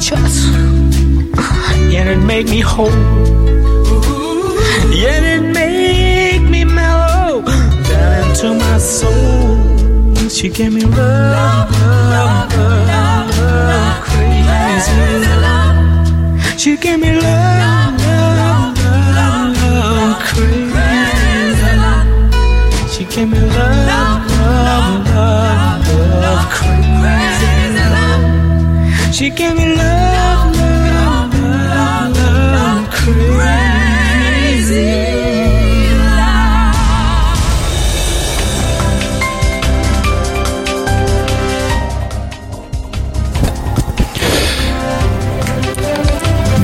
chest. Yeah, it made me whole. Yeah, it made me mellow down into my soul. She gave me love, love, love, love, crazy. She gave me love, love, love, love, crazy. She gave me love, love, love, love, crazy. She gave me love, love, love, love, crazy.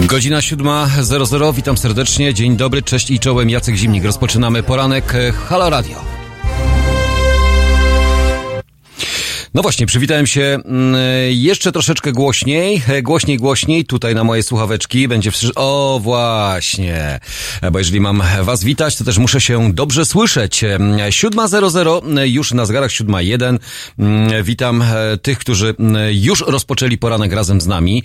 Godzina 7.00, witam serdecznie, dzień dobry, cześć i czołem, Jacek Zimnik. Rozpoczynamy poranek e, Halo Radio. No właśnie, przywitałem się mm, jeszcze troszeczkę głośniej, e, głośniej, głośniej, tutaj na moje słuchaweczki będzie wszy... O, właśnie, bo jeżeli mam was witać, to też muszę się dobrze słyszeć. E, 7.00, e, już na zegarach 7.01. Mm, Witam e, tych, którzy mm, już rozpoczęli poranek razem z nami.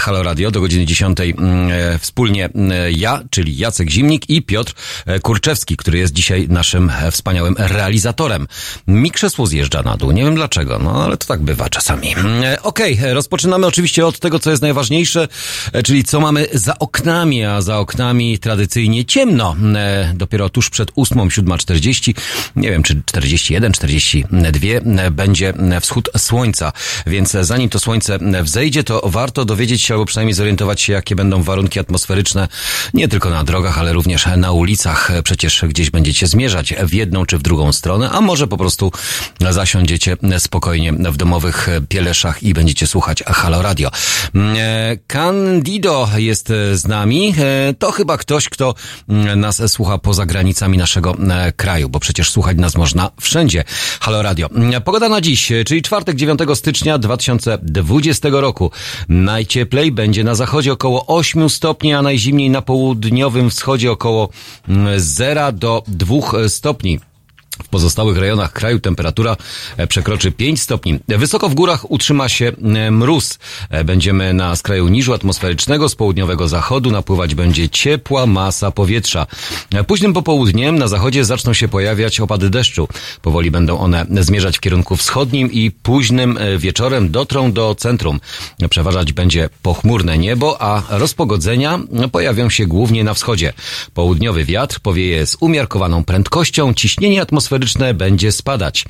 Halo Radio do godziny 10. mm, e, Wspólnie ja, czyli Jacek Zimnik i Piotr Kurczewski, który jest dzisiaj naszym wspaniałym realizatorem. Mi krzesło zjeżdża na dół, nie wiem dlaczego, no ale to tak bywa czasami. E, Okej, e, rozpoczynamy oczywiście od tego, co jest najważniejsze, e, czyli co mamy za oknami, a za oknami tradycyjnie ciemno. E, Dopiero tuż przed 8, 7.40, nie wiem czy 41, 42 e, będzie wschód słońca, więc zanim to słońce wzejdzie, to warto dowiedzieć się albo przynajmniej zorientować się, jakie będą warunki atmosferyczne nie tylko na drogach, ale również na ulicach. Przecież gdzieś będziecie zmierzać w jedną czy w drugą stronę, a może po prostu zasiądziecie spokojnie w domowych pieleszach i będziecie słuchać Halo Radio. Mm, e, Candido jest z nami. E, To chyba ktoś, kto mm, nas słucha poza granicami naszego e, kraju, bo przecież słuchać nas można wszędzie. Halo Radio. Mm, Pogoda na dziś, czyli czwartek 9 stycznia 2020 roku. Najcieplej będzie na zachodzie około 8 stopni, a najzimniej na południowym wschodzie około mm, 0 do 2 stopni. W pozostałych rejonach kraju temperatura e, przekroczy 5 stopni. Wysoko w górach utrzyma się e, mróz. E, Będziemy na skraju niżu atmosferycznego z południowego zachodu. Napływać będzie ciepła masa powietrza. Późnym popołudniem na zachodzie zaczną się pojawiać opady deszczu. Powoli będą one zmierzać w kierunku wschodnim i późnym wieczorem dotrą do centrum. Przeważać będzie pochmurne niebo, a rozpogodzenia pojawią się głównie na wschodzie. Południowy wiatr powieje z umiarkowaną prędkością, ciśnienie atmosferyczne będzie spadać.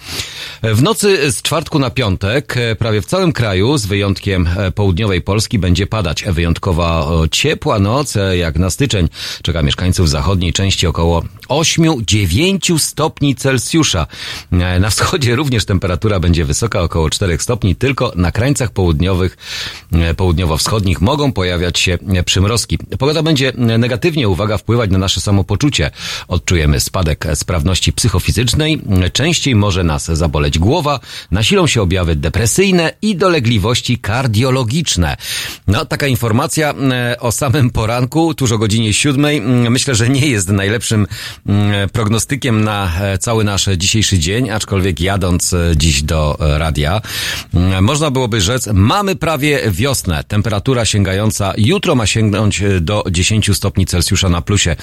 W nocy z czwartku na piątek e, prawie w całym kraju, z wyjątkiem e, południowej Polski, będzie padać. Wyjątkowo ciepła noc, e, jak na styczeń, czeka mieszkańców zachodniej części około 8-9 stopni Celsjusza. E, Na wschodzie również temperatura będzie wysoka, około 4 stopni, tylko na krańcach południowych, e, południowo-wschodnich mogą pojawiać się e, przymrozki. Pogoda będzie e, negatywnie, uwaga, wpływać na nasze samopoczucie. Odczujemy spadek e, sprawności psychofizycznej, Częściej może nas zaboleć głowa, nasilą się objawy depresyjne i dolegliwości kardiologiczne. No, taka informacja e, o samym poranku, tuż o godzinie siódmej, mm, myślę, że nie jest najlepszym mm, prognostykiem na e, cały nasz dzisiejszy dzień, aczkolwiek jadąc e, dziś do radia, mm, można byłoby rzec, mamy prawie wiosnę. Temperatura sięgająca, jutro ma sięgnąć do 10 stopni Celsjusza na plusie.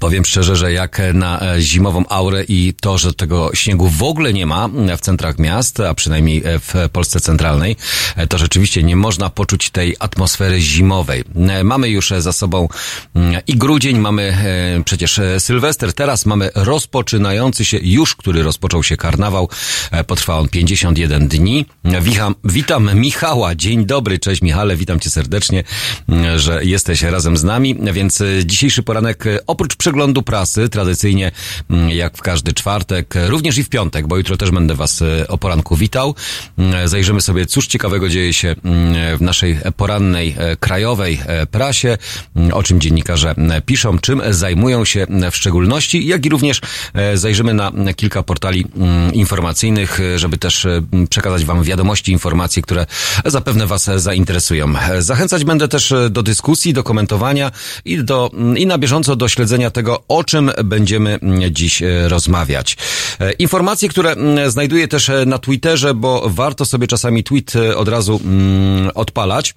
Powiem szczerze, że jak na e, zimową aurę i to, że tego śniegu w ogóle nie ma w centrach miast, a przynajmniej e, w Polsce centralnej, e, to rzeczywiście nie można poczuć tej atmosfery zimowej. Mamy już za sobą mm, i grudzień, mamy przecież Sylwester, teraz mamy rozpoczynający się już, który rozpoczął się karnawał. Potrwa on 51 dni. Witam, witam Michała. Dzień dobry, cześć Michale, witam cię serdecznie, mm, że jesteś razem z nami. Więc dzisiejszy poranek e, oprócz przeglądu prasy, tradycyjnie mm, jak w każdy czwartek, e, również i w piątek, bo jutro też będę was e, o poranku witał. Mm, Zajrzymy sobie, cóż ciekawego dzieje się mm, w naszej porannej e, krajowej e, prasie, mm, o czym dziennikarze piszą, czym zajmują się w szczególności, jak i również e, zajrzymy na kilka portali informacyjnych, e, żeby też e, przekazać wam wiadomości, informacje, które zapewne was e, zainteresują. E, Zachęcać będę też e, do dyskusji, do komentowania i, do, i na bieżąco do śledzenia tego, o czym będziemy mm, dziś e, rozmawiać. E, Informacje, które mm, znajduję też e, na Twitterze, bo warto sobie czasami tweet od razu mm, odpalać.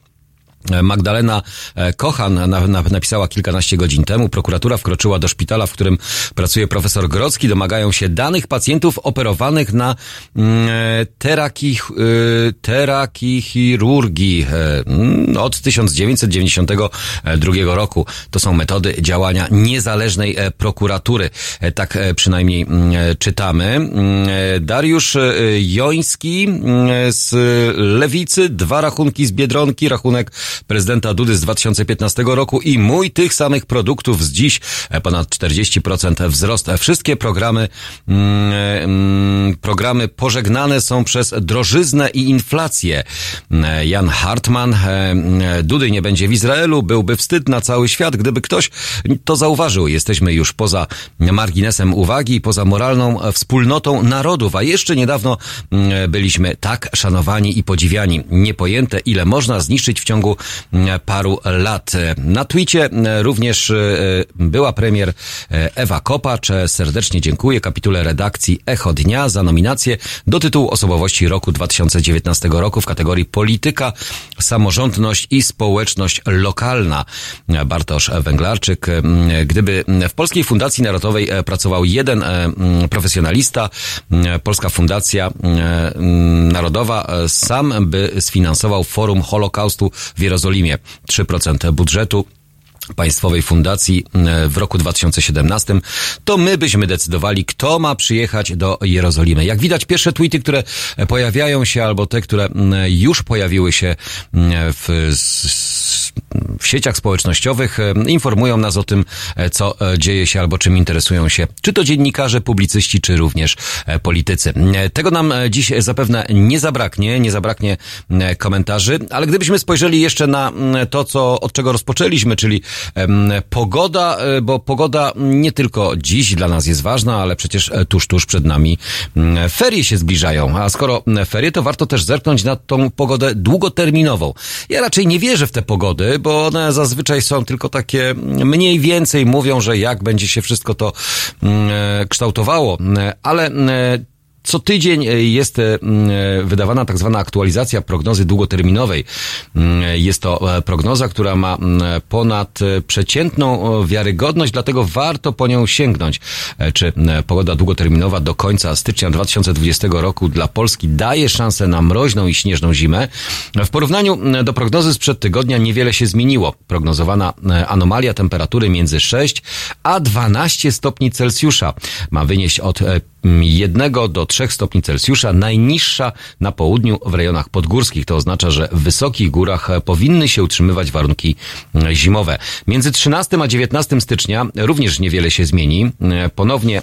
Magdalena e, Kochan na, na, napisała kilkanaście godzin temu. Prokuratura wkroczyła do szpitala, w którym pracuje profesor Grodzki. Domagają się danych pacjentów operowanych na mm, e, teraki, e, terakichirurgii e, od 1992 roku. To są metody działania niezależnej prokuratury. Tak przynajmniej mm, czytamy. Mm, Dariusz Joński mm, z Lewicy, dwa rachunki z Biedronki, rachunek prezydenta Dudy z 2015 roku i mój tych samych produktów z dziś e, ponad 40% wzrost. E, Wszystkie programy, mm, mm, programy pożegnane są przez drożyznę i inflację. E, Jan Hartman, e, e, Dudy nie będzie w Izraelu, byłby wstyd na cały świat, gdyby ktoś to zauważył. Jesteśmy już poza marginesem uwagi, poza moralną e, wspólnotą narodów, a jeszcze niedawno mm, byliśmy tak szanowani i podziwiani. Niepojęte, ile można zniszczyć w ciągu paru lat. Na Twicie e, również e, była premier e, Ewa Kopacz. Serdecznie dziękuję kapitule redakcji Echo Dnia za nominację do tytułu osobowości roku 2019 roku w kategorii polityka, samorządność i społeczność lokalna. Bartosz Węglarczyk. Gdyby w Polskiej Fundacji Narodowej pracował jeden profesjonalista, Polska Fundacja Narodowa sam by sfinansował Forum Holokaustu w Jerozolimie. 3% budżetu Państwowej Fundacji w roku 2017, to my byśmy decydowali, kto ma przyjechać do Jerozolimy. Jak widać, pierwsze tweety, które pojawiają się, albo te, które już pojawiły się w, w sieciach społecznościowych, informują nas o tym, co dzieje się, albo czym interesują się, czy to dziennikarze, publicyści, czy również politycy. Tego nam dziś zapewne nie zabraknie, nie zabraknie komentarzy, ale gdybyśmy spojrzeli jeszcze na to, co, od czego rozpoczęliśmy, czyli Pogoda, e, bo pogoda nie tylko dziś dla nas jest ważna, ale przecież e, tuż, tuż przed nami ferie się zbliżają. A skoro ferie, to warto też zerknąć na tą pogodę długoterminową. Ja raczej nie wierzę w te pogody, bo one zazwyczaj są tylko takie mniej więcej mówią, że jak będzie się wszystko to e, kształtowało, ale co tydzień e, jest e, wydawana tak zwana aktualizacja prognozy długoterminowej. Jest to e, prognoza, która ma ponad przeciętną wiarygodność, dlatego warto po nią sięgnąć. Czy pogoda długoterminowa do końca stycznia 2020 roku dla Polski daje szansę na mroźną i śnieżną zimę? W porównaniu do prognozy sprzed tygodnia niewiele się zmieniło. Prognozowana anomalia temperatury między 6 a 12 stopni Celsjusza ma wynieść od 1 do 3 stopni Celsjusza, najniższa na południu w rejonach podgórskich. To oznacza, że w wysokich górach powinny się utrzymywać warunki zimowe. Między 13 a 19 stycznia również niewiele się zmieni. Ponownie e,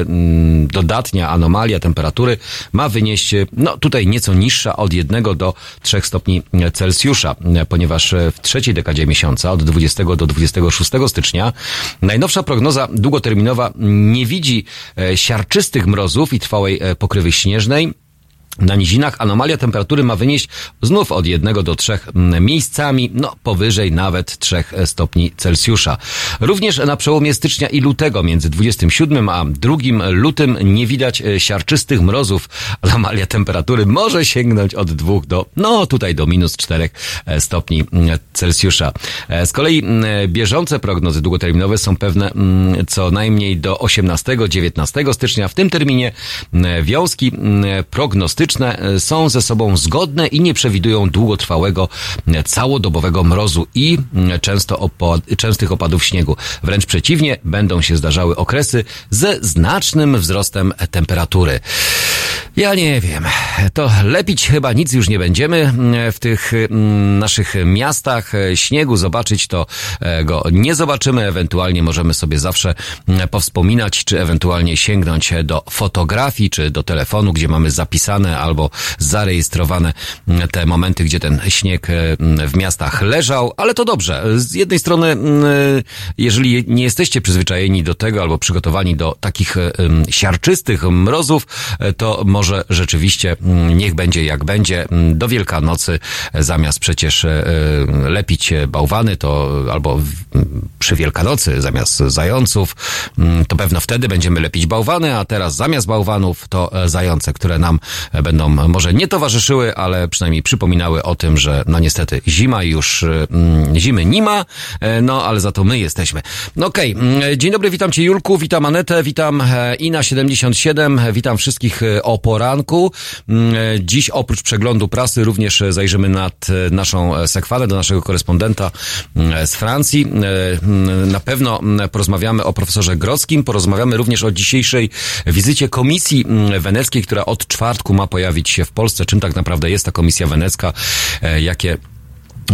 mm, dodatnia anomalia temperatury ma wynieść, no tutaj nieco niższa od 1 do 3 stopni Celsjusza, ponieważ w trzeciej dekadzie miesiąca od 20 do 26 stycznia najnowsza prognoza długoterminowa nie widzi e, siarczystych tych mrozów i trwałej e, pokrywy śnieżnej. Na nizinach anomalia temperatury ma wynieść znów od 1 do 3 miejscami, no powyżej nawet 3 stopni Celsjusza. Również na przełomie stycznia i lutego, między 27 a 2 lutym nie widać e, siarczystych mrozów. Anomalia temperatury może sięgnąć od 2 do, no tutaj do minus 4 e, stopni Celsjusza. E, z kolei bieżące prognozy długoterminowe są pewne co najmniej do 18-19 stycznia. W tym terminie wiązki prognostyczne E, są ze sobą zgodne i nie przewidują długotrwałego, e, całodobowego mrozu i często opad, częstych opadów śniegu. Wręcz przeciwnie, będą się zdarzały okresy ze znacznym wzrostem temperatury. Ja nie wiem. To lepić chyba nic już nie będziemy w tych naszych miastach. Śniegu zobaczyć to go nie zobaczymy. Ewentualnie możemy sobie zawsze powspominać, czy ewentualnie sięgnąć do fotografii, czy do telefonu, gdzie mamy zapisane albo zarejestrowane te momenty, gdzie ten śnieg e, w miastach leżał, ale to dobrze. Z jednej strony, e, jeżeli nie jesteście przyzwyczajeni do tego albo przygotowani do takich e, siarczystych mrozów, to może może rzeczywiście mm, niech będzie jak będzie. Mm, Do Wielkanocy e, zamiast przecież e, e, lepić bałwany, to albo w- m, przy Wielkanocy zamiast zająców, mm, to pewno wtedy będziemy lepić bałwany, a teraz zamiast bałwanów to e, zające, które nam e, będą może nie towarzyszyły, ale przynajmniej przypominały o tym, że no niestety zima już, e, mm, zimy nie ma, e, no ale za to my jesteśmy. No okej, mm, dzień dobry, witam Cię Julku, witam Anetę, witam e, Ina77, e, witam wszystkich e, o poranku. Mm, Dziś oprócz przeglądu prasy również e, zajrzymy nad e, naszą e, sekwalę do naszego korespondenta mm, z Francji. Mm, Na pewno porozmawiamy o profesorze Grodzkim, porozmawiamy również o dzisiejszej wizycie Komisji Weneckiej, która od czwartku ma pojawić się w Polsce. Czym tak naprawdę jest ta Komisja Wenecka? Jakie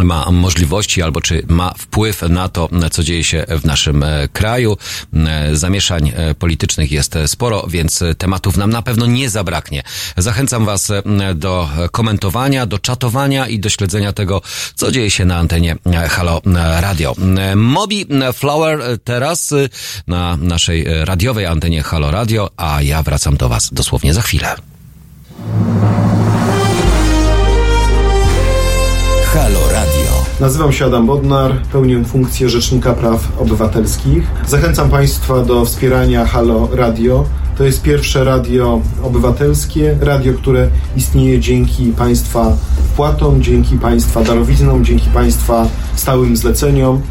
ma możliwości albo czy ma wpływ na to, co dzieje się w naszym e, kraju. E, Zamieszań e, politycznych jest sporo, więc tematów nam na pewno nie zabraknie. Zachęcam Was do komentowania, do czatowania i do śledzenia tego, co dzieje się na antenie Halo Radio. Mobi Flower teraz na naszej radiowej antenie Halo Radio, a ja wracam do Was dosłownie za chwilę. Nazywam się Adam Bodnar, pełnię funkcję Rzecznika Praw Obywatelskich. Zachęcam Państwa do wspierania Halo Radio. To jest pierwsze radio obywatelskie, radio, które istnieje dzięki Państwa wpłatom, dzięki Państwa darowiznom, dzięki Państwa stałym zleceniom.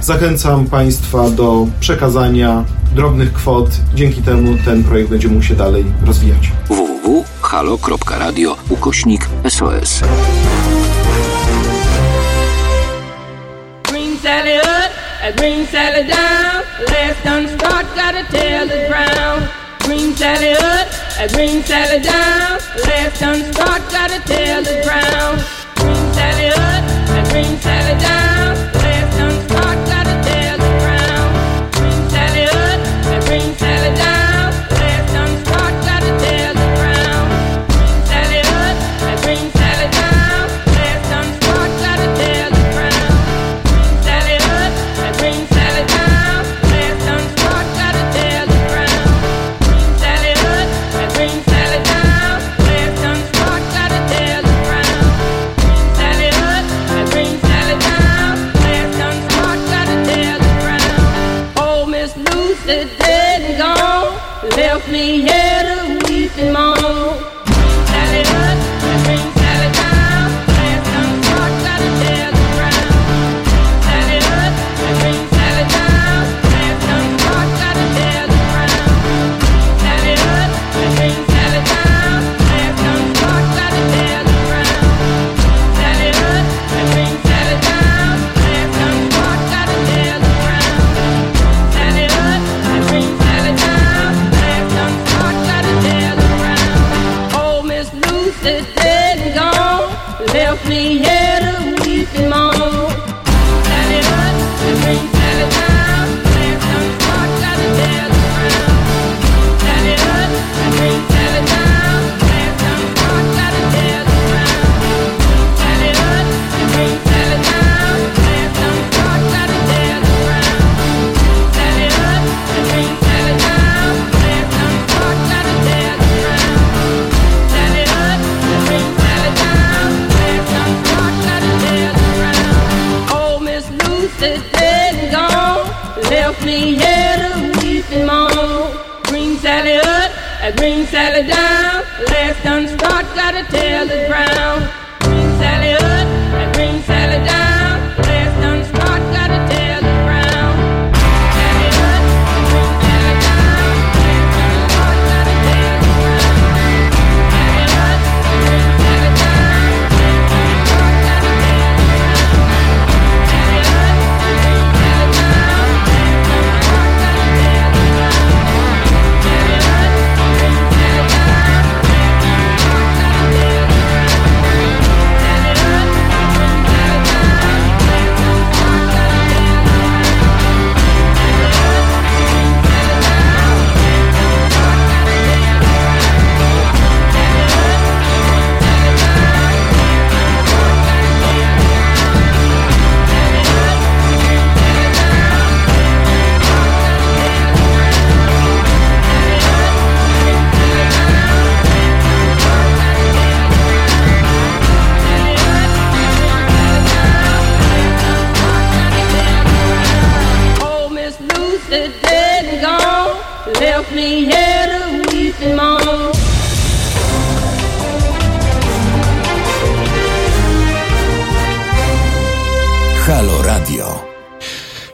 Zachęcam Państwa do przekazania drobnych kwot. Dzięki temu ten projekt będzie mógł się dalej rozwijać. www.halo.radio ukośnik SOS. A green Sally down. Last done start, gotta tell the ground. Green Sally up, a green Sally down. Last done start, gotta tell the ground. Green Sally up, a green Sally down.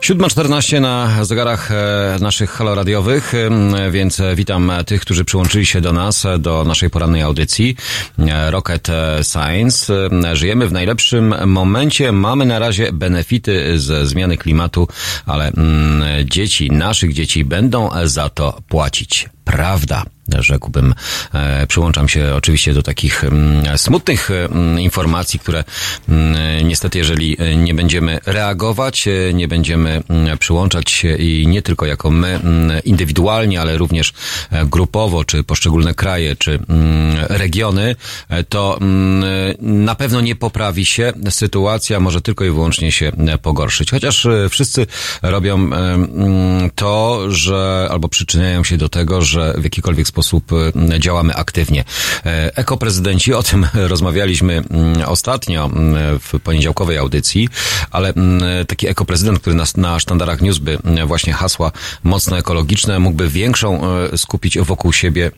7.14 na zegarach e, naszych haloradiowych, e, więc witam tych, którzy przyłączyli się do nas, e, do naszej porannej audycji Rocket Science. Żyjemy w najlepszym momencie, mamy na razie benefity ze zmiany klimatu, ale mm, dzieci, naszych dzieci będą za to płacić. Prawda rzekłbym. E, przyłączam się oczywiście do takich mm, smutnych mm, informacji, które mm, niestety, jeżeli nie będziemy reagować, e, nie będziemy przyłączać się i nie tylko jako my indywidualnie, ale również e, grupowo, czy poszczególne kraje, czy regiony, to na pewno nie poprawi się sytuacja, może tylko i wyłącznie się pogorszyć. Chociaż wszyscy robią to, że albo przyczyniają się do tego, że w jakikolwiek sposób e, działamy aktywnie. E, ekoprezydenci, o tym rozmawialiśmy mm, ostatnio mm, w poniedziałkowej audycji, ale mm, taki ekoprezydent, który na, na sztandarach niósłby właśnie hasła mocno ekologiczne, mógłby większą e, skupić wokół siebie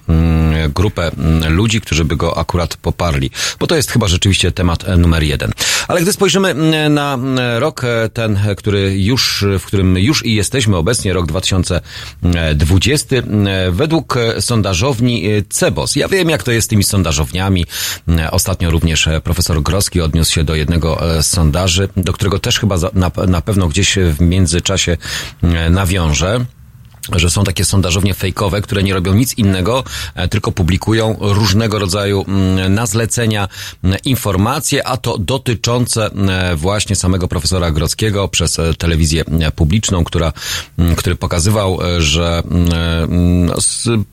grupę ludzi, którzy by go akurat poparli. Bo to jest chyba rzeczywiście temat numer jeden. Ale gdy spojrzymy na rok ten, który już, w którym już i jesteśmy obecnie, rok 2020, według sondażowni Cebos. Ja wiem, jak to jest z tymi sondażowniami. Ostatnio również e, profesor Groski odniósł się do jednego e, z sondaży, do którego też chyba na, na pewno gdzieś w międzyczasie e, nawiążę że są takie sondażownie fejkowe, które nie robią nic innego, e, tylko publikują różnego rodzaju mm, na zlecenia mm, informacje, a to dotyczące mm, właśnie samego profesora Grodzkiego przez e, telewizję publiczną, która, który pokazywał, e, że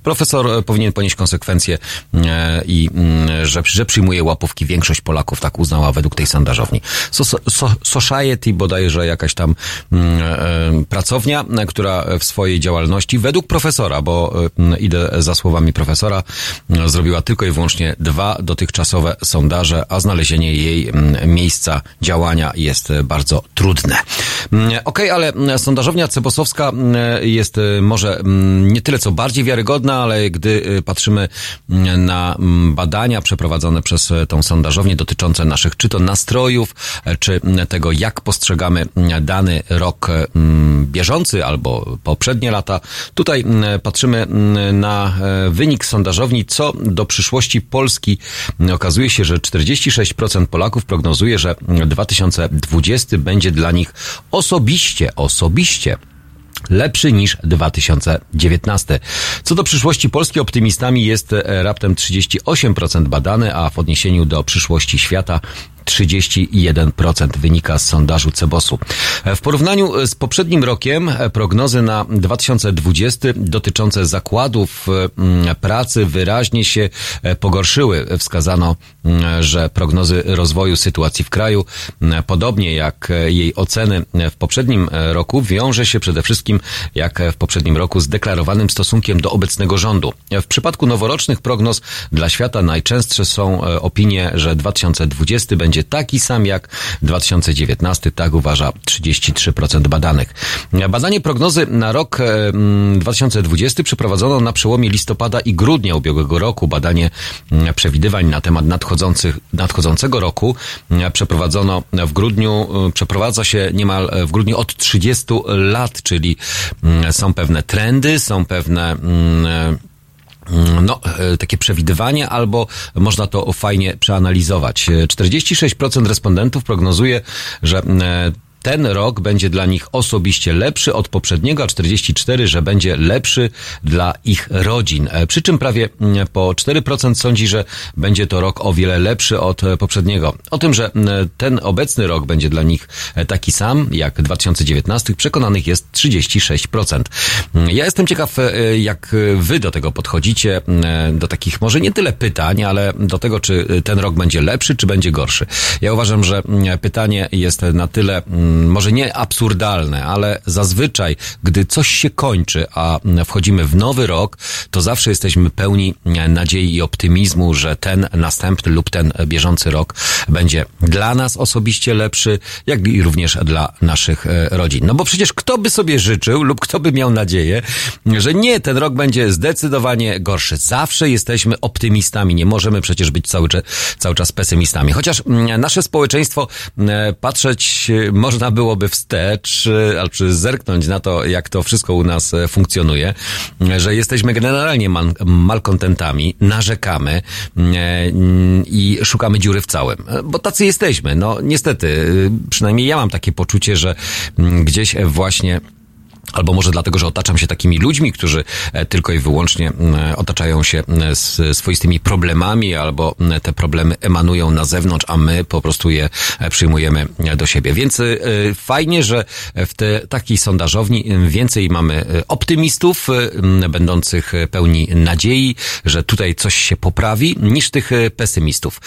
profesor powinien ponieść konsekwencje i że, że przyjmuje łapówki. Większość Polaków tak uznała według tej sondażowni. So, so, society bodajże jakaś tam pracownia, która w swojej działalności działalności według profesora, bo e, idę za słowami profesora, e, zrobiła tylko i wyłącznie dwa dotychczasowe sondaże, a znalezienie jej miejsca działania jest bardzo trudne. Okej, okay, ale sondażownia Cebosowska jest może nie tyle co bardziej wiarygodna, ale gdy patrzymy na badania przeprowadzone przez tą sondażownię dotyczące naszych czy to nastrojów, czy tego jak postrzegamy dany rok bieżący albo poprzednie lata, Tutaj mm, patrzymy mm, na e, wynik sondażowni, co do przyszłości Polski. Okazuje się, że 46% Polaków prognozuje, że 2020 będzie dla nich osobiście, osobiście lepszy niż 2019. Co do przyszłości Polski optymistami jest e, raptem 38% badane, a w odniesieniu do przyszłości świata 31% wynika z sondażu Cebosu. W porównaniu z poprzednim rokiem prognozy na 2020 dotyczące zakładów mm, pracy wyraźnie się e, pogorszyły. Wskazano, że prognozy rozwoju sytuacji w kraju, mm, podobnie jak e, jej oceny w poprzednim e, roku, wiąże się przede wszystkim, jak w poprzednim roku, z deklarowanym stosunkiem do obecnego rządu. W przypadku noworocznych prognoz dla świata najczęstsze są opinie, że 2020 będzie będzie taki sam jak 2019, tak uważa 33% badanych. Badanie prognozy na rok 2020 przeprowadzono na przełomie listopada i grudnia ubiegłego roku. Badanie przewidywań na temat nadchodzących, nadchodzącego roku przeprowadzono w grudniu, przeprowadza się niemal w grudniu od 30 lat, czyli są pewne trendy, są pewne Mm, no, e, takie przewidywanie, albo można to fajnie przeanalizować. 46% respondentów prognozuje, że e, ten rok będzie dla nich osobiście lepszy od poprzedniego, a 44, że będzie lepszy dla ich rodzin. E, przy czym prawie mm, po 4% sądzi, że będzie to rok o wiele lepszy od e, poprzedniego. O tym, że mm, ten obecny rok będzie dla nich e, taki sam jak 2019, przekonanych jest 36%. Mm, ja jestem ciekaw, jak wy do tego podchodzicie, do takich może nie tyle pytań, ale do tego, czy ten rok będzie lepszy, czy będzie gorszy. Ja uważam, że pytanie jest na tyle może nie absurdalne, ale zazwyczaj, gdy coś się kończy, a wchodzimy w nowy rok, to zawsze jesteśmy pełni nadziei i optymizmu, że ten następny lub ten bieżący rok będzie dla nas osobiście lepszy, jak i również dla naszych e, rodzin. No bo przecież kto by sobie życzył lub kto by miał nadzieję, że nie, ten rok będzie zdecydowanie gorszy. Zawsze jesteśmy optymistami, nie możemy przecież być cały, cały czas pesymistami. Chociaż mm, nasze społeczeństwo e, patrzeć można byłoby wstecz, e, albo zerknąć na to, jak to wszystko u nas funkcjonuje, że jesteśmy generalnie malkontentami, narzekamy i szukamy dziury w całym. Bo tacy jesteśmy. No niestety, przynajmniej ja mam takie poczucie, że gdzieś właśnie Albo może dlatego, że otaczam się takimi ludźmi, którzy e, tylko i wyłącznie otaczają się swoistymi problemami, albo te problemy emanują na zewnątrz, a my po prostu je e, przyjmujemy do siebie. Więc e, fajnie, że w te takiej sondażowni więcej mamy optymistów, będących pełni nadziei, że tutaj coś się poprawi, niż tych pesymistów.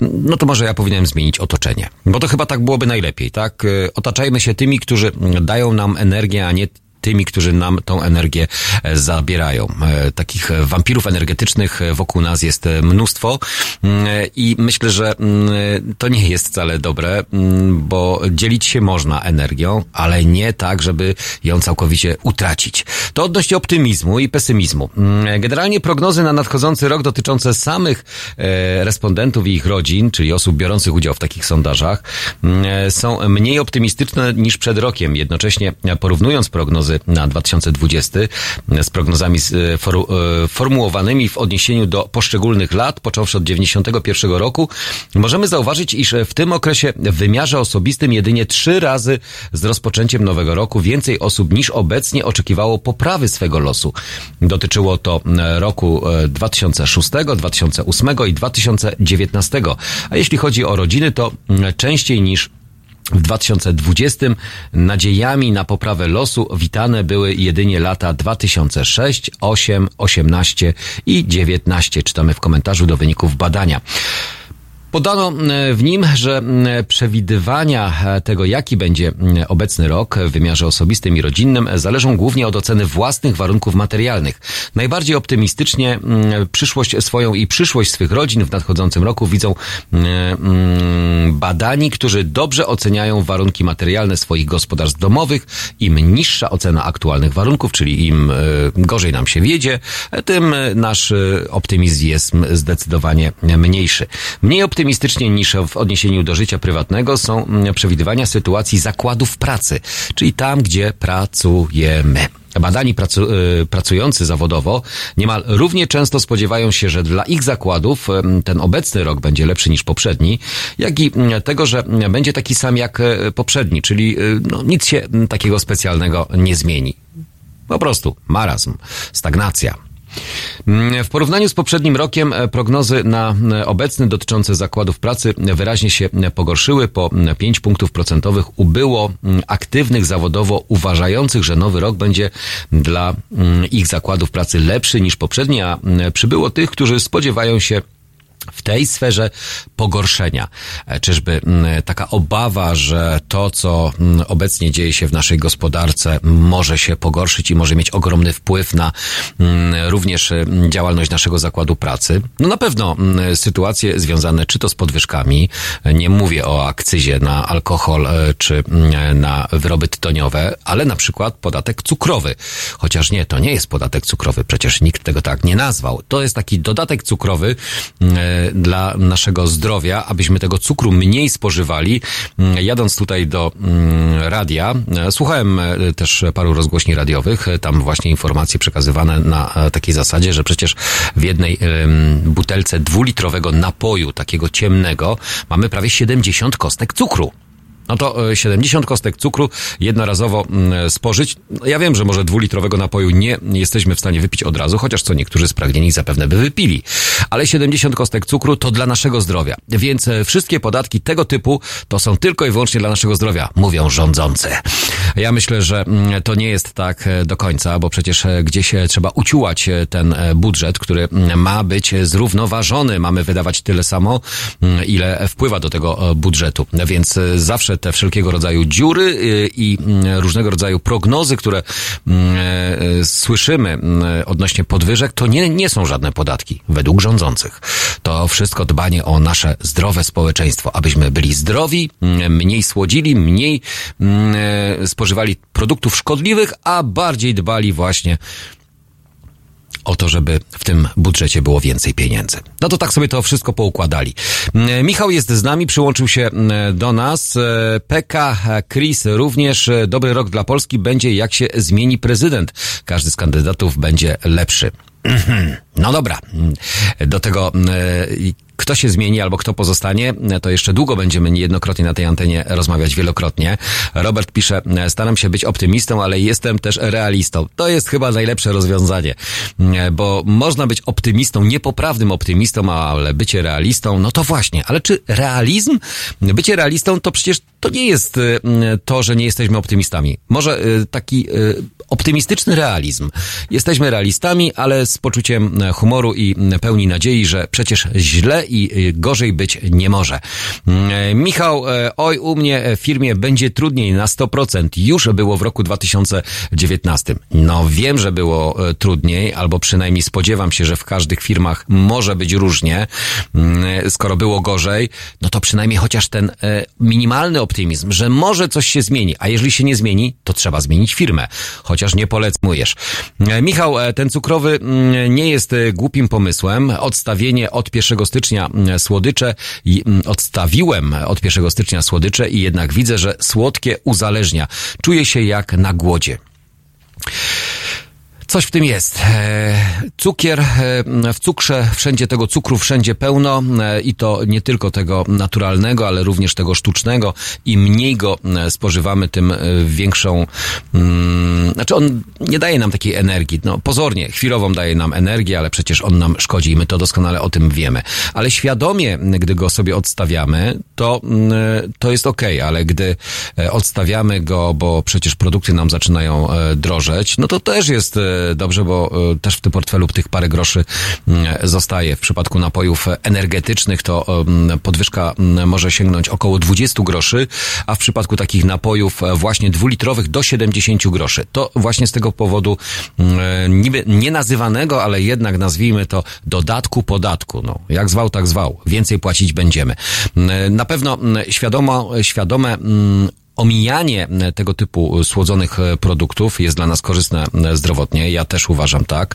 No to może ja powinienem zmienić otoczenie. Bo to chyba tak byłoby najlepiej, tak? Otaczajmy się tymi, którzy dają nam energię, a nie tymi, którzy nam tą energię e, zabierają. E, takich wampirów energetycznych wokół nas jest mnóstwo mm, i myślę, że mm, to nie jest wcale dobre, mm, bo dzielić się można energią, ale nie tak, żeby ją całkowicie utracić. To odnośnie optymizmu i pesymizmu. Generalnie prognozy na nadchodzący rok dotyczące samych e, respondentów i ich rodzin, czyli osób biorących udział w takich sondażach, są mniej optymistyczne niż przed rokiem. Jednocześnie porównując prognozy prognozy na 2020 z prognozami e, e, formułowanymi w odniesieniu do poszczególnych lat, począwszy od 91 roku, możemy zauważyć, iż w tym okresie w wymiarze osobistym jedynie trzy razy z rozpoczęciem nowego roku więcej osób niż obecnie oczekiwało poprawy swego losu. Dotyczyło to roku 2006, 2008 i 2019. A jeśli chodzi o rodziny, to częściej niż w 2020 nadziejami na poprawę losu witane były jedynie lata 2006, 8, 18 i 19. Czytamy w komentarzu do wyników badania. Podano e, w nim, że e, przewidywania e, tego, jaki będzie obecny rok w wymiarze osobistym i rodzinnym, zależą głównie od oceny własnych warunków materialnych. Najbardziej optymistycznie przyszłość swoją i przyszłość swych rodzin w nadchodzącym roku widzą badani, którzy dobrze oceniają warunki materialne swoich gospodarstw domowych. Im niższa ocena aktualnych warunków, czyli im gorzej nam się wiedzie, tym nasz optymizm jest zdecydowanie mniejszy. Mniej optymistyczny optymistycznie niż w odniesieniu do życia prywatnego są mm, przewidywania sytuacji zakładów pracy, czyli tam, gdzie pracujemy. Badani pracu, y, pracujący zawodowo niemal równie często spodziewają się, że dla ich zakładów ten obecny rok będzie lepszy niż poprzedni, jak i mm, tego, że będzie taki sam jak e, poprzedni, czyli y, no, nic się takiego specjalnego nie zmieni. Po prostu marazm, stagnacja. W porównaniu z poprzednim rokiem e, prognozy na e, obecny dotyczące zakładów pracy wyraźnie się pogorszyły. Po 5 punktów procentowych ubyło aktywnych zawodowo uważających, że nowy rok będzie dla ich zakładów pracy lepszy niż poprzedni, a przybyło tych, którzy spodziewają się w tej sferze pogorszenia. E, czyżby taka obawa, że to, co obecnie dzieje się w naszej gospodarce, może się pogorszyć i może mieć ogromny wpływ na również działalność naszego zakładu pracy? No na pewno sytuacje związane czy to z podwyżkami, nie mówię o akcyzie na alkohol e, czy na wyroby tytoniowe, ale na przykład podatek cukrowy. Chociaż nie, to nie jest podatek cukrowy, przecież nikt tego tak nie nazwał. To jest taki dodatek cukrowy, dla naszego zdrowia, abyśmy tego cukru mniej spożywali. Mm, jadąc tutaj do mm, radia, e, słuchałem e, też paru rozgłośni radiowych, e, tam właśnie informacje przekazywane na takiej zasadzie, że przecież w jednej butelce dwulitrowego napoju, takiego ciemnego, mamy prawie 70 kostek cukru no to 70 e, kostek cukru jednorazowo mm, spożyć. No, ja wiem, że może dwulitrowego napoju nie jesteśmy w stanie wypić od razu, chociaż co niektórzy spragnieni zapewne by wypili. Ale 70 kostek cukru to dla naszego zdrowia. Więc e, wszystkie podatki tego typu to są tylko i wyłącznie dla naszego zdrowia, mówią rządzący. Ja myślę, że mm, to nie jest tak e, do końca, bo przecież gdzieś trzeba uciułać ten budżet, który mm, ma być zrównoważony. Mamy wydawać tyle samo, ile wpływa do tego budżetu. Więc zawsze te wszelkiego rodzaju dziury i różnego rodzaju prognozy, które słyszymy odnośnie podwyżek, to nie, nie są żadne podatki według rządzących. To wszystko dbanie o nasze zdrowe społeczeństwo, abyśmy byli zdrowi, mniej słodzili, mniej spożywali produktów szkodliwych, a bardziej dbali właśnie o to, żeby w tym budżecie było więcej pieniędzy. No to tak sobie to wszystko poukładali. Mm, Michał jest z nami, przyłączył się mm, do nas. E, PK Chris również. E, dobry rok dla Polski będzie jak się zmieni prezydent. Każdy z kandydatów będzie lepszy. No dobra, do tego e, kto się zmieni albo kto pozostanie, to jeszcze długo będziemy niejednokrotnie na tej antenie rozmawiać wielokrotnie. Robert pisze, staram się być optymistą, ale jestem też realistą. To jest chyba najlepsze rozwiązanie, bo można być optymistą, niepoprawnym optymistą, ale bycie realistą, no to właśnie. Ale czy realizm, bycie realistą to przecież to nie jest y, to, że nie jesteśmy optymistami. Może taki optymistyczny realizm. Jesteśmy realistami, ale z poczuciem humoru i pełni nadziei, że przecież źle i y, gorzej być nie może. Mm, Michał, e, oj, u mnie w firmie będzie trudniej na 100%. Już było w roku 2019. No wiem, że było e, trudniej, albo przynajmniej spodziewam się, że w każdych firmach może być różnie. Mm, skoro było gorzej, no to przynajmniej chociaż ten e, minimalny optymizm, że może coś się zmieni, a jeżeli się nie zmieni, to trzeba zmienić firmę. Chociaż nie polecmujesz. Michał, ten cukrowy mm, nie jest głupim pomysłem. Odstawienie od 1 stycznia słodycze i odstawiłem od 1 stycznia słodycze i jednak widzę, że słodkie uzależnia. Czuję się jak na głodzie. Coś w tym jest. E, cukier, e, w cukrze wszędzie tego cukru wszędzie pełno e, i to nie tylko tego naturalnego, ale również tego sztucznego. Im mniej go spożywamy, tym większą, mm, znaczy on nie daje nam takiej energii. No pozornie, chwilową daje nam energię, ale przecież on nam szkodzi i my to doskonale o tym wiemy. Ale świadomie, gdy go sobie odstawiamy, to, mm, to jest ok, ale gdy odstawiamy go, bo przecież produkty nam zaczynają drożeć, no to też jest dobrze, bo e, też w tym portfelu tych parę groszy mm, zostaje. W przypadku napojów energetycznych to podwyżka może sięgnąć około 20 groszy, a w przypadku takich napojów e, właśnie dwulitrowych do 70 groszy. To właśnie z tego powodu niby nie nazywanego, ale jednak nazwijmy to dodatku podatku. No, jak zwał, tak zwał. Więcej płacić będziemy. Na pewno świadomo, świadome omijanie e, tego typu słodzonych e, produktów jest dla nas korzystne e, zdrowotnie. Ja też uważam tak.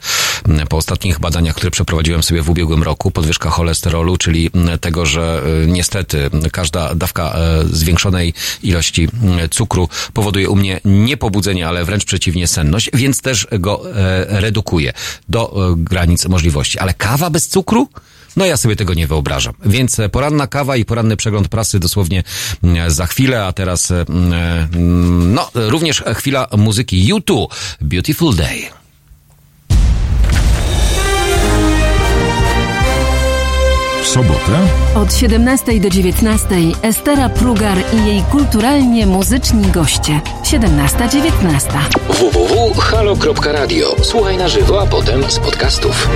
Po ostatnich badaniach, które przeprowadziłem sobie w ubiegłym roku, podwyżka cholesterolu, czyli tego, że niestety każda dawka zwiększonej ilości cukru powoduje u mnie nie pobudzenie, ale wręcz przeciwnie senność, więc też go redukuje do granic możliwości. Ale kawa bez cukru? No ja sobie tego nie wyobrażam. Więc e, poranna kawa i poranny przegląd prasy dosłownie mm, za chwilę, a teraz e, mm, no również chwila muzyki U2 Beautiful Day. W sobotę? Od 17 do 19 Estera Prugar i jej kulturalnie muzyczni goście. 17-19. www.halo.radio. Słuchaj na żywo, a potem z podcastów.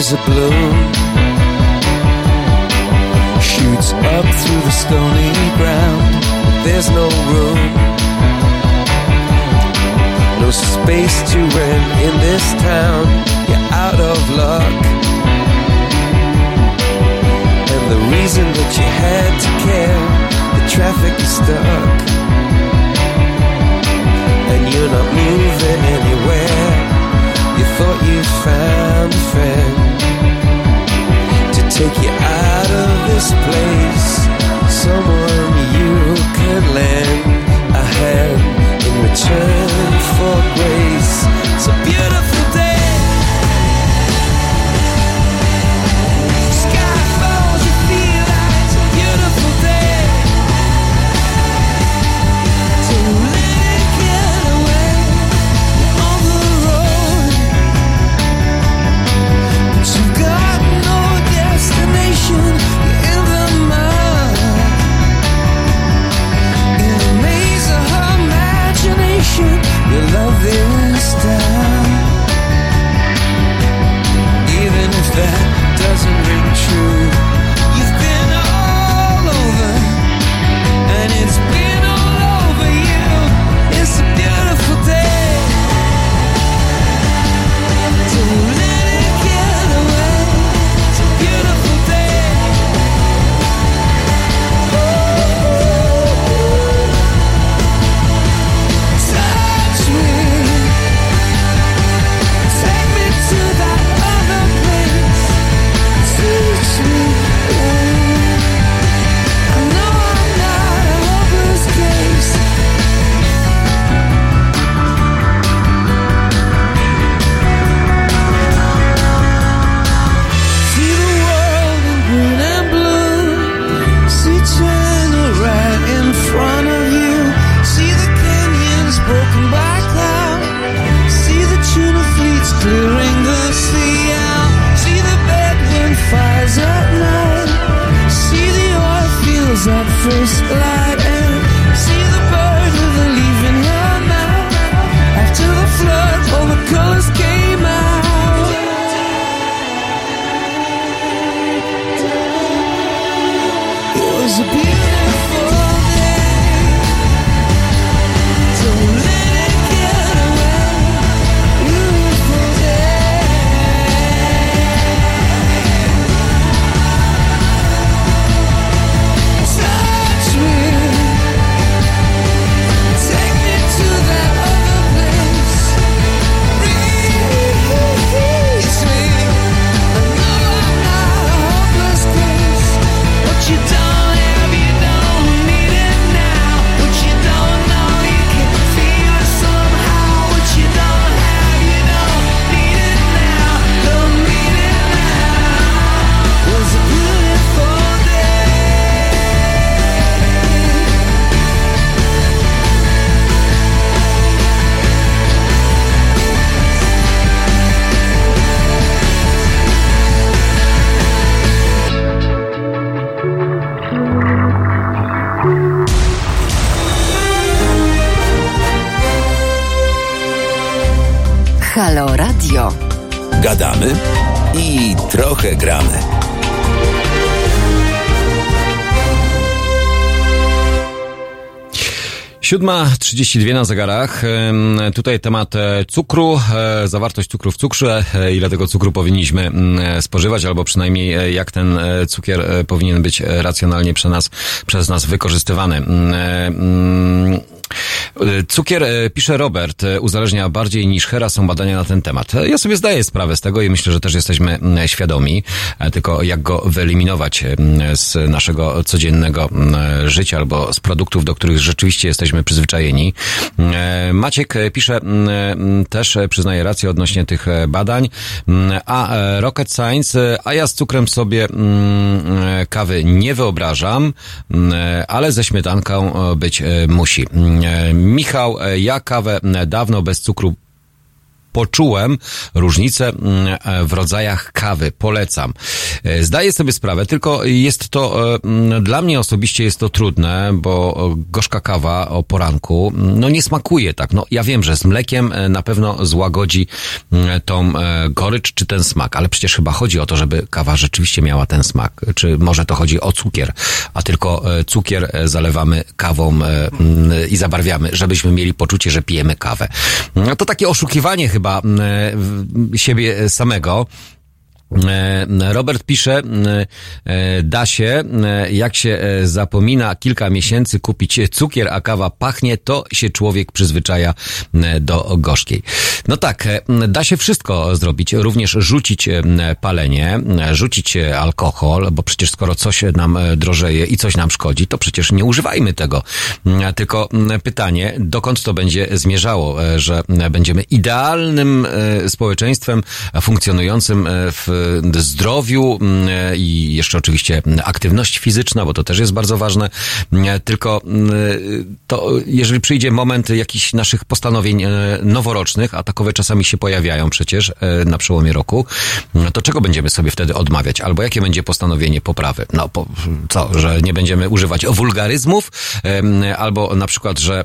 Is a blue. Shoots up through the stony ground There's no room. No space to rent in this town. You're out of luck. And the reason that you had to care The traffic is stuck. And you're not moving anywhere thought you found a friend to take you out of this place. Someone you can lend a hand in return for grace. A beautiful Your love this down. 7.32 na zegarach. Tutaj temat e, cukru, e, zawartość cukru w cukrze, e, ile tego cukru powinniśmy mm, spożywać, albo przynajmniej jak ten cukier powinien być racjonalnie przez nas, przez nas wykorzystywany. Mm, mm, E, Cukier, e, pisze Robert, e, uzależnia bardziej niż hera są badania na ten temat. Ja sobie zdaję sprawę z tego i myślę, że też jesteśmy świadomi, tylko jak go wyeliminować z naszego codziennego życia albo z produktów, do których rzeczywiście jesteśmy przyzwyczajeni. Maciek pisze też, przyznaje rację odnośnie tych badań, a Rocket Science, a ja z cukrem sobie kawy nie wyobrażam, ale ze śmietanką być musi. Michał, e, ja kawę e, dawno bez cukru poczułem różnicę mm, e, w rodzajach kawy. Polecam. E, Zdaję sobie sprawę, tylko jest to, e, mm, dla mnie osobiście jest to trudne, bo gorzka kawa o poranku, mm, no nie smakuje tak. No ja wiem, że z mlekiem na pewno złagodzi tą gorycz czy ten smak, ale przecież chyba chodzi o to, żeby kawa rzeczywiście miała ten smak. Czy może to chodzi o cukier, a tylko cukier zalewamy kawą i zabarwiamy, żebyśmy mieli poczucie, że pijemy kawę. No to takie oszukiwanie chyba mm, w- siebie samego. E, Robert pisze, e, da się, e, jak się e, zapomina kilka miesięcy kupić cukier, a kawa pachnie, to się człowiek przyzwyczaja e, do gorzkiej. No tak, e, da się wszystko zrobić, również rzucić e, palenie, e, rzucić e, alkohol, bo przecież skoro coś nam e, drożeje i coś nam szkodzi, to przecież nie używajmy tego. Tylko pytanie, dokąd to będzie zmierzało, e, że będziemy idealnym e, społeczeństwem funkcjonującym e, w zdrowiu mm, i jeszcze oczywiście aktywność fizyczna, bo to też jest bardzo ważne. Mm, Tylko mm, to, jeżeli przyjdzie moment jakichś naszych postanowień e, noworocznych, a takowe czasami się pojawiają przecież na przełomie roku, mm, to czego będziemy sobie wtedy odmawiać? Albo jakie będzie postanowienie poprawy? No, po, co, że nie będziemy używać wulgaryzmów, albo na przykład, że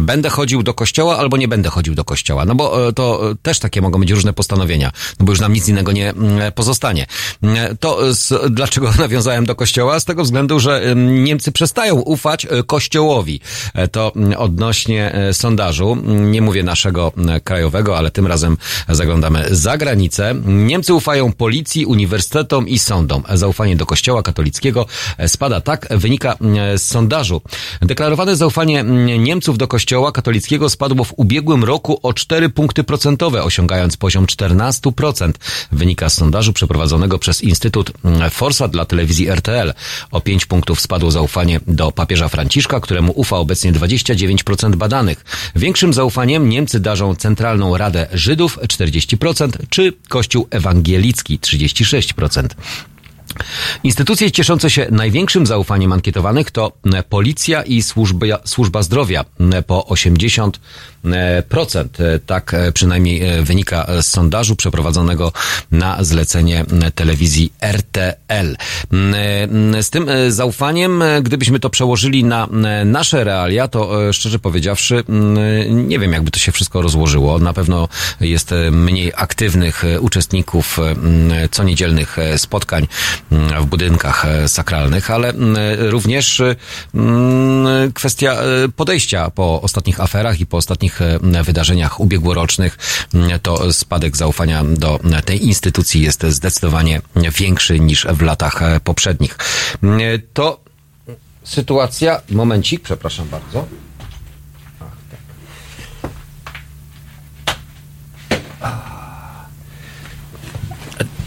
będę chodził do kościoła, albo nie będę chodził do kościoła. No bo to też takie mogą być różne postanowienia, no bo już nam nic innego nie mm, pozostanie. Mm, To z, dlaczego nawiązałem do kościoła? Z tego względu, że em, Niemcy przestają ufać e, kościołowi. E, To mm, odnośnie e, sondażu, mm, nie mówię naszego mm, krajowego, ale tym razem zaglądamy za granicę. Niemcy ufają policji, uniwersytetom i sądom. Zaufanie do kościoła katolickiego spada tak, wynika mm, z sondażu. Deklarowane zaufanie mm, Niemców do kościoła katolickiego spadło w ubiegłym roku o 4 punkty procentowe, osiągając poziom 14%. Wynika z sondażu przeprowadzonego przez Instytut mm, Forsa dla telewizji RTL. O 5 punktów spadło zaufanie do papieża Franciszka, któremu ufa obecnie 29% badanych. Większym zaufaniem Niemcy darzą Centralną Radę Żydów 40% czy Kościół Ewangelicki 36%. Instytucje cieszące się największym zaufaniem ankietowanych to e, Policja i Służba, służba Zdrowia e, po 80%. E, Tak przynajmniej wynika z sondażu przeprowadzonego na zlecenie telewizji RTL. M, e, m, Z tym zaufaniem, gdybyśmy to przełożyli na nasze realia, to szczerze powiedziawszy, m, nie wiem jakby to się wszystko rozłożyło. Na pewno jest mniej aktywnych uczestników co niedzielnych spotkań w budynkach e, sakralnych, ale również kwestia e, podejścia po ostatnich aferach i po ostatnich e, wydarzeniach ubiegłorocznych, to spadek zaufania do tej instytucji jest zdecydowanie większy niż w latach poprzednich. To sytuacja, momencik, przepraszam bardzo.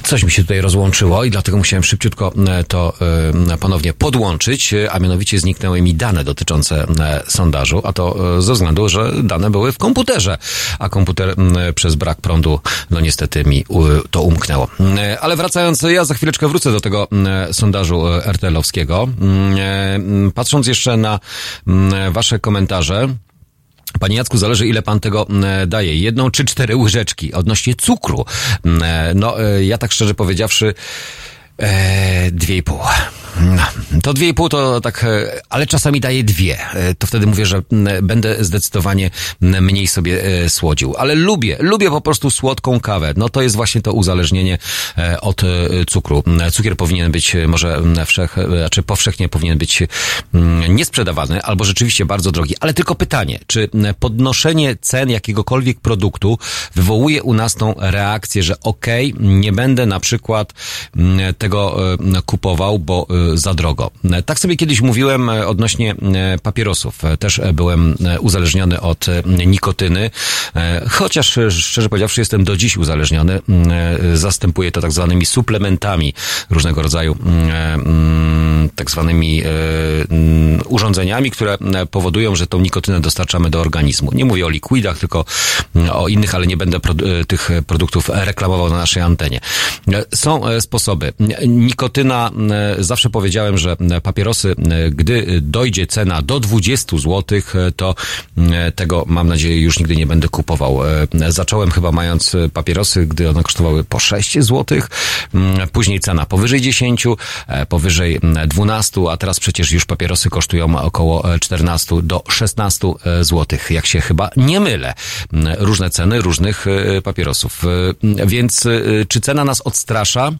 Coś mi się tutaj rozłączyło i dlatego musiałem szybciutko e, to e, ponownie podłączyć, e, a mianowicie zniknęły mi dane dotyczące sondażu, a to ze względu, że dane były w komputerze, a komputer przez brak prądu, no niestety mi to umknęło. Ale wracając, ja za chwileczkę wrócę do tego sondażu RTL-owskiego. Patrząc jeszcze na wasze komentarze, Panie Jacku, zależy ile pan tego daje. Jedną czy cztery łyżeczki odnośnie cukru. No, e, ja tak szczerze powiedziawszy, e, dwie i pół. No, To dwie i pół to tak, e, ale czasami daję dwie. E, To wtedy mówię, że będę zdecydowanie mniej sobie e, słodził. Ale lubię, lubię po prostu słodką kawę. No to jest właśnie to uzależnienie od cukru. Cukier powinien być może wszech, e, znaczy powszechnie powinien być niesprzedawany albo rzeczywiście bardzo drogi. Ale tylko pytanie, czy podnoszenie cen jakiegokolwiek produktu wywołuje u nas tą reakcję, że okej, nie będę na przykład tego kupował, bo za drogo. Tak sobie kiedyś mówiłem e, odnośnie e, papierosów. E, Też byłem uzależniony od nikotyny, chociaż szczerze powiedziawszy jestem do dziś uzależniony. Mm, Zastępuję to tak zwanymi suplementami różnego rodzaju mm, mm, tak zwanymi urządzeniami, które powodują, że tą nikotynę dostarczamy do organizmu. Nie mówię o likwidach, tylko o innych, ale nie będę tych produktów reklamował na naszej antenie. Są sposoby. Nikotyna, e, powiedziałem, że papierosy, gdy dojdzie cena do 20 zł, to e, tego mam nadzieję już nigdy nie będę kupował. E, Zacząłem chyba mając papierosy, gdy one kosztowały po 6 zł, później cena powyżej 10, e, powyżej mm, 12, a teraz przecież już papierosy kosztują około e, 14 do 16 zł, jak się chyba nie mylę. Mm, Różne ceny różnych papierosów. Więc czy cena nas odstrasza?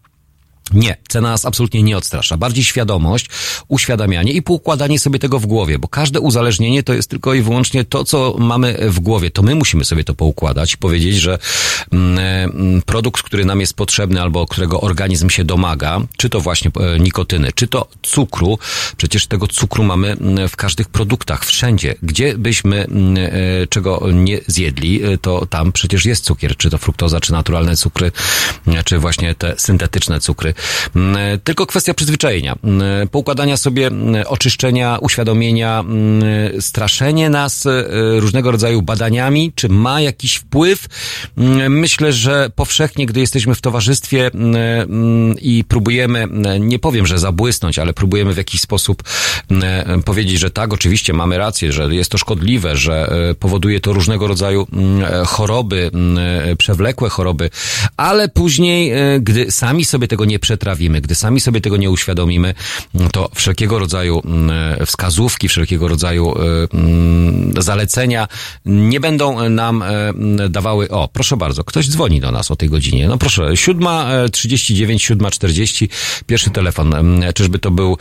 Nie, cena nas absolutnie nie odstrasza. Bardziej świadomość, uświadamianie i poukładanie sobie tego w głowie, bo każde uzależnienie to jest tylko i wyłącznie to, co mamy w głowie. To my musimy sobie to poukładać, powiedzieć, że mm, mm, produkt, który nam jest potrzebny albo którego organizm się domaga, czy to właśnie e, nikotyny, czy to cukru, przecież tego cukru mamy mm, w każdych produktach, wszędzie. Gdzie byśmy e, czego nie zjedli, e, to tam przecież jest cukier, czy to fruktoza, czy naturalne cukry, czy właśnie te syntetyczne cukry. Mm, e, Tylko kwestia przyzwyczajenia, mm, poukładania sobie, mm, oczyszczenia, uświadomienia, straszenie nas e, różnego rodzaju badaniami, czy ma jakiś wpływ. Myślę, że powszechnie, gdy jesteśmy w towarzystwie i próbujemy, nie powiem, że zabłysnąć, ale próbujemy w jakiś sposób powiedzieć, że tak, oczywiście mamy rację, że jest to szkodliwe, że e, powoduje to różnego rodzaju e, choroby, e, przewlekłe choroby, ale później, e, gdy sami sobie tego nie przetrawimy, gdy sami sobie tego nie uświadomimy, to wszelkiego rodzaju mm, e, wskazówki, wszelkiego rodzaju e, mm, zalecenia nie będą nam e, mm, dawały. O, proszę bardzo, ktoś dzwoni do nas o tej godzinie. No proszę, 7.39, 7.40, pierwszy telefon. Czyżby to był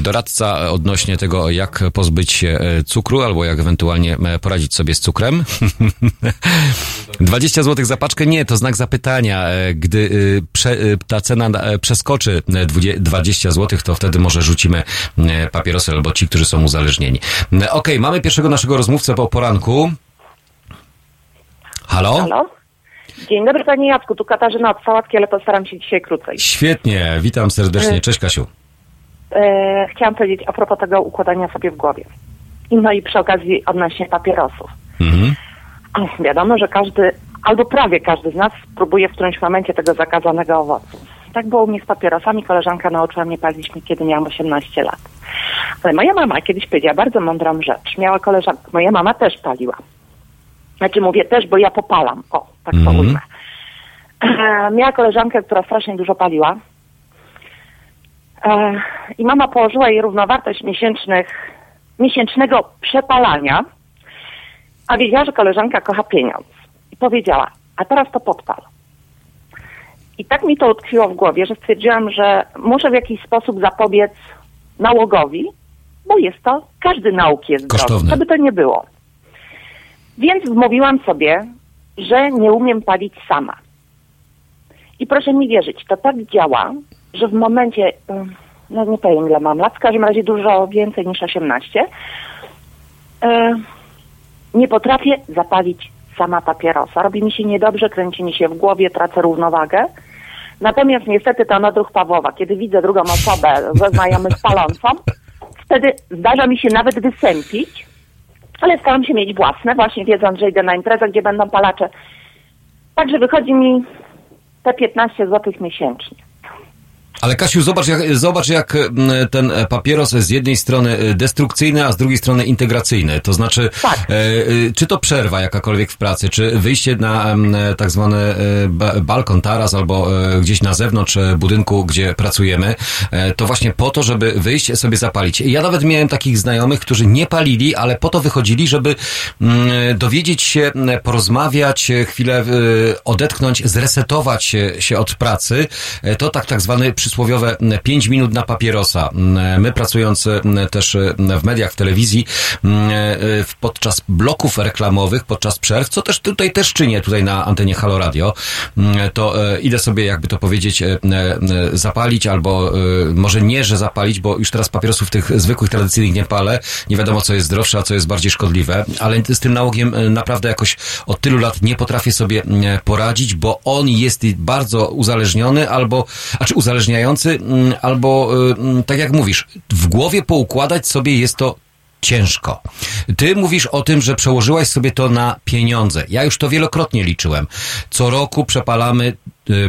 doradca odnośnie tego, jak pozbyć się cukru, albo jak ewentualnie poradzić sobie z cukrem? 20 zł za paczkę? Nie, to znak zapytania. Gdy y, y, ta cena przeskoczy e, dwudzie- 20 zł, to wtedy może rzucimy e, papierosy albo ci, którzy są uzależnieni. E, Okej, mamy pierwszego naszego rozmówcę po poranku. Halo? Halo? Dzień dobry Panie Jacku, tu Katarzyna od Sałatki, ale postaram się dzisiaj krócej. Świetnie, witam serdecznie. Cześć Kasiu. E, chciałam powiedzieć a propos tego układania sobie w głowie. No i przy okazji odnośnie papierosów. Mhm. Wiadomo, że każdy, albo prawie każdy z nas próbuje w którymś momencie tego zakazanego owocu. Tak było u mnie z papierosami. Koleżanka nauczyła mnie palić, kiedy miałam 18 lat. Ale moja mama kiedyś powiedziała bardzo mądrą rzecz. Miała koleżankę, moja mama też paliła. Znaczy mówię też, bo ja popalam. O, tak to Mhm. ujmę. E, miała koleżankę, która strasznie dużo paliła. E, I mama położyła jej równowartość miesięcznych, miesięcznego przepalania, a wiedziała, że koleżanka kocha pieniądz. I powiedziała, a teraz to podpal. I tak mi to utkwiło w głowie, że stwierdziłam, że muszę w jakiś sposób zapobiec nałogowi, bo jest to, każdy nauk jest Kosztowny. co by to nie było. Więc wmówiłam sobie, że nie umiem palić sama. I proszę mi wierzyć, to tak działa, że w momencie, ym, no nie powiem ile mam lat, w każdym razie dużo więcej niż 18, e, nie potrafię zapalić sama papierosa. Robi mi się niedobrze, kręci mi się w głowie, tracę równowagę. Natomiast niestety to odruch Pawłowa. Kiedy widzę drugą osobę ze znajomych palącą, wtedy zdarza mi się nawet wysępić, ale staram się mieć własne, właśnie wiedząc, że idę na imprezę, gdzie będą palacze. Także wychodzi mi te 15 zł miesięcznie. Ale Kasiu, zobacz jak, zobacz jak mm, ten papieros z jednej strony e, destrukcyjny, a z drugiej strony integracyjny. To znaczy, Tak. e, e, czy to przerwa jakakolwiek w pracy, czy wyjście na e, tak zwany ba, balkon, taras albo e, gdzieś na zewnątrz e, budynku, gdzie pracujemy, to właśnie po to, żeby wyjść sobie zapalić. Ja nawet miałem takich znajomych, którzy nie palili, ale po to wychodzili, żeby mm, dowiedzieć się, porozmawiać, chwilę odetchnąć, zresetować się, od pracy. To tak, tak zwany przysłowiowe 5 minut na papierosa. My pracując mm, też w mediach, w telewizji, podczas bloków reklamowych, podczas przerw, co też tutaj też czynię tutaj na antenie Halo Radio, to e, idę sobie, jakby to powiedzieć, e, e, zapalić albo może nie, że zapalić, bo już teraz papierosów tych zwykłych, tradycyjnych nie palę. Nie wiadomo, co jest zdrowsze, a co jest bardziej szkodliwe, ale z tym nałogiem naprawdę jakoś od tylu lat nie potrafię sobie poradzić, bo on jest bardzo uzależniony albo, a czy uzależniający, mm, albo y, mm, tak jak mówisz, w głowie poukładać sobie jest to ciężko. Ty mówisz o tym, że przełożyłaś sobie to na pieniądze. Ja już to wielokrotnie liczyłem. Co roku przepalamy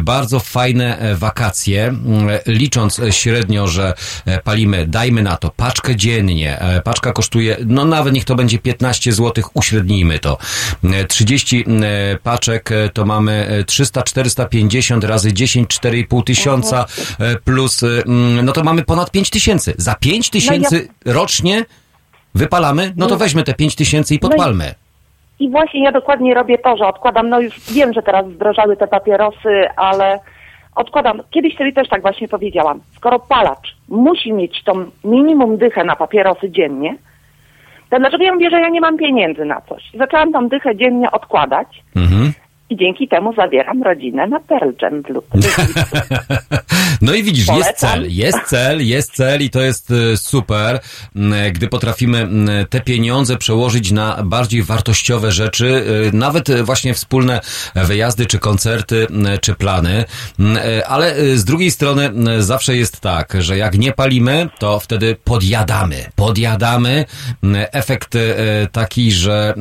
bardzo fajne e, wakacje, mm, licząc e, średnio, że e, palimy, dajmy na to, paczkę dziennie. E, Paczka kosztuje, no nawet niech to będzie 15 zł, uśrednijmy to. E, 30 e, paczek e, to mamy e, 300, 450 razy 10, 4,5 tysiąca e, plus, e, mm, no to mamy ponad 5 tysięcy. Za 5 tysięcy rocznie wypalamy, no to weźmy te 5 tysięcy i podpalmy. I właśnie ja dokładnie robię to, że odkładam, no już wiem, że teraz zdrożały te papierosy, ale odkładam. Kiedyś sobie też tak właśnie powiedziałam. Skoro palacz musi mieć tą minimum dychę na papierosy dziennie, to dlaczego ja mówię, że ja nie mam pieniędzy na coś? Zaczęłam tą dychę dziennie odkładać Mhm. I dzięki temu zawieram rodzinę na Pearl Jam w lutym. No i widzisz, jest Polecam. cel, jest cel, jest cel i to jest e, super, m, gdy potrafimy m, te pieniądze przełożyć na bardziej wartościowe rzeczy, e, nawet e, właśnie wspólne wyjazdy, czy koncerty, m, czy plany, ale z drugiej strony zawsze jest tak, że jak nie palimy, to wtedy podjadamy, podjadamy, efekt taki, że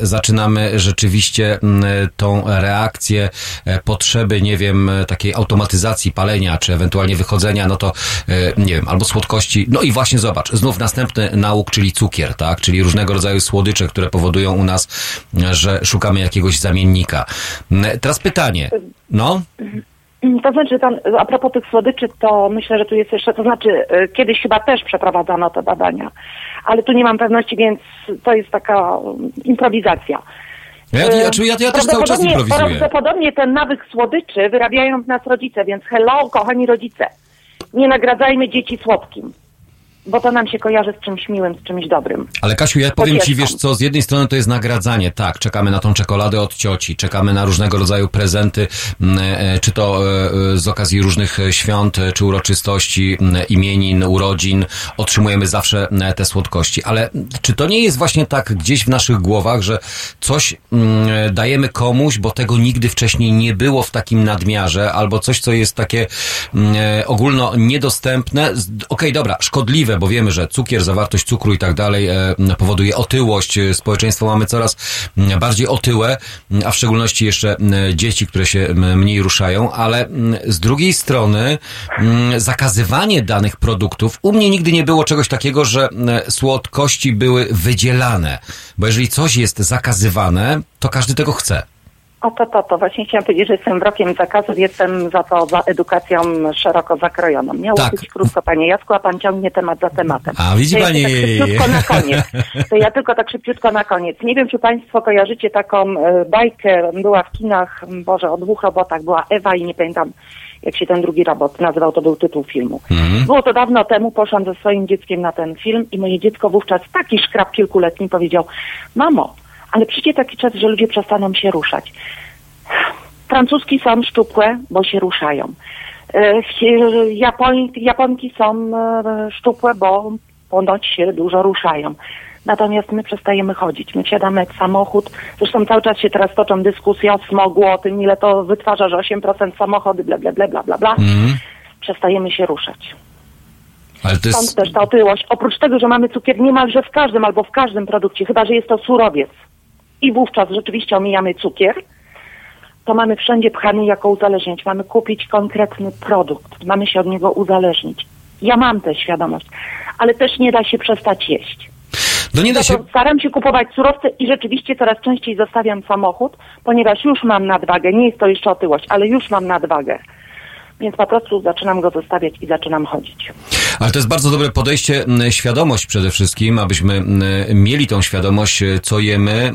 zaczynamy rzeczywiście tą reakcję e, potrzeby, nie wiem, e, takiej automatyzacji palenia, czy ewentualnie wychodzenia, no to e, nie wiem, albo słodkości. No i właśnie zobacz, znów następny nauk, czyli cukier, tak? Czyli różnego rodzaju słodycze, które powodują u nas, że szukamy jakiegoś zamiennika. Teraz pytanie. No? To znaczy, tam, a propos tych słodyczy, to myślę, że tu jest jeszcze, to znaczy, kiedyś chyba też przeprowadzano te badania, ale tu nie mam pewności, więc to jest taka um, improwizacja. Ja, ja, ja, ja, ja też cały czas improwizuję. Prawdopodobnie ten nawyk słodyczy wyrabiają w nas rodzice, więc hello, kochani rodzice, nie nagradzajmy dzieci słodkim, bo to nam się kojarzy z czymś miłym, z czymś dobrym. Ale Kasiu, ja powiem ci, wiesz co, z jednej strony to jest nagradzanie, tak, czekamy na tą czekoladę od cioci, czekamy na różnego rodzaju prezenty, m, e, czy to e, e, z okazji różnych e, świąt, e, czy uroczystości, m, imienin, urodzin, otrzymujemy zawsze te słodkości. Ale czy to nie jest właśnie tak gdzieś w naszych głowach, że coś m, e, dajemy komuś, bo tego nigdy wcześniej nie było w takim nadmiarze, albo coś, co jest takie e, ogólno niedostępne, okej, dobra, szkodliwe, szkodliwe, bo wiemy, że cukier, zawartość cukru i tak dalej e, powoduje otyłość. E, Społeczeństwo mamy coraz m, bardziej otyłe, m, a w szczególności jeszcze m, dzieci, które się mniej ruszają, ale z drugiej strony zakazywanie danych produktów, u mnie nigdy nie było czegoś takiego, że słodkości były wydzielane, bo jeżeli coś jest zakazywane, to każdy tego chce. O to, to, to właśnie chciałam powiedzieć, że jestem wrokiem zakazów, jestem za to, za edukacją szeroko zakrojoną. Miało Tak. być krótko, panie Jacku, a pan ciągnie temat za tematem. A, widzi to ja pani. Tak szybciutko na koniec. To ja tylko tak szybciutko na koniec. Nie wiem, czy państwo kojarzycie taką e, bajkę, była w kinach, Boże, o dwóch robotach, była Ewa i nie pamiętam, jak się ten drugi robot nazywał, to był tytuł filmu. Było to dawno temu, poszłam ze swoim dzieckiem na ten film i moje dziecko wówczas, taki szkrab kilkuletni, powiedział, mamo, ale przyjdzie taki czas, że ludzie przestaną się ruszać. Francuski są szczupłe, bo się ruszają. E, Japoń, Japonki są e, szczupłe, bo ponoć się dużo ruszają. Natomiast my przestajemy chodzić. My wsiadamy w samochód. Zresztą cały czas się teraz toczą dyskusje o smogu, o tym, ile to wytwarza, że 8% samochody, bla, bla, bla, bla, bla, bla. Przestajemy się ruszać. Ale to Stąd jest... też ta otyłość. Oprócz tego, że mamy cukier niemalże w każdym albo w każdym produkcie, chyba że jest to surowiec i wówczas rzeczywiście omijamy cukier, to mamy wszędzie pchany jako uzależnić. Mamy kupić konkretny produkt. Mamy się od niego uzależnić. Ja mam tę świadomość, ale też nie da się przestać jeść. No nie da się... staram się kupować surowce i rzeczywiście coraz częściej zostawiam samochód, ponieważ już mam nadwagę. Nie jest to jeszcze otyłość, ale już mam nadwagę. Więc po prostu zaczynam go zostawiać i zaczynam chodzić. Ale to jest bardzo dobre podejście, świadomość przede wszystkim, abyśmy mieli tą świadomość, e, co jemy,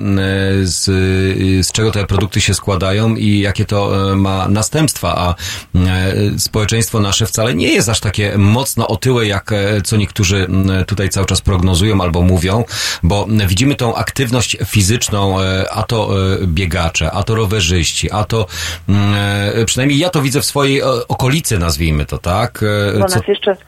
z, y, z czego te produkty się składają i jakie to e, ma następstwa, a e, społeczeństwo nasze wcale nie jest aż takie mocno otyłe, jak e, co niektórzy tutaj cały czas prognozują albo mówią, bo widzimy tą aktywność fizyczną, e, a to e, biegacze, a to rowerzyści, a to e, przynajmniej ja to widzę w swojej e, okolicy, nazwijmy to, tak? E, Bo co- nas jeszcze Tak?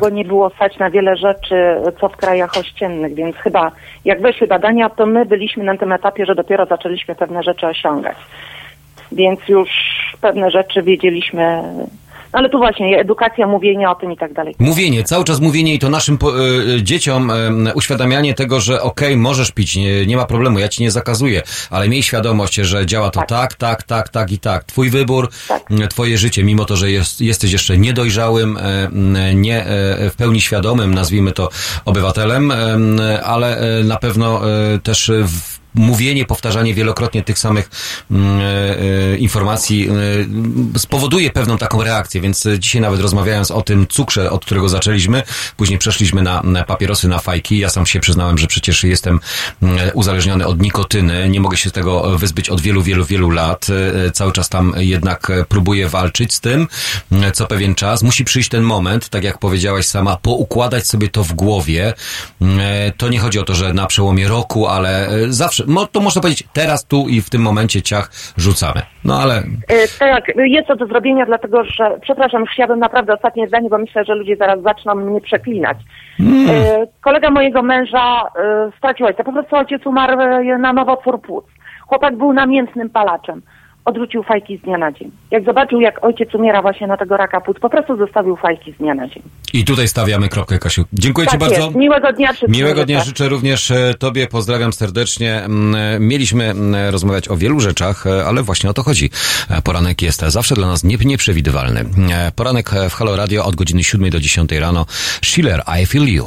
długo nie było stać na wiele rzeczy, co w krajach ościennych, więc chyba jak weszły badania, to my byliśmy na tym etapie, że dopiero zaczęliśmy pewne rzeczy osiągać. Więc już pewne rzeczy wiedzieliśmy. No ale tu właśnie edukacja, mówienie o tym i tak dalej. Mówienie, cały czas mówienie i to naszym po, y, dzieciom y, uświadamianie tego, że okej, możesz pić, nie, nie ma problemu, ja ci nie zakazuję, ale miej świadomość, że działa to tak, Tak. tak, tak, tak, i tak. Twój wybór, Tak. twoje życie, mimo to, że jest, jesteś jeszcze niedojrzałym, y, nie y, w pełni świadomym, nazwijmy to obywatelem, ale y, na pewno też w mówienie, powtarzanie wielokrotnie tych samych mm, e, e, informacji e, spowoduje pewną taką reakcję, więc dzisiaj nawet rozmawiając o tym cukrze, od którego zaczęliśmy, później przeszliśmy na, na papierosy, na fajki. Ja sam się przyznałem, że przecież jestem mm, uzależniony od nikotyny, nie mogę się tego wyzbyć od wielu, wielu, wielu lat. Cały czas tam jednak próbuję walczyć z tym, co pewien czas. Musi przyjść ten moment, tak jak powiedziałaś sama, poukładać sobie to w głowie. To nie chodzi o to, że na przełomie roku, ale zawsze, mo- to można powiedzieć teraz, tu i w tym momencie ciach rzucamy. No ale E, Tak, jest to do zrobienia, dlatego że, przepraszam, chciałabym naprawdę ostatnie zdanie, bo myślę, że ludzie zaraz zaczną mnie przeklinać. E, Kolega mojego męża e, stracił ojca, po prostu ojciec umarł na nowotwór płuc. Chłopak był namiętnym palaczem. Odrzucił fajki z dnia na dzień. Jak zobaczył, jak ojciec umiera właśnie na tego raka płuc, po prostu zostawił fajki z dnia na dzień. i tutaj stawiamy kropkę, Kasiu. Dziękuję Ci tak bardzo. jest. Miłego dnia wszystkim. Miłego dnia życzę. również e, Tobie, pozdrawiam serdecznie. Mieliśmy rozmawiać o wielu rzeczach, e, ale właśnie o to chodzi. E, Poranek jest zawsze dla nas nie- nieprzewidywalny. Poranek w Halo Radio od godziny 7 do 10 rano. Schiller, I Feel You.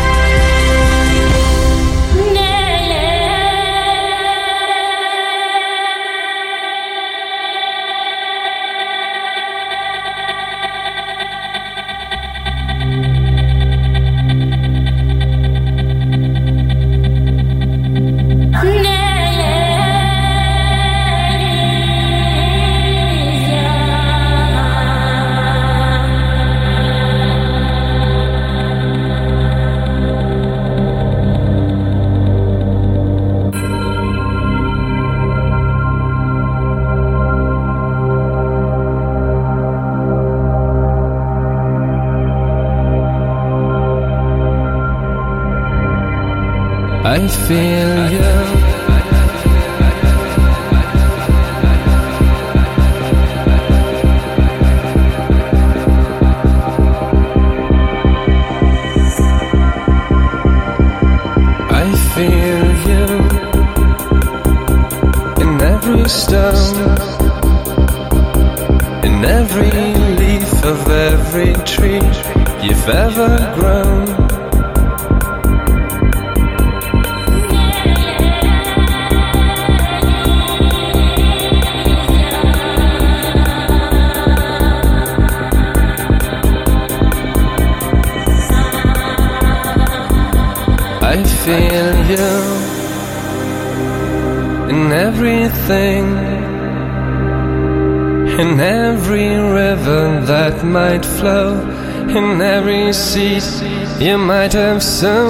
might have some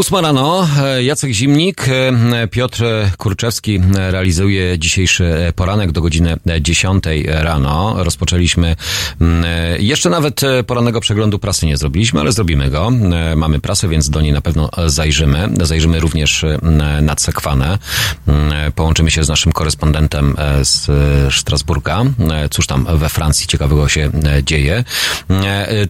Ósma rano, e, Jacek Zimnik, e, Piotr Kurczewski realizuje dzisiejszy poranek do godziny 10 rano. Rozpoczęliśmy, mm, e, jeszcze nawet porannego przeglądu prasy nie zrobiliśmy, ale zrobimy go. Mamy prasę, więc do niej na pewno zajrzymy. Zajrzymy również nad Sekwanę. Połączymy się z naszym korespondentem e, z e, Strasburga. E, Cóż tam we Francji ciekawego się dzieje.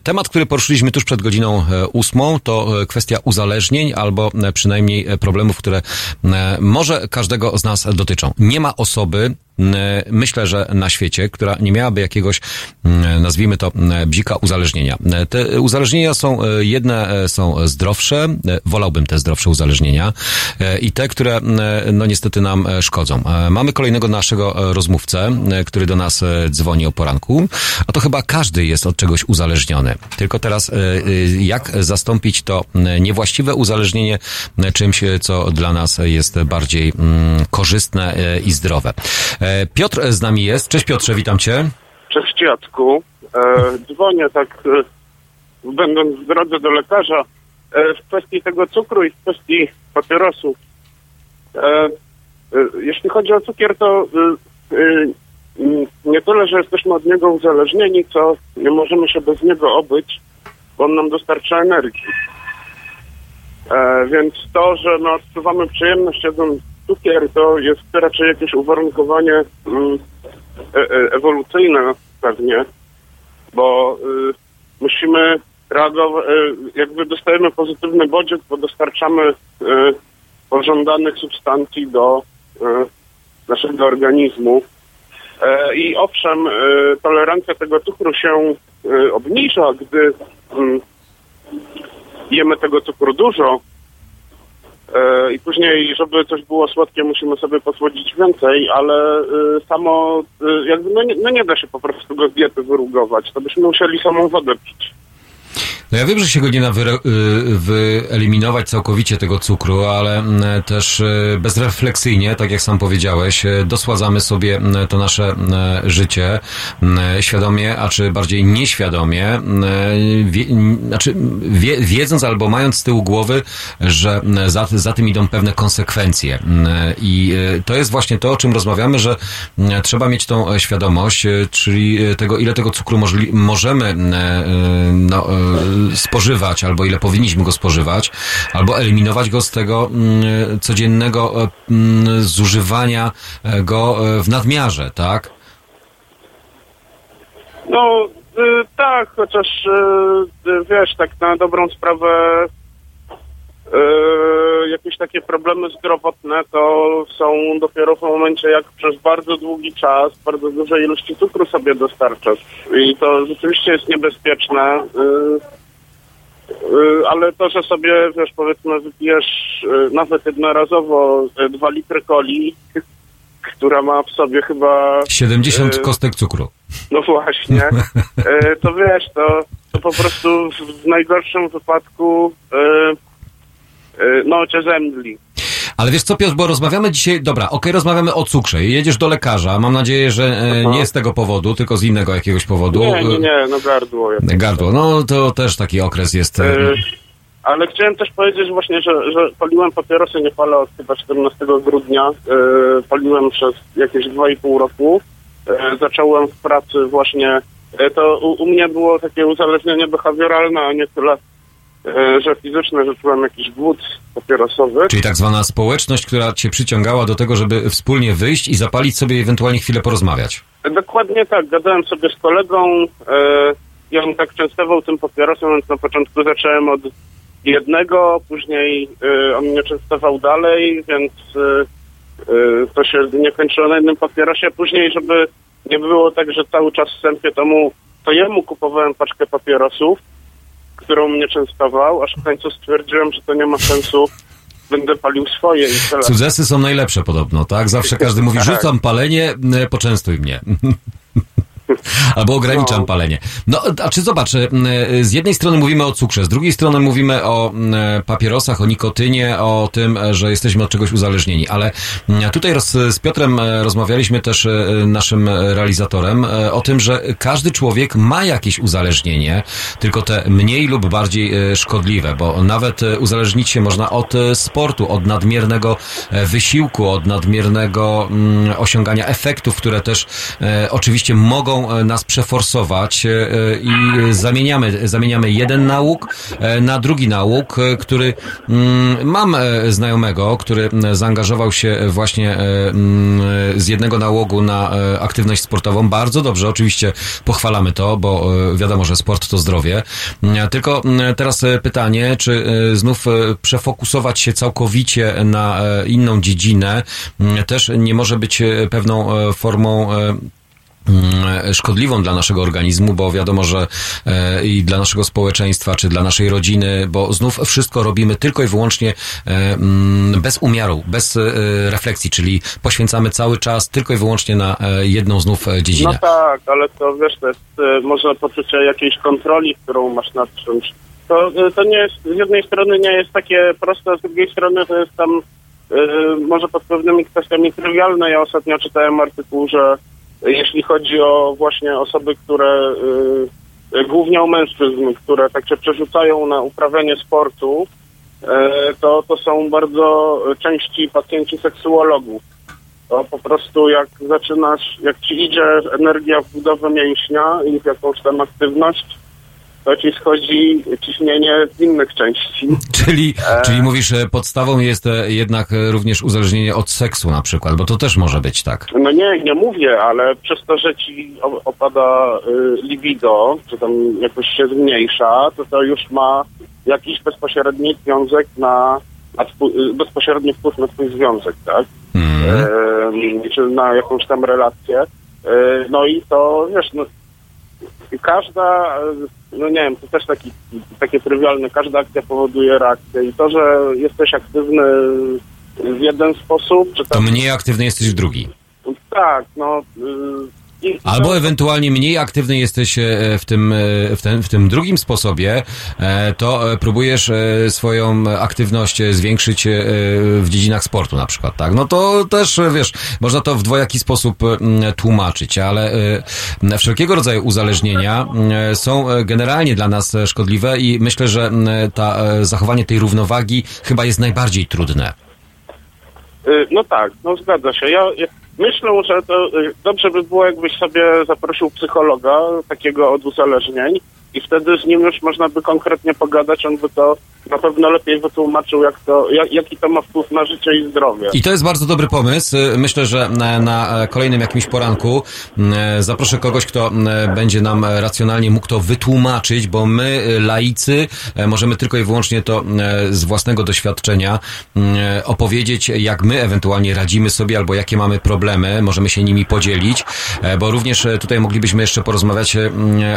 Temat, który poruszyliśmy tuż przed godziną ósmą, to kwestia uzależnień albo przynajmniej problemów, które może każdego z nas dotyczą. Nie ma osoby, myślę, że na świecie, która nie miałaby jakiegoś, m, nazwijmy to, m, bzika uzależnienia. E, Te uzależnienia są, e, jedne e, są zdrowsze, e, wolałbym te zdrowsze uzależnienia e, i te, które, no niestety nam e, szkodzą. E, Mamy kolejnego naszego e, rozmówcę, e, który do nas e, dzwoni o poranku, a to chyba każdy jest od czegoś uzależniony. Tylko teraz, e, e, jak zastąpić to niewłaściwe uzależnienie czymś, e, co dla nas jest bardziej korzystne e, i zdrowe. E, Piotr z nami jest. Cześć Piotrze, witam cię. Cześć Jacku. E, dzwonię tak, e, będąc w drodze do lekarza, e, w kwestii tego cukru i w kwestii papierosów. E, e, jeśli chodzi o cukier, to e, e, nie tyle, że jesteśmy od niego uzależnieni, co nie możemy się bez niego obyć, bo on nam dostarcza energii. E, więc to, że no, odczuwamy przyjemność jadąc cukier, to jest raczej jakieś uwarunkowanie mm, e, e, ewolucyjne pewnie, bo y, musimy reagować, y, jakby dostajemy pozytywny bodziec, bo dostarczamy y, pożądanych substancji do y, naszego organizmu. E, I owszem, tolerancja tego cukru się obniża, gdy mm, jemy tego cukru dużo, E, I później, żeby coś było słodkie, musimy sobie posłodzić więcej, ale y, samo, y, jakby, no nie, no nie da się po prostu go z diety wyrugować. To byśmy musieli samą wodę pić. No ja wiem, że się go nie y, wyeliminować całkowicie tego cukru, ale mm, też y, bezrefleksyjnie, tak jak sam powiedziałeś, y, dosładzamy sobie mm, to nasze mm, życie świadomie, a czy bardziej nieświadomie, wie, znaczy wie, wiedząc albo mając z tyłu głowy, że za, za tym idą pewne konsekwencje. I to jest właśnie to, o czym rozmawiamy, że trzeba mieć tą e, świadomość, czyli tego, ile tego cukru możli, możemy no, spożywać, albo ile powinniśmy go spożywać, albo eliminować go z tego mm, codziennego e, mm, zużywania e, go e, w nadmiarze, tak? No y, tak, chociaż y, y, wiesz, tak na dobrą sprawę jakieś takie problemy zdrowotne to są dopiero w momencie, jak przez bardzo długi czas bardzo duże ilości cukru sobie dostarczasz. I to rzeczywiście jest niebezpieczne. Y, ale to, że sobie, wiesz, powiedzmy, wypijesz y, nawet jednorazowo y, dwa litry coli, która ma w sobie chyba... 70 y, kostek cukru. No właśnie, y, to wiesz, to, to po prostu w, najgorszym wypadku y, no cię zemdli. Ale wiesz co, Piotr, bo rozmawiamy dzisiaj, dobra, okej, rozmawiamy o cukrze. Jedziesz do lekarza, mam nadzieję, że e, nie z tego powodu, tylko z innego jakiegoś powodu. Nie, nie, nie, no gardło. jakieś. Gardło, no to też taki okres jest. e, Y, Ale chciałem też powiedzieć właśnie, że, że paliłem papierosy, nie palę od chyba 14 grudnia. Y, paliłem przez jakieś 2,5 roku. Y, zacząłem w pracy właśnie, to u, u mnie było takie uzależnienie behawioralne, a nie tyle, że fizyczne, że czułem jakiś głód papierosowy. Czyli tak zwana społeczność, która cię przyciągała do tego, żeby wspólnie wyjść i zapalić sobie i ewentualnie chwilę porozmawiać. Dokładnie tak, gadałem sobie z kolegą, e, i on tak częstował tym papierosem, więc na początku zacząłem od jednego, później e, on mnie częstował dalej, więc e, e, to się nie kończyło na jednym papierosie. Później, żeby nie było tak, że cały czas wstępie to mu, to jemu kupowałem paczkę papierosów, którą mnie częstował, aż w końcu stwierdziłem, że to nie ma sensu, będę palił swoje i tyle. Cudzesy są najlepsze podobno, tak? Zawsze każdy mówi, Tak. rzucam palenie, e, poczęstuj mnie. Albo ograniczam No. palenie. No, a czy zobacz, e, z jednej strony mówimy o cukrze, z drugiej strony mówimy o e, papierosach, o nikotynie, o tym, e, że jesteśmy od czegoś uzależnieni, ale tutaj roz, z Piotrem rozmawialiśmy też, naszym realizatorem, o tym, że każdy człowiek ma jakieś uzależnienie, tylko te mniej lub bardziej szkodliwe, bo nawet uzależnić się można od sportu, od nadmiernego wysiłku, od nadmiernego osiągania efektów, które też oczywiście mogą e, nas przeforsować e, e, i zamieniamy, zamieniamy jeden e, na drugi e, który mm, mam znajomego, który zaangażował się właśnie z jednego nałogu na aktywność sportową. Bardzo dobrze, oczywiście pochwalamy to, bo wiadomo, że sport to zdrowie. Mm, Tylko teraz pytanie, czy znów przefokusować się całkowicie na inną dziedzinę też nie może być pewną formą szkodliwą dla naszego organizmu, bo wiadomo, że e, i dla naszego społeczeństwa, czy dla naszej rodziny, bo znów wszystko robimy tylko i wyłącznie e, mm, bez umiaru, bez e, refleksji, czyli poświęcamy cały czas tylko i wyłącznie na jedną znów dziedzinę. No tak, ale to wiesz, to jest może poczucie jakiejś kontroli, którą masz nad czymś. To, to nie jest, z jednej strony nie jest takie proste, z drugiej strony to jest tam może pod pewnymi kwestiami trywialne. Ja ostatnio czytałem artykuł, że jeśli chodzi o właśnie osoby, które e, głównie o mężczyzn, które tak się przerzucają na uprawianie sportu, e, to, to są bardzo części pacjenci seksuologów. To po prostu jak zaczynasz, jak ci idzie energia w budowę mięśnia i w jakąś tam aktywność, to ci schodzi ciśnienie z innych części. Czyli, E. czyli mówisz, że podstawą jest e, jednak e, również uzależnienie od seksu na przykład, bo to też może być tak. No nie, nie mówię, ale przez to, że ci opada y, libido, czy tam jakoś się zmniejsza, to to już ma jakiś bezpośredni związek na, na twój, y, bezpośredni wpływ na twój związek, tak? Em, czy na jakąś tam relację. E, No i to, wiesz, no, każda, e, no nie wiem, to też taki, takie trywialne, każda akcja powoduje reakcję i to, że jesteś aktywny w jeden sposób, czy To tam, mniej aktywny jesteś w drugi. tak, no... Albo ewentualnie mniej aktywny jesteś e, w tym, e, w tym, w tym drugim sposobie, e, to próbujesz swoją aktywność zwiększyć w dziedzinach sportu na przykład, tak? No to też, wiesz, można to w dwojaki sposób e, m, tłumaczyć, ale wszelkiego rodzaju uzależnienia są generalnie dla nas szkodliwe i myślę, że m, ta, zachowanie tej równowagi chyba jest najbardziej trudne. Y, No tak, no zgadza się. Ja myślę, że to y, dobrze by było, jakbyś sobie zaprosił psychologa takiego od uzależnień i wtedy z nim już można by konkretnie pogadać, on by to na pewno lepiej wytłumaczył, jak to, jak, jaki to ma wpływ na życie i zdrowie. I to jest bardzo dobry pomysł. Myślę, że na, na kolejnym jakimś poranku e, zaproszę kogoś, kto e, będzie nam racjonalnie mógł to wytłumaczyć, bo my, e, laicy, e, możemy tylko i wyłącznie to e, z własnego doświadczenia e, opowiedzieć, jak my ewentualnie radzimy sobie albo jakie mamy problemy, możemy się nimi podzielić, e, bo również e, tutaj moglibyśmy jeszcze porozmawiać e,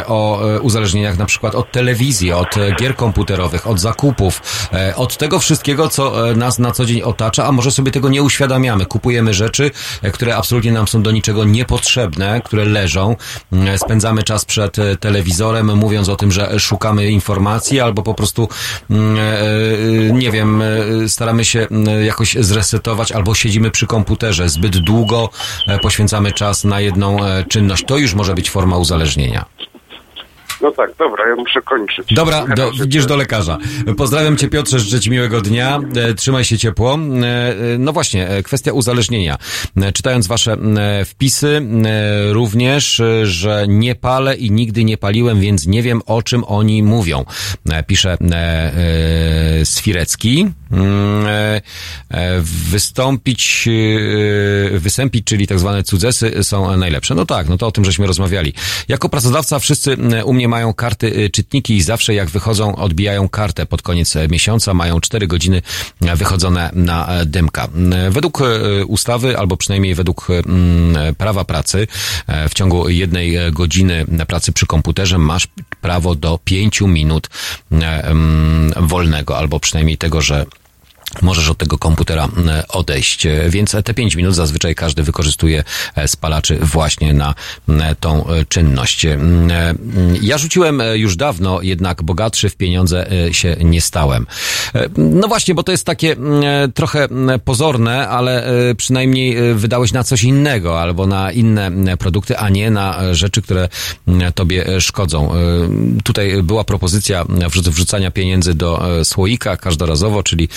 o e, uzależnieniach na przykład od telewizji, od e, gier komputerowych, od zakupów, e, od tego wszystkiego, co e, nas na co dzień otacza, a może sobie tego nie uświadamiamy. Kupujemy rzeczy, które absolutnie nam są do niczego niepotrzebne, które leżą. Mm, Spędzamy czas przed telewizorem, mówiąc o tym, że szukamy informacji, albo po prostu, mm, nie wiem, staramy się mm, jakoś zresetować, albo siedzimy przy komputerze. Zbyt długo poświęcamy czas na jedną czynność. To już może być forma uzależnienia. No tak, dobra, ja muszę kończyć. Dobra, do, idziesz do lekarza. Pozdrawiam cię Piotrze, życzę ci miłego dnia. E, Trzymaj się ciepło. E, e, No właśnie, kwestia uzależnienia. Czytając wasze wpisy, również, że nie palę i nigdy nie paliłem, więc nie wiem o czym oni mówią. Pisze e, e, Mm, e, e, Wystąpić, e, wysępić, czyli tak zwane cudzesy są najlepsze. No tak, no to o tym żeśmy rozmawiali. Jako pracodawca wszyscy u mnie mają karty czytniki i zawsze jak wychodzą, odbijają kartę pod koniec miesiąca, mają 4 godziny wychodzone na dymka. Według ustawy, albo przynajmniej według mm, prawa pracy, w ciągu jednej godziny pracy przy komputerze masz prawo do 5 minut mm, wolnego, albo przynajmniej tego, że możesz od tego komputera e, odejść. E, Więc te 5 minut zazwyczaj każdy wykorzystuje e, spalaczy właśnie na tą czynność. Ja rzuciłem już dawno, jednak bogatszy w pieniądze się nie stałem. No właśnie, bo to jest takie trochę pozorne, ale przynajmniej wydałeś na coś innego albo na inne produkty, a nie na rzeczy, które tobie szkodzą. Tutaj była propozycja wrzuc- wrzucania pieniędzy do słoika każdorazowo, czyli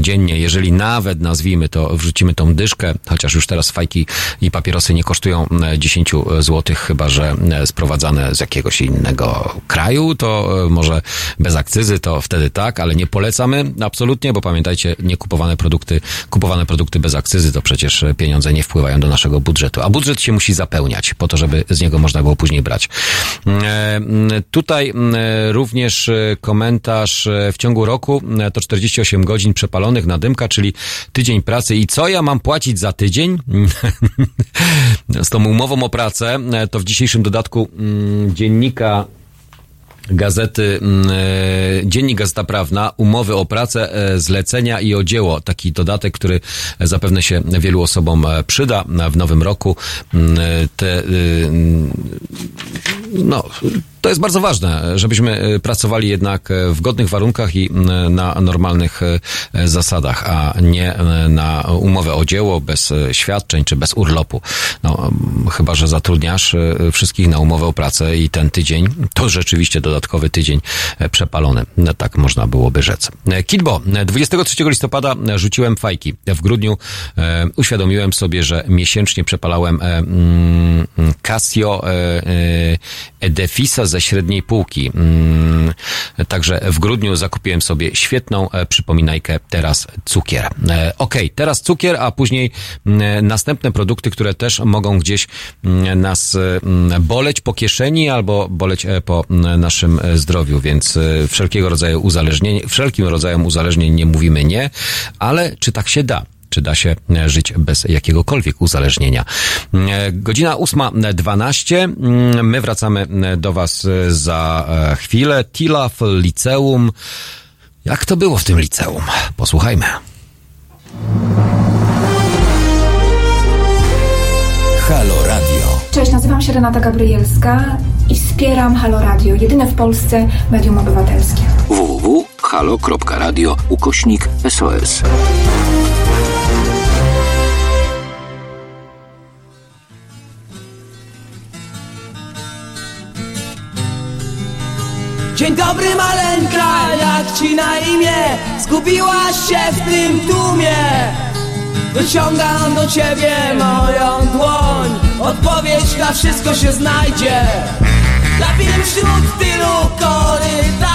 dziennie, jeżeli nawet nazwijmy to, wrzucimy tą dyszkę, chociaż już teraz fajki i papierosy nie kosztują e, 10 zł, chyba że e, sprowadzane z jakiegoś innego kraju, to e, może bez akcyzy, to wtedy tak, ale nie polecamy absolutnie, bo pamiętajcie, nie kupowane produkty, kupowane produkty bez akcyzy, to przecież e, pieniądze nie wpływają do naszego budżetu, a budżet się musi zapełniać po to, żeby z niego można było później brać. E, m, Tutaj m, również e, komentarz e, w ciągu roku e, to 48 godzin przepalonych na dymka, czyli tydzień pracy. I co ja mam płacić za tydzień? Z tą umową o pracę, e, to w dzisiejszym dodatku mm, dziennika Gazety, mm, e, Dziennik Gazeta Prawna, umowy o pracę, e, zlecenia i o dzieło. Taki dodatek, który zapewne się wielu osobom przyda w nowym roku. Mm, Te, y, no, to jest bardzo ważne, żebyśmy e, pracowali jednak e, w godnych warunkach i na normalnych e, zasadach, a nie na umowę o dzieło bez świadczeń czy bez urlopu. No, chyba, że zatrudniasz wszystkich na umowę o pracę i ten tydzień to rzeczywiście dodatkowy tydzień przepalony. No, tak można byłoby rzec. Kitbo, e, 23 listopada rzuciłem fajki. W grudniu uświadomiłem sobie, że miesięcznie przepalałem mm, Casio Edefisa ze średniej półki. Mm, Także w grudniu zakupiłem sobie świetną e, przypominajkę, teraz cukier. E, Okej, teraz cukier, a później mm, następne produkty, które też mogą gdzieś mm, nas boleć po kieszeni albo boleć e, po naszym zdrowiu, więc wszelkiego rodzaju uzależnienie, wszelkim rodzajem uzależnień nie mówimy nie, ale czy tak się da? Czy da się e, żyć bez jakiegokolwiek uzależnienia. E, Godzina 8.12. Mm, My wracamy e, do Was za chwilę. Tila w liceum. Jak to było w tym liceum? Posłuchajmy. Halo Radio. Cześć, nazywam się Renata Gabrielska i wspieram Halo Radio, jedyne w Polsce medium obywatelskie. www.halo.radio ukośnik SOS. Dzień dobry maleńka, jak ci na imię? Zgubiłaś się w tym tłumie. Wyciągam do ciebie moją dłoń. Odpowiedź na wszystko się znajdzie. Labirynt wśród tylu korytarzy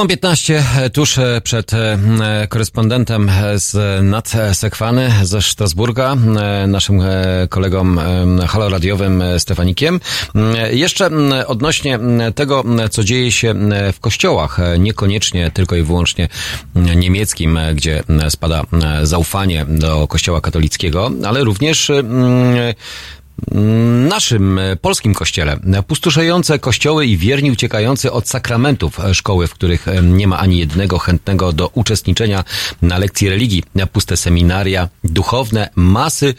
8.15 e, tuż e, przed e, korespondentem z nad Sekwany ze Strasburga, naszym kolegą haloradiowym Stefanikiem. Jeszcze odnośnie tego, co dzieje się w kościołach, niekoniecznie tylko i wyłącznie niemieckim, gdzie spada zaufanie do kościoła katolickiego, ale również naszym e, polskim kościele. Pustoszejące kościoły i wierni uciekający od sakramentów e, szkoły, w których e, nie ma ani jednego chętnego do uczestniczenia na lekcji religii. Puste seminaria duchowne, masy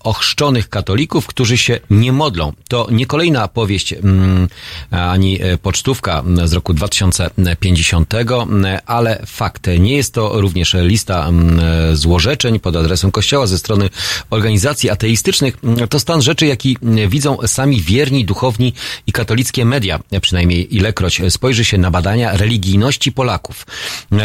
ochrzczonych katolików, którzy się nie modlą. To nie kolejna powieść mm, ani pocztówka z roku 2050, e, ale fakt. Nie jest to również lista mm, złorzeczeń pod adresem kościoła ze strony organizacji ateistycznych. To stan rzeczy, jaki widzą sami wierni, duchowni i katolickie media, przynajmniej ilekroć spojrzy się na badania religijności Polaków.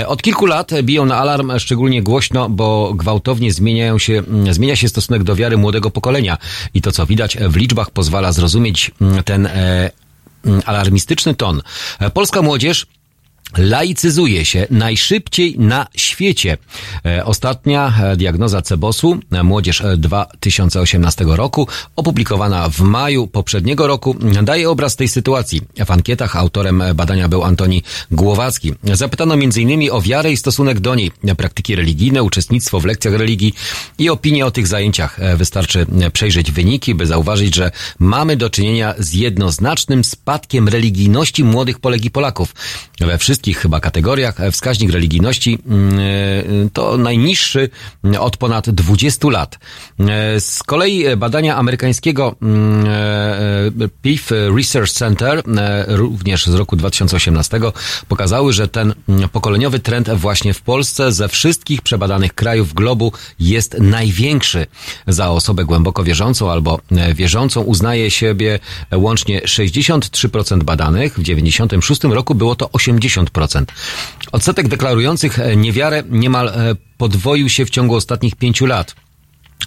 Od kilku lat biją na alarm szczególnie głośno, bo gwałtownie zmieniają się, zmienia się stosunek do wiary młodego pokolenia i to, co widać w liczbach, pozwala zrozumieć ten e, alarmistyczny ton. Polska młodzież laicyzuje się najszybciej na świecie. E, Ostatnia e, diagnoza Cebosu, e, młodzież e, 2018 roku, opublikowana w maju poprzedniego roku, daje obraz tej sytuacji. W ankietach autorem badania był Antoni Głowacki. Zapytano m.in. o wiarę i stosunek do niej, praktyki religijne, uczestnictwo w lekcjach religii i opinie o tych zajęciach. Wystarczy przejrzeć wyniki, by zauważyć, że mamy do czynienia z jednoznacznym spadkiem religijności młodych Polek i Polaków. We wszystkich chyba kategoriach e, wskaźnik religijności mm, e, to najniższy mm, od ponad 20 lat. E, Z kolei badania amerykańskiego mm, Pew Research Center, również z roku 2018, pokazały, że ten pokoleniowy trend właśnie w Polsce ze wszystkich przebadanych krajów globu jest największy. Za osobę głęboko wierzącą albo wierzącą uznaje siebie łącznie 63% badanych. W 96 roku było to 80%. Odsetek deklarujących e, niewiarę niemal e, podwoił się w ciągu ostatnich pięciu lat.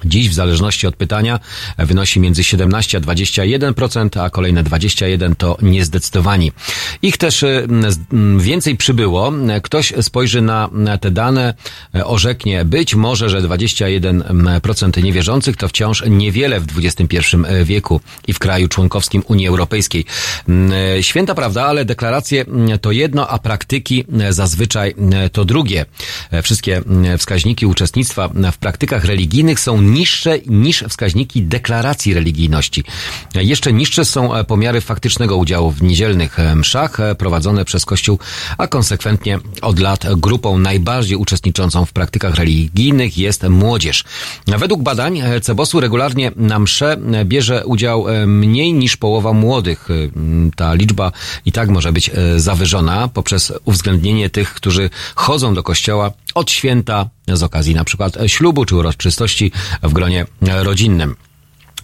Dziś w zależności od pytania wynosi między 17 a 21%, a kolejne 21 to niezdecydowani. Ich też y, więcej przybyło. Ktoś spojrzy na te dane, e, orzeknie być może, że 21% niewierzących to wciąż niewiele w XXI wieku i w kraju członkowskim Unii Europejskiej. E, Święta prawda, ale deklaracje to jedno, a praktyki e, zazwyczaj e, to drugie. E, Wszystkie wskaźniki uczestnictwa w praktykach religijnych są niższe niż wskaźniki deklaracji religijności. Jeszcze niższe są e, pomiary faktycznego udziału w niedzielnych e, mszach e, prowadzone przez Kościół, a konsekwentnie od lat grupą najbardziej uczestniczącą w praktykach religijnych jest młodzież. Według badań Cebosu regularnie na msze bierze udział mniej niż połowa młodych. Ta liczba i tak może być zawyżona poprzez uwzględnienie tych, którzy chodzą do kościoła od święta z okazji na przykład ślubu czy uroczystości w gronie rodzinnym.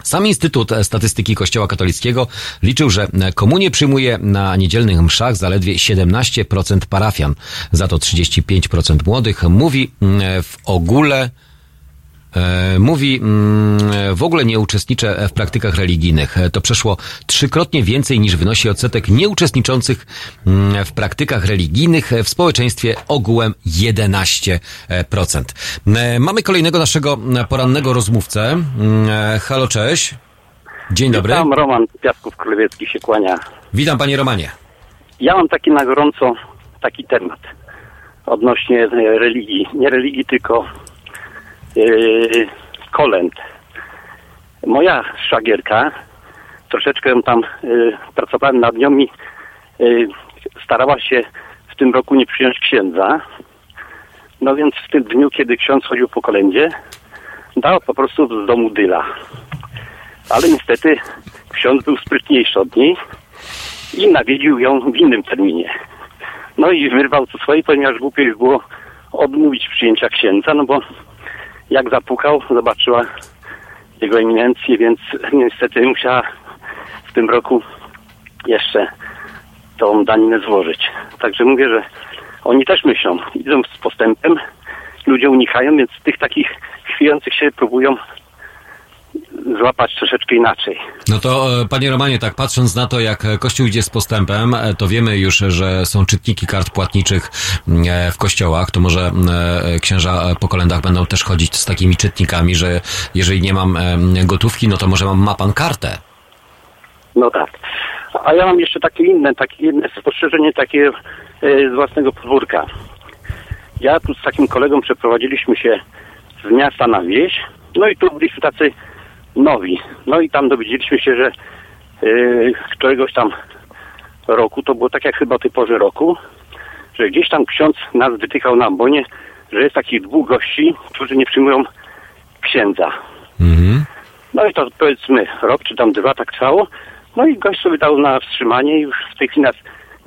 Sam Instytut Statystyki Kościoła Katolickiego liczył, że komunię przyjmuje na niedzielnych mszach zaledwie 17% parafian. Za to 35% młodych mówi w ogóle Mówi, mm, w ogóle nie uczestniczę w praktykach religijnych. E, To przeszło trzykrotnie więcej niż wynosi odsetek nieuczestniczących mm, w praktykach religijnych w społeczeństwie ogółem 11%. E, Mamy kolejnego naszego porannego rozmówcę. Mm, e, Halo, cześć. Dzień dobry. Witam, Roman Piasków Królewiecki się kłania. Witam panie Romanie. Ja mam taki na gorąco taki temat odnośnie e, religii. Nie religii, tylko yy, kolęd. Moja szwagierka, troszeczkę tam yy, pracowałem nad nią i yy, starała się w tym roku nie przyjąć księdza. No więc w tym dniu, kiedy ksiądz chodził po kolędzie, dał po prostu z domu dyla. Ale niestety ksiądz był sprytniejszy od niej i nawiedził ją w innym terminie. No i wyrwał to swoje, ponieważ głupio było odmówić przyjęcia księdza, no bo jak zapukał, zobaczyła jego eminencję, więc niestety musiała w tym roku jeszcze tą daninę złożyć. Także mówię, że oni też myślą, idą z postępem, ludzie unikają, więc tych takich chwiejących się próbują złapać troszeczkę inaczej. No to, e, panie Romanie, tak patrząc na to, jak Kościół idzie z postępem, e, to wiemy już, że są czytniki kart płatniczych e, w kościołach. To może e, księża po kolendach będą też chodzić z takimi czytnikami, że jeżeli nie mam gotówki, no to może mam, ma pan kartę. No tak. A ja mam jeszcze takie inne, takie inne spostrzeżenie takie z własnego podwórka. Ja tu z takim kolegą przeprowadziliśmy się z miasta na wieś, no i tu byliśmy tacy nowi. No i tam dowiedzieliśmy się, że e, któregoś tam roku, to było tak jak chyba o tej porze roku, że gdzieś tam ksiądz nas wytykał na ambonie, że jest takich dwóch gości, którzy nie przyjmują księdza. No i to powiedzmy rok czy tam dwa tak trwało. No i gość sobie dał na wstrzymanie i już w tej chwili nas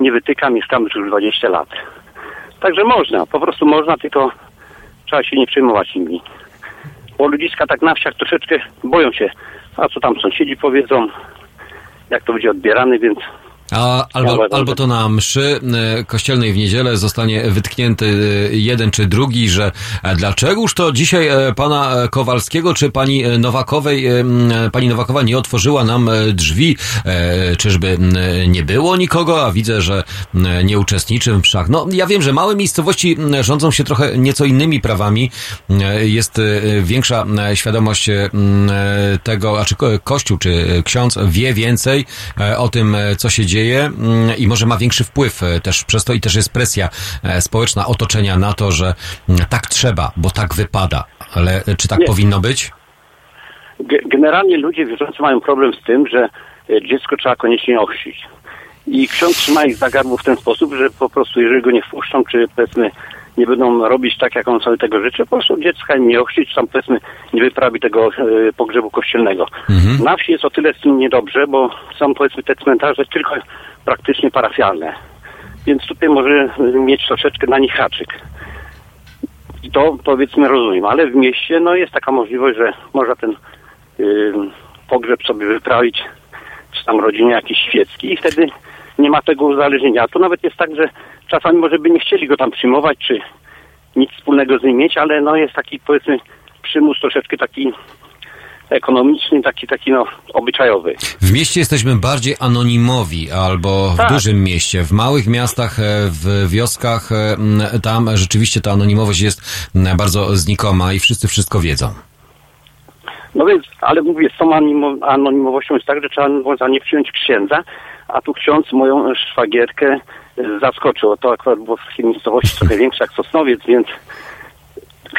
nie wytyka, mieszkamy już 20 lat. Także można, po prostu można, tylko trzeba się nie przejmować nimi. Bo ludziska tak na wsiach troszeczkę boją się, a co tam sąsiedzi powiedzą, jak to będzie odbierane, więc A, albo, albo to na mszy e, kościelnej w niedzielę zostanie wytknięty e, jeden czy drugi, że e, dlaczegoż to dzisiaj pana Kowalskiego czy pani Nowakowej, pani Nowakowa nie otworzyła nam drzwi, czyżby nie było nikogo, a widzę, że nie uczestniczy w mszach. No, ja wiem, że małe miejscowości rządzą się trochę nieco innymi prawami. Jest większa świadomość tego, a czy ko- Kościół, czy ksiądz wie więcej o tym, co się dzieje mm, i może ma większy wpływ e, też przez to i też jest presja e, społeczna otoczenia na to, że mm, tak trzeba, bo tak wypada. Ale e, czy tak Nie. powinno być? Ge- Generalnie ludzie wierzący mają problem z tym, że dziecko trzeba koniecznie ochrzcić. I ksiądz trzyma ich za gardło w ten sposób, że po prostu jeżeli go nie wpuszczą, czy powiedzmy nie będą robić tak, jak on sobie tego życzy, po prostu dziecka im nie ochrzcić, tam powiedzmy nie wyprawi tego e, pogrzebu kościelnego. Na wsi jest o tyle z tym niedobrze, bo są powiedzmy te cmentarze tylko praktycznie parafialne. Więc tutaj może mieć troszeczkę na nich haczyk. I to powiedzmy rozumiem, ale w mieście no jest taka możliwość, że można ten y, pogrzeb sobie wyprawić, czy tam rodzinie jakiś świecki i wtedy nie ma tego uzależnienia. A to nawet jest tak, że czasami może by nie chcieli go tam przyjmować, czy nic wspólnego z nim mieć, ale no jest taki powiedzmy przymus troszeczkę taki ekonomiczny, taki taki no obyczajowy. W mieście jesteśmy bardziej anonimowi, albo w Tak. dużym mieście. W małych miastach, e, w wioskach, e, tam rzeczywiście ta anonimowość jest bardzo znikoma i wszyscy wszystko wiedzą. No więc, ale mówię, z tą anonimo- anonimowością jest tak, że trzeba można nie przyjąć księdza, a tu ksiądz moją szwagierkę e, zaskoczył. To akurat było w takiej miejscowości trochę większa jak Sosnowiec, więc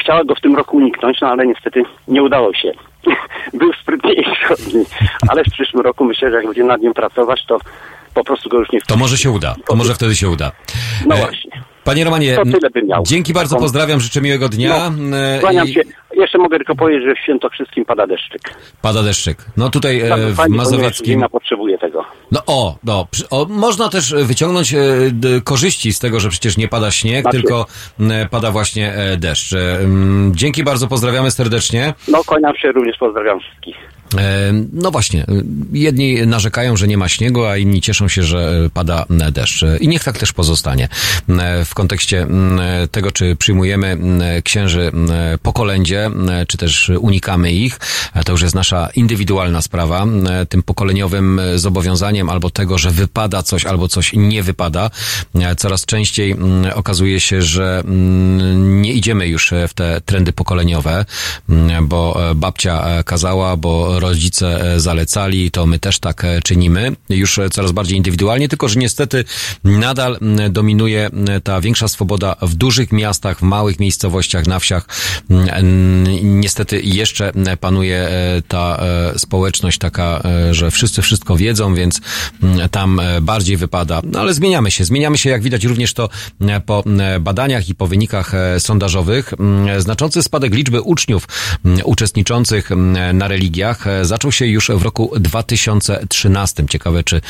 chciała go w tym roku uniknąć, no ale niestety nie udało się. Był sprytniejszy od niej, ale w przyszłym roku myślę, że jak będzie nad nim pracować, to po prostu go już nie To może się uda. To może wtedy się uda. No E, właśnie. Panie Romanie, To tyle bym miał. dzięki bardzo, Taką- pozdrawiam, życzę miłego dnia. E, Kłaniam i się. Jeszcze mogę tylko powiedzieć, że w świętokrzyskim pada deszczyk. Pada deszczyk. No tutaj e, w ponieważ Mazowieckim... ziemia potrzebuje tego. No o, no, o, można też wyciągnąć e, d, korzyści z tego, że przecież nie pada śnieg, Znaczy- tylko pada właśnie deszcz. Dzięki bardzo, pozdrawiamy serdecznie. No kłaniam się również, pozdrawiam wszystkich. E, No właśnie, jedni narzekają, że nie ma śniegu, a inni cieszą się, że pada deszcz. E, I niech tak też pozostanie. E, W kontekście m, tego, czy przyjmujemy m, księży m, po kolędzie, czy też unikamy ich, to już jest nasza indywidualna sprawa. Tym pokoleniowym zobowiązaniem albo tego, że wypada coś, albo coś nie wypada, coraz częściej okazuje się, że nie idziemy już w te trendy pokoleniowe, bo babcia kazała, bo rodzice e, zalecali, to my też tak e, czynimy. Już e, coraz bardziej indywidualnie, tylko że niestety nadal dominuje ta większa swoboda w dużych miastach, w małych miejscowościach, na wsiach. Niestety jeszcze panuje ta społeczność taka, że wszyscy wszystko wiedzą, więc tam bardziej wypada. No ale zmieniamy się. Zmieniamy się, jak widać również to po badaniach i po wynikach sondażowych. Znaczący spadek liczby uczniów uczestniczących na religiach zaczął się już w roku 2013. Ciekawe, czy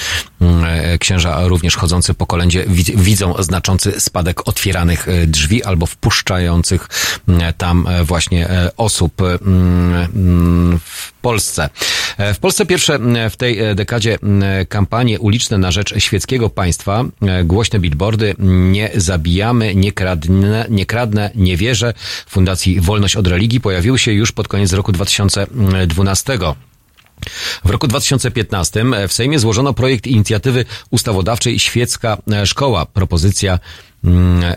m, e, księża również chodzący po kolędzie wi- widzą znaczący spadek otwieranych e, drzwi albo wpuszczających m, tam e, właśnie e, osób m, m, w Polsce. E, W Polsce pierwsze w tej e, dekadzie kampanie uliczne na rzecz świeckiego państwa, e, głośne billboardy Nie zabijamy, nie kradnę, nie kradnę, nie wierzę Fundacji Wolność od Religii pojawiły się już pod koniec roku 2012. W roku 2015 w Sejmie złożono projekt inicjatywy ustawodawczej Świecka Szkoła. Propozycja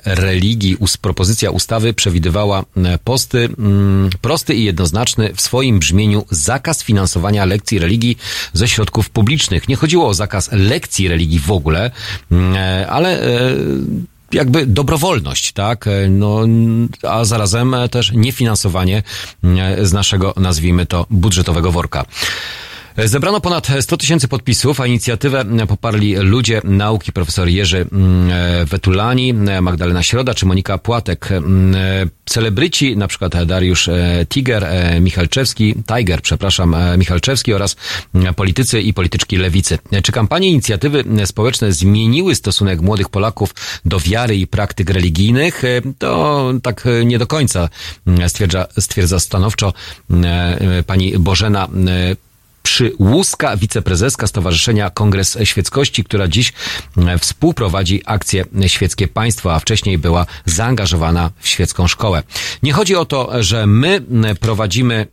religii, us, propozycja ustawy przewidywała e, posty, mm, prosty i jednoznaczny w swoim brzmieniu zakaz finansowania lekcji religii ze środków publicznych. Nie chodziło o zakaz lekcji religii w ogóle, mm, e, ale e, jakby dobrowolność, tak? E, No, a zarazem też niefinansowanie z naszego, nazwijmy to, budżetowego worka. Zebrano ponad 100 tysięcy podpisów, a inicjatywę poparli ludzie nauki, profesor Jerzy mm, Wetulani, Magdalena Środa czy Monika Płatek. Mm, Celebryci, na przykład Dariusz e, Tiger, e, Michalczewski, Tiger, przepraszam, e, Michalczewski oraz mm, politycy i polityczki lewicy. Czy kampanie inicjatywy społeczne zmieniły stosunek młodych Polaków do wiary i praktyk religijnych? To tak nie do końca stwierdza, stwierdza stanowczo pani Bożena Przyłuska, wiceprezeska Stowarzyszenia Kongres Świeckości, która dziś e, współprowadzi akcję Świeckie Państwo, a wcześniej była zaangażowana w świecką szkołę. Nie chodzi o to, że my m, prowadzimy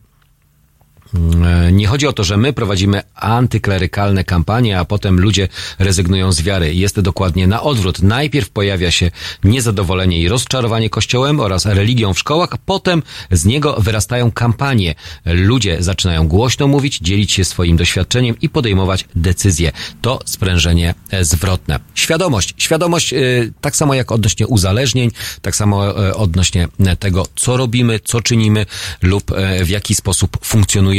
Nie chodzi o to, że my prowadzimy antyklerykalne kampanie, a potem ludzie rezygnują z wiary. Jest dokładnie na odwrót. Najpierw pojawia się niezadowolenie i rozczarowanie Kościołem oraz religią w szkołach, potem z niego wyrastają kampanie. Ludzie zaczynają głośno mówić, dzielić się swoim doświadczeniem i podejmować decyzje. To sprężenie e, zwrotne. Świadomość. Świadomość e, tak samo jak odnośnie uzależnień, tak samo e, odnośnie tego, co robimy, co czynimy lub e, w jaki sposób funkcjonujemy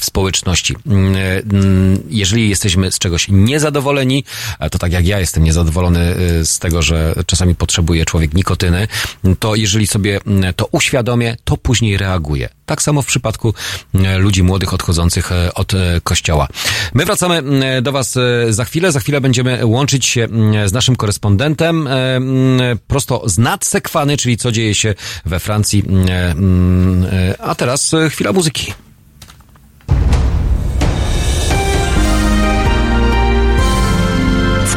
w społeczności. Mm, e, mm, Jeżeli jesteśmy z czegoś niezadowoleni, to tak jak ja jestem niezadowolony e, z tego, że czasami potrzebuje człowiek nikotyny, to jeżeli sobie mm, to uświadomię, to później reaguję. Tak samo w przypadku ludzi młodych odchodzących e, od kościoła. My wracamy do Was za chwilę. Za chwilę będziemy łączyć się z naszym korespondentem prosto z nadsekwany, czyli co dzieje się we Francji. A teraz chwila muzyki.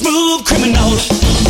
Smooth criminal.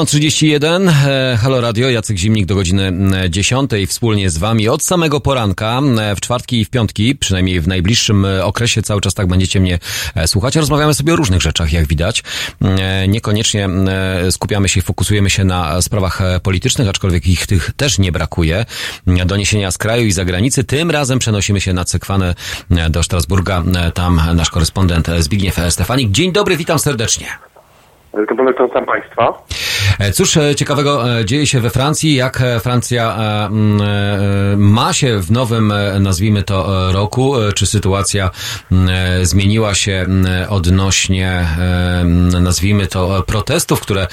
8.31, e, Halo Radio, Jacek Zimnik do godziny mm, 10. Wspólnie z Wami od samego poranka, e, w czwartki i w piątki, przynajmniej w najbliższym e, okresie, cały czas tak będziecie mnie słuchać. Rozmawiamy sobie o różnych rzeczach, jak widać. Niekoniecznie skupiamy się i fokusujemy się na sprawach politycznych, aczkolwiek ich tych też nie brakuje. Doniesienia z kraju i zagranicy. Tym razem przenosimy się na Cekwanę do Strasburga. Tam nasz korespondent Zbigniew Stefanik. Dzień dobry, witam serdecznie. Witam witam Państwa. E, Cóż e, ciekawego e, dzieje się we Francji? Jak Francja ma się w nowym, nazwijmy to, roku? Czy sytuacja zmieniła się odnośnie, nazwijmy to, protestów, które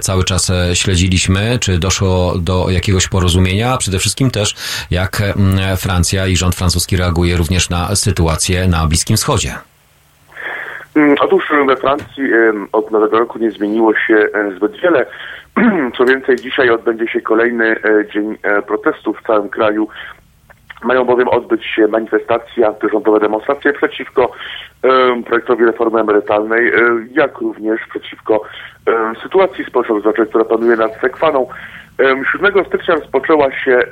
cały czas śledziliśmy? Czy doszło do jakiegoś porozumienia? Przede wszystkim też, jak Francja i rząd francuski reaguje również na sytuację na Bliskim Wschodzie? Mm, Otóż we Francji od nowego roku nie zmieniło się zbyt wiele. Co więcej, dzisiaj odbędzie się kolejny e, dzień e, protestów w całym kraju. Mają bowiem odbyć się manifestacje, antyrządowe demonstracje przeciwko projektowi reformy emerytalnej, e, jak również przeciwko sytuacji społeczno-gospodarczej, która panuje nad Sekwaną. Em, 7 stycznia rozpoczęła się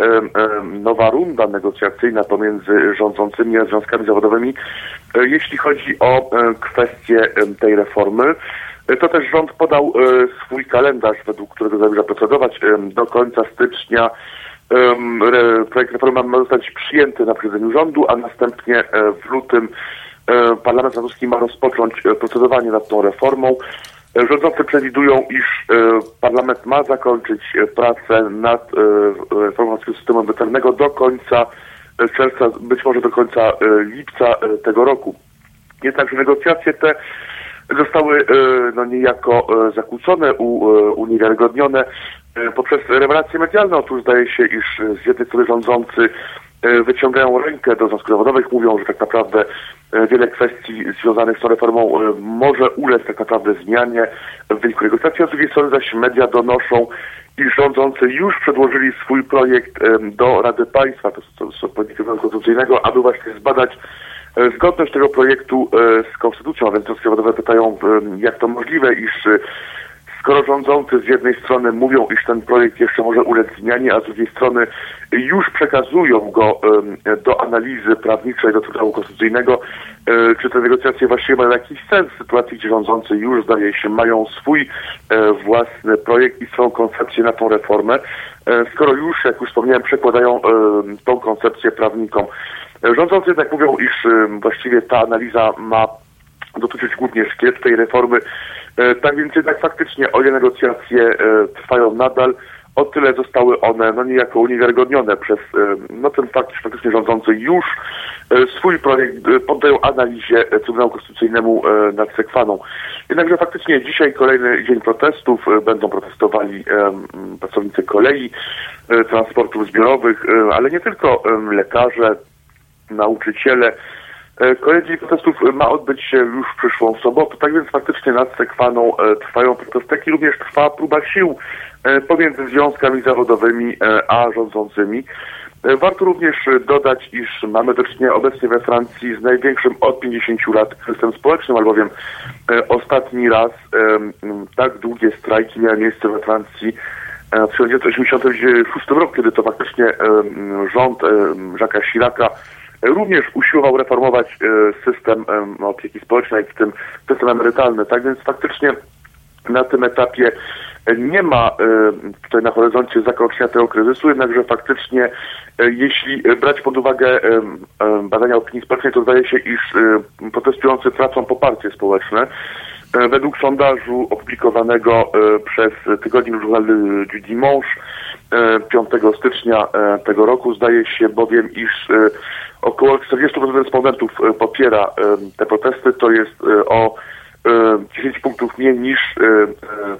nowa runda negocjacyjna pomiędzy rządzącymi a związkami zawodowymi, jeśli chodzi o e, kwestię em, tej reformy. E, To też rząd podał e, swój kalendarz, według którego zamierza procedować do końca stycznia. Projekt reformy ma zostać przyjęty na posiedzeniu rządu, a następnie e, w lutym e, Parlament Francuski ma rozpocząć e, procedowanie nad tą reformą. E, Rządzący przewidują, iż e, parlament ma zakończyć e, pracę nad e, reformą systemu emerytalnego do końca e, czerwca, być może do końca e, lipca e, tego roku. Jednakże negocjacje te zostały e, no, niejako e, zakłócone, e, uniewiarygodnione e, poprzez rewelacje medialne. Otóż zdaje się, iż e, z jednej strony rządzący e, wyciągają rękę do związków zawodowych, mówią, że tak naprawdę e, wiele kwestii związanych z tą reformą e, może ulec tak naprawdę zmianie w wyniku negocjacji, a z drugiej strony zaś media donoszą, iż rządzący już przedłożyli swój projekt e, do Rady Państwa, to jest- odpowiednik Konstytucyjnego, aby właśnie zbadać e, zgodność tego projektu e, z konstytucją, a więc związki zawodowe pytają, e, jak to możliwe, iż e, skoro rządzący z jednej strony mówią, iż ten projekt jeszcze może ulec zmianie, a z drugiej strony już przekazują go do analizy prawniczej do Trybunału Konstytucyjnego, e, czy te negocjacje właściwie mają jakiś sens w sytuacji, gdzie rządzący już, zdaje się, mają swój e, własny projekt i swoją koncepcję na tą reformę, e, skoro już, jak już wspomniałem, przekładają tą koncepcję prawnikom. Rządzący jednak mówią, iż właściwie ta analiza ma dotyczyć głównie szkielet tej reformy. Tak więc jednak faktycznie o ile negocjacje trwają nadal, o tyle zostały one no niejako uniewiarygodnione przez e, no ten fakt, że faktycznie rządzący już e, swój projekt e, poddają analizie Trybunału Konstytucyjnemu nad Sekwaną. Jednakże faktycznie dzisiaj kolejny dzień protestów, będą protestowali pracownicy kolei, transportów zbiorowych, ale nie tylko lekarze, nauczyciele. E, Kolejny protestów e, ma odbyć się już w przyszłą sobotę, tak więc faktycznie nad Sekwaną e, trwają protesty, jak również trwa próba sił pomiędzy związkami zawodowymi a rządzącymi. Warto również dodać, iż mamy do czynienia obecnie we Francji z największym od 50 lat kryzysem społecznym, albowiem ostatni raz tak długie strajki miały miejsce we Francji w 1986 roku, kiedy to faktycznie rząd Jacques'a Chiraca również usiłował reformować e, system em, opieki społecznej, w tym system emerytalny. Tak więc faktycznie na tym etapie e, nie ma e, tutaj na horyzoncie zakończenia tego kryzysu, jednakże faktycznie e, jeśli e, brać pod uwagę badania opinii społecznej, to zdaje się, iż e, protestujący tracą poparcie społeczne. E, Według sondażu opublikowanego e, przez tygodnik Journal du Dimanche e, 5 stycznia e, tego roku zdaje się bowiem, iż e, około 40% respondentów e, popiera e, te protesty. To jest e, o e, 10 punktów mniej niż e, e,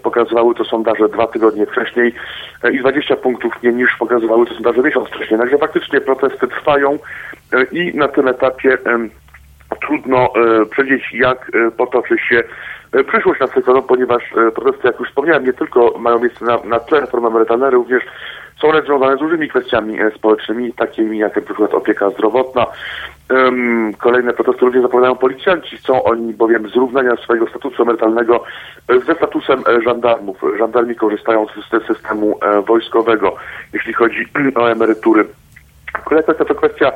pokazywały to sondaże dwa tygodnie wcześniej e, i 20 punktów mniej niż pokazywały to sondaże miesiąc wcześniej. Także faktycznie protesty trwają e, i na tym etapie trudno e, przewidzieć, jak e, potoczy się e, przyszłość na Sekwaną, ponieważ e, protesty, jak już wspomniałem, nie tylko mają miejsce na, na tle reformy emerytalnej, również są one związane z różnymi kwestiami e, społecznymi, takimi jak na przykład opieka zdrowotna. Kolejne protesty również zapowiadają policjanci. Chcą oni bowiem zrównania swojego statusu emerytalnego e, ze statusem e, żandarmów. Żandarmi korzystają z systemu e, wojskowego, jeśli chodzi o emerytury. Kolejna kwestia to kwestia e,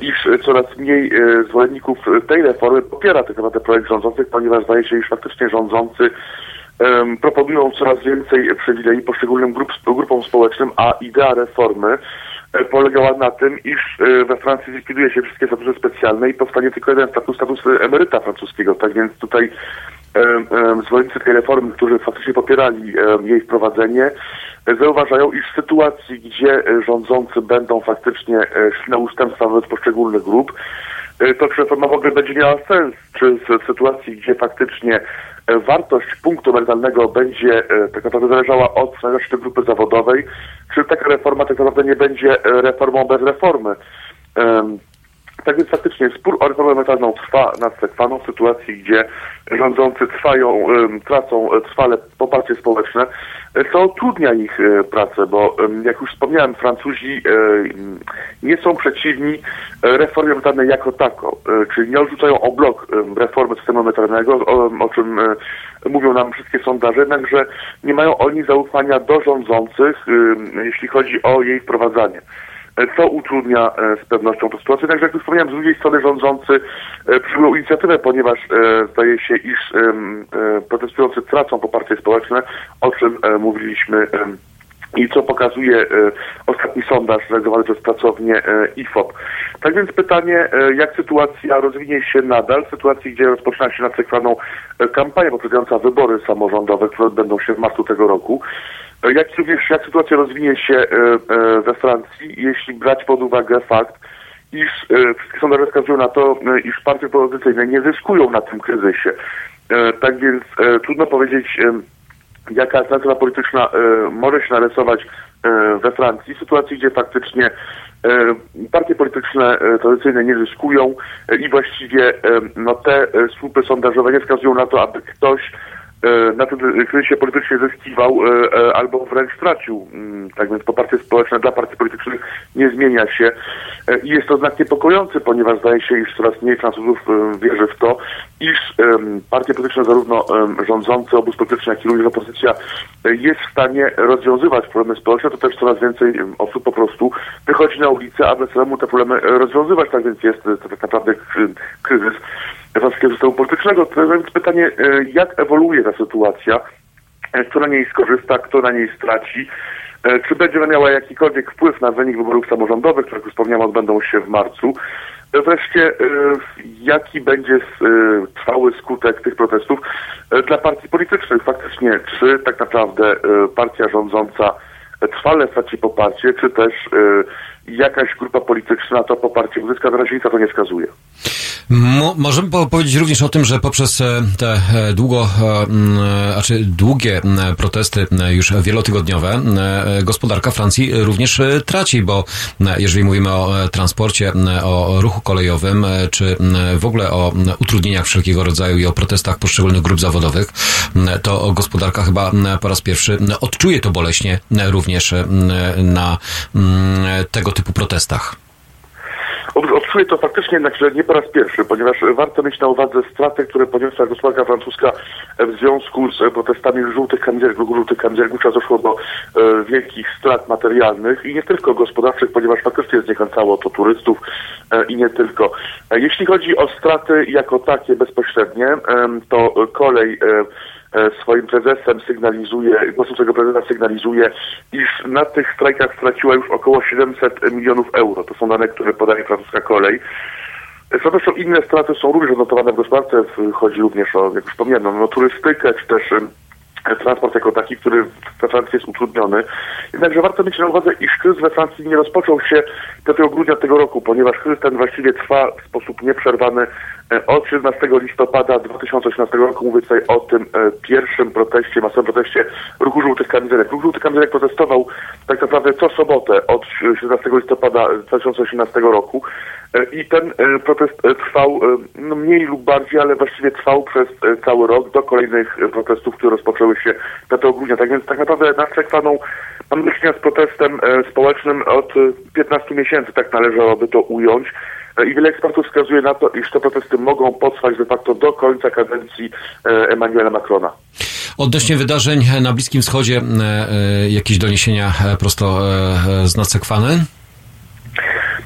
iż coraz mniej e, zwolenników tej reformy popiera tak naprawdę projekt rządzących, ponieważ zdaje się, iż faktycznie rządzący proponują coraz więcej przywilei poszczególnym grup, grupom społecznym, a idea reformy e, polegała na tym, iż e, we Francji zlikwiduje się wszystkie statusy specjalne i powstanie tylko jeden status, status emeryta francuskiego. Tak więc tutaj zwolennicy tej reformy, którzy faktycznie popierali jej wprowadzenie, e, zauważają, iż w sytuacji, gdzie e, rządzący będą faktycznie e, szli na ustępstwa wobec poszczególnych grup, e, to reforma w ogóle będzie miała sens? Czy w sytuacji, gdzie faktycznie e, wartość punktu emerytalnego będzie e, tak naprawdę zależała od znajomości grupy zawodowej, czy taka reforma tak naprawdę nie będzie e, reformą bez reformy? Tak więc faktycznie spór o reformę emerytalną trwa nad Sekwaną w sytuacji, gdzie rządzący trwają, tracą e, trwale poparcie społeczne, e, co utrudnia ich e, pracę, bo jak już wspomniałem, Francuzi e, nie są przeciwni e, reformie emerytalnej jako tako, e, czyli nie odrzucają o blok em, reformy systemu emerytalnego, o, czym e, mówią nam wszystkie sondaże, jednakże nie mają oni zaufania do rządzących, jeśli chodzi o jej wprowadzanie. e, co utrudnia e, z pewnością tę sytuację. Także jak już wspomniałem, z drugiej strony rządzący e, przyjął inicjatywę, ponieważ e, zdaje się, iż e, protestujący tracą poparcie społeczne, o czym e, mówiliśmy i co pokazuje e, ostatni sondaż realizowany przez pracownię e, IFOP. Tak więc pytanie, e, jak sytuacja rozwinie się nadal, w sytuacji, gdzie rozpoczyna się nad e, kampania poprzedzająca wybory samorządowe, które odbędą się w marcu tego roku. Jak również, jak sytuacja rozwinie się e, e, we Francji, jeśli brać pod uwagę fakt, iż e, wszystkie sondaże wskazują na to, iż partie opozycyjne nie zyskują na tym kryzysie. Tak więc trudno powiedzieć, jaka alternatywa polityczna może się narysować we Francji, w sytuacji, gdzie faktycznie partie polityczne tradycyjne nie zyskują i właściwie no, te słupy sondażowe nie wskazują na to, aby ktoś na tym kryzysie politycznie zyskiwał e, e, albo wręcz stracił. Mm, Tak więc poparcie społeczne dla partii politycznych nie zmienia się E, i jest to znak niepokojący, ponieważ zdaje się, iż coraz mniej Francuzów e, wierzy w to, iż partie polityczne, zarówno rządzące, obóz polityczny, jak i również opozycja e, jest w stanie rozwiązywać problemy społeczne, to też coraz więcej osób po prostu wychodzi na ulicę, aby samemu te problemy e, rozwiązywać. Tak więc jest e, to tak naprawdę kry- kryzys francuskiego systemu politycznego. To więc pytanie, e, jak ewoluuje ta sytuacja, e, kto na niej skorzysta, kto na niej straci, e, czy będzie ona miała jakikolwiek wpływ na wynik wyborów samorządowych, które jak już wspomniałem odbędą się w marcu. Wreszcie, jaki będzie trwały skutek tych protestów dla partii politycznych? Faktycznie, czy tak naprawdę partia rządząca trwale straci poparcie, czy też jakaś grupa polityczna to poparcie uzyska, na razie to nie wskazuje. Mo, możemy po- powiedzieć również o tym, że poprzez e, te e, długo, e, m, e, znaczy długie protesty już wielotygodniowe, gospodarka Francji również traci, bo jeżeli mówimy o transporcie, o ruchu kolejowym, czy w ogóle o utrudnieniach wszelkiego rodzaju i o protestach poszczególnych grup zawodowych, to gospodarka chyba po raz pierwszy odczuje to boleśnie również na m, typu protestach. Odczuję to faktycznie jednak, że nie po raz pierwszy, ponieważ warto mieć na uwadze straty, które poniosła gospodarka francuska w związku z protestami żółtych kamizelków, żółtych kamizelków, doszło do e, wielkich strat materialnych i nie tylko gospodarczych, ponieważ faktycznie zniechęcało to turystów e, i nie tylko. E, jeśli chodzi o straty jako takie bezpośrednie, to kolej e, swoim prezesem sygnalizuje, głosem swojego prezesa sygnalizuje, iż na tych strajkach straciła już około 700 milionów euro. To są dane, które podaje francuska kolej. Z pewnością inne straty są również odnotowane w gospodarce. Chodzi również o, jak wspomniano, no, turystykę, czy też transport jako taki, który we Francji jest utrudniony. Jednakże warto mieć na uwadze, iż kryzys we Francji nie rozpoczął się 5 grudnia tego roku, ponieważ kryzys ten właściwie trwa w sposób nieprzerwany E, Od 17 listopada 2018 roku mówię tutaj o tym e, pierwszym proteście, masowym proteście ruchu żółtych kamizelek. Ruch żółtych kamizelek protestował tak naprawdę co sobotę od 17 listopada 2018 roku E, i ten e, protest e, trwał e, no, mniej lub bardziej, ale właściwie trwał przez e, cały rok do kolejnych e, protestów, które rozpoczęły się 5 grudnia. Tak więc tak naprawdę nad Sekwaną mamy do czynienia z protestem e, społecznym od e, 15 miesięcy, tak należałoby to ująć. E, I wiele ekspertów wskazuje na to, iż te protesty mogą potrwać de facto do końca kadencji e, Emmanuela Macrona. Odnośnie wydarzeń na Bliskim Wschodzie, e, jakieś doniesienia prosto z Nacekwany?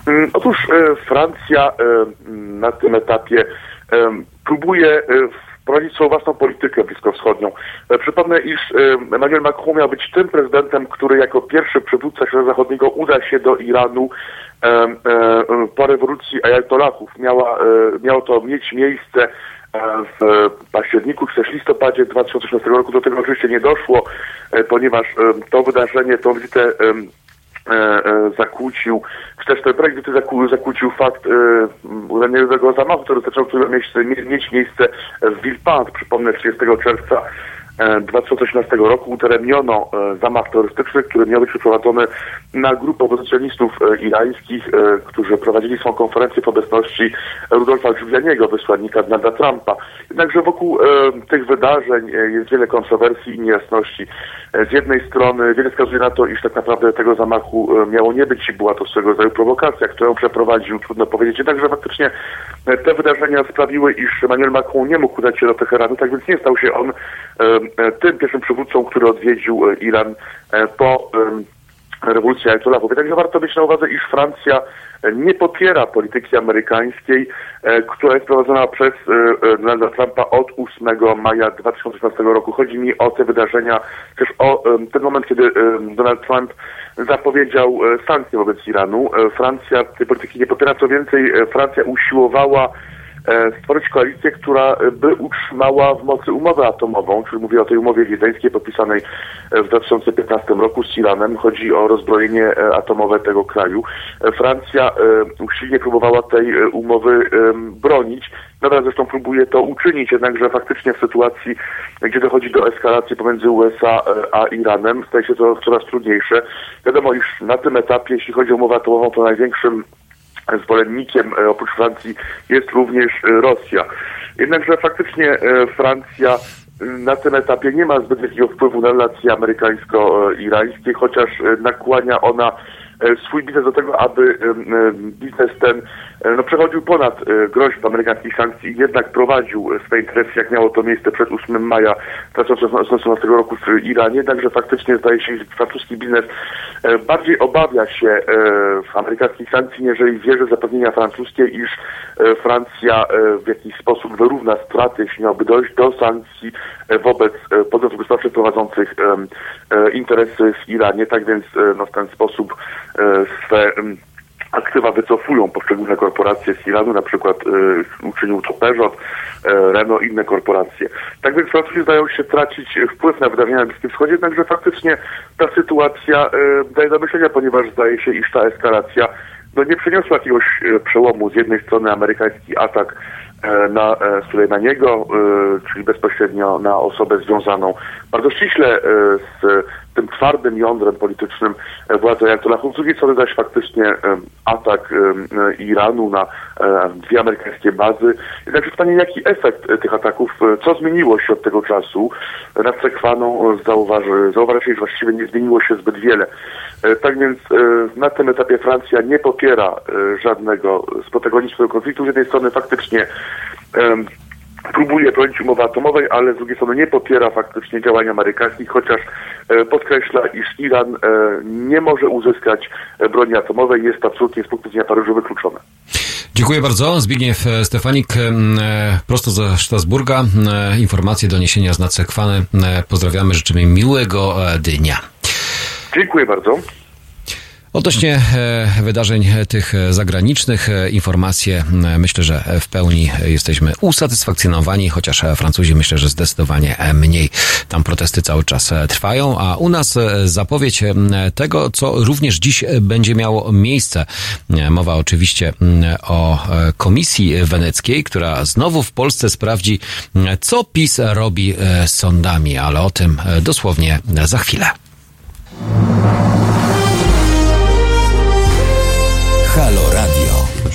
Mm, Otóż Francja na tym etapie próbuje wprowadzić swoją własną politykę bliskowschodnią. E, Przypomnę, iż e, Emmanuel Macron miał być tym prezydentem, który jako pierwszy przywódca świata zachodniego uda się do Iranu e, po rewolucji ajatollahów. Miała, miało to mieć miejsce w październiku czy też listopadzie 2016 roku. Do tego oczywiście nie doszło, ponieważ to wydarzenie, to wizytę zakłócił, czy też ten projekt zakłócił fakt e, uzasadnionego zamachu który miał miejsce, mie- mieć miejsce w Villepinte. Przypomnę, 30 czerwca e, 2018 roku udaremniono e, zamach terrorystyczny, który miał być przeprowadzony na grupę opozycjonistów e, irańskich, e, którzy prowadzili swą konferencję w obecności Rudolfa Giulianiego, wysłannika Donalda Trumpa. Jednakże wokół e, tych wydarzeń e, jest wiele kontrowersji i niejasności. E, Z jednej strony wiele wskazuje na to, iż tak naprawdę tego zamachu e, miało nie być i była to swego rodzaju prowokacja, którą przeprowadził, trudno powiedzieć. Jednakże faktycznie e, te wydarzenia sprawiły, iż Emmanuel Macron nie mógł udać się do Teheranu, tak więc nie stał się on e, e, tym pierwszym przywódcą, który odwiedził e, Iran e, po rewolucji Ayatollahów. Także warto mieć na uwadze, iż Francja e, nie popiera polityki amerykańskiej, e, która jest prowadzona przez e, e, Donalda Trumpa od 8 maja 2016 roku. Chodzi mi o te wydarzenia, też o ten moment, kiedy Donald Trump zapowiedział e, sankcje wobec Iranu. E, Francja tej polityki nie popiera, co więcej, e, Francja usiłowała e, stworzyć koalicję, która e, by utrzymała w mocy umowę atomową, czyli mówię o tej umowie wiedeńskiej podpisanej e, w 2015 roku z Iranem. Chodzi o rozbrojenie e, atomowe tego kraju. E, Francja e, usilnie próbowała tej e, umowy bronić. Nadal zresztą próbuje to uczynić, jednakże faktycznie w sytuacji, gdzie dochodzi do eskalacji pomiędzy USA e, a Iranem, staje się to coraz trudniejsze. Wiadomo, iż na tym etapie, jeśli chodzi o umowę atomową, to największym zwolennikiem e, oprócz Francji jest również e, Rosja. Jednakże faktycznie e, Francja na tym etapie nie ma zbyt wielkiego wpływu na relacje amerykańsko-irańskie, chociaż nakłania ona swój biznes do tego, aby biznes ten no, przechodził ponad e, groźbę amerykańskich sankcji i jednak prowadził e, swoje interesy, jak miało to miejsce przed 8 maja 2018 roku w Iranie. Jednakże faktycznie zdaje się, że francuski biznes e, bardziej obawia się e, amerykańskich sankcji, jeżeli wierzy zapewnienia francuskie, iż e, Francja e, w jakiś sposób wyrówna straty, jeśli miałoby dojść do sankcji e, wobec e, podmiotów gospodarczych prowadzących e, interesy w Iranie. Tak więc e, no, w ten sposób e, swe aktywa wycofują poszczególne korporacje z Iranu, na przykład e, uczynił to Peugeot, e, Renault inne korporacje. Tak więc Francuzi zdają się tracić wpływ na wydarzenia na Bliskim Wschodzie, jednakże faktycznie ta sytuacja e, daje do myślenia, ponieważ zdaje się, iż ta eskalacja no, nie przyniosła jakiegoś przełomu. Z jednej strony amerykański atak na Sulejmaniego, czyli bezpośrednio na osobę związaną bardzo ściśle z tym twardym jądrem politycznym e, władzy Ayatollahów. Z drugiej strony zaś faktycznie e, atak e, Iranu na dwie amerykańskie bazy. Jednakże pytanie, jaki efekt tych ataków, co zmieniło się od tego czasu? Nad Sekwaną zauważy, że właściwie nie zmieniło się zbyt wiele. Tak więc na tym etapie Francja nie popiera żadnego spotegonicznego konfliktu. Z jednej strony faktycznie próbuje bronić umowy atomowej, ale z drugiej strony nie popiera faktycznie działań amerykańskich, chociaż podkreśla, iż Iran e, nie może uzyskać e, broni atomowej. Jest absolutnie z punktu widzenia Paryżu wykluczone. Dziękuję bardzo. Zbigniew e, Stefanik, e, prosto ze Strasburga. E, Informacje, doniesienia z Nacekwany. E, Pozdrawiamy, życzymy miłego e, dnia. Dziękuję bardzo. Odnośnie e, wydarzeń e, tych e, zagranicznych, informacje myślę, że w pełni jesteśmy usatysfakcjonowani, chociaż Francuzi myślę, że zdecydowanie mniej. Tam protesty cały czas trwają, a u nas zapowiedź tego, co również dziś będzie miało miejsce. Mowa oczywiście o Komisji Weneckiej, która znowu w Polsce sprawdzi, co PiS robi z sądami, ale o tym dosłownie za chwilę.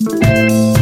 Música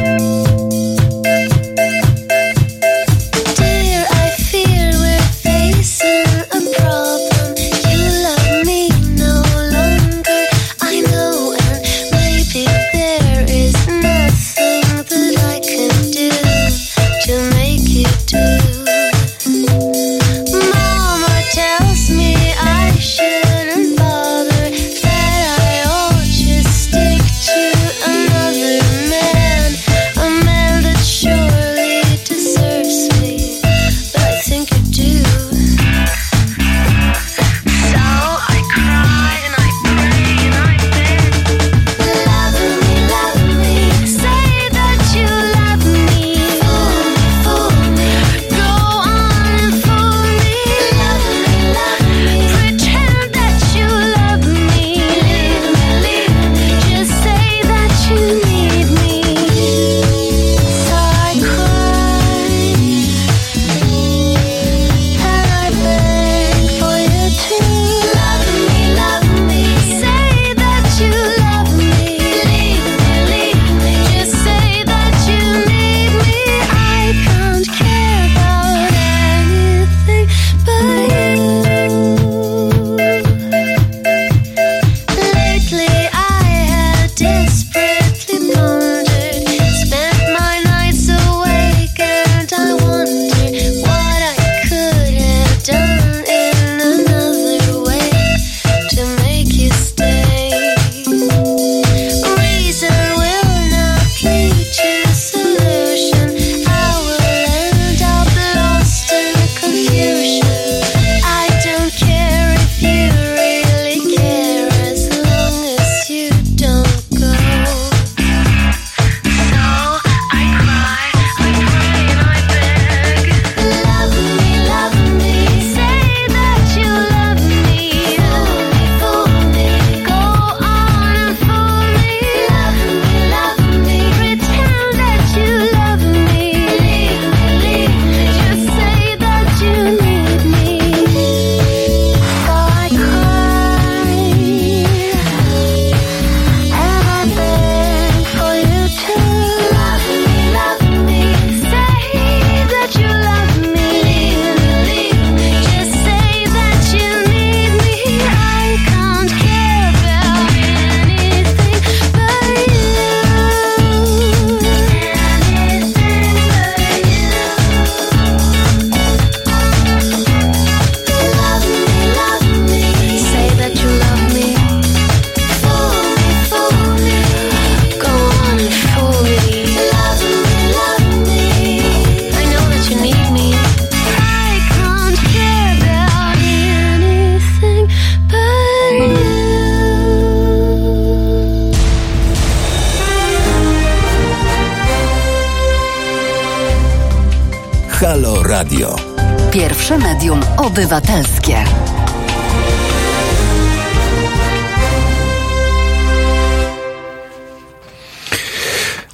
obywatelskie.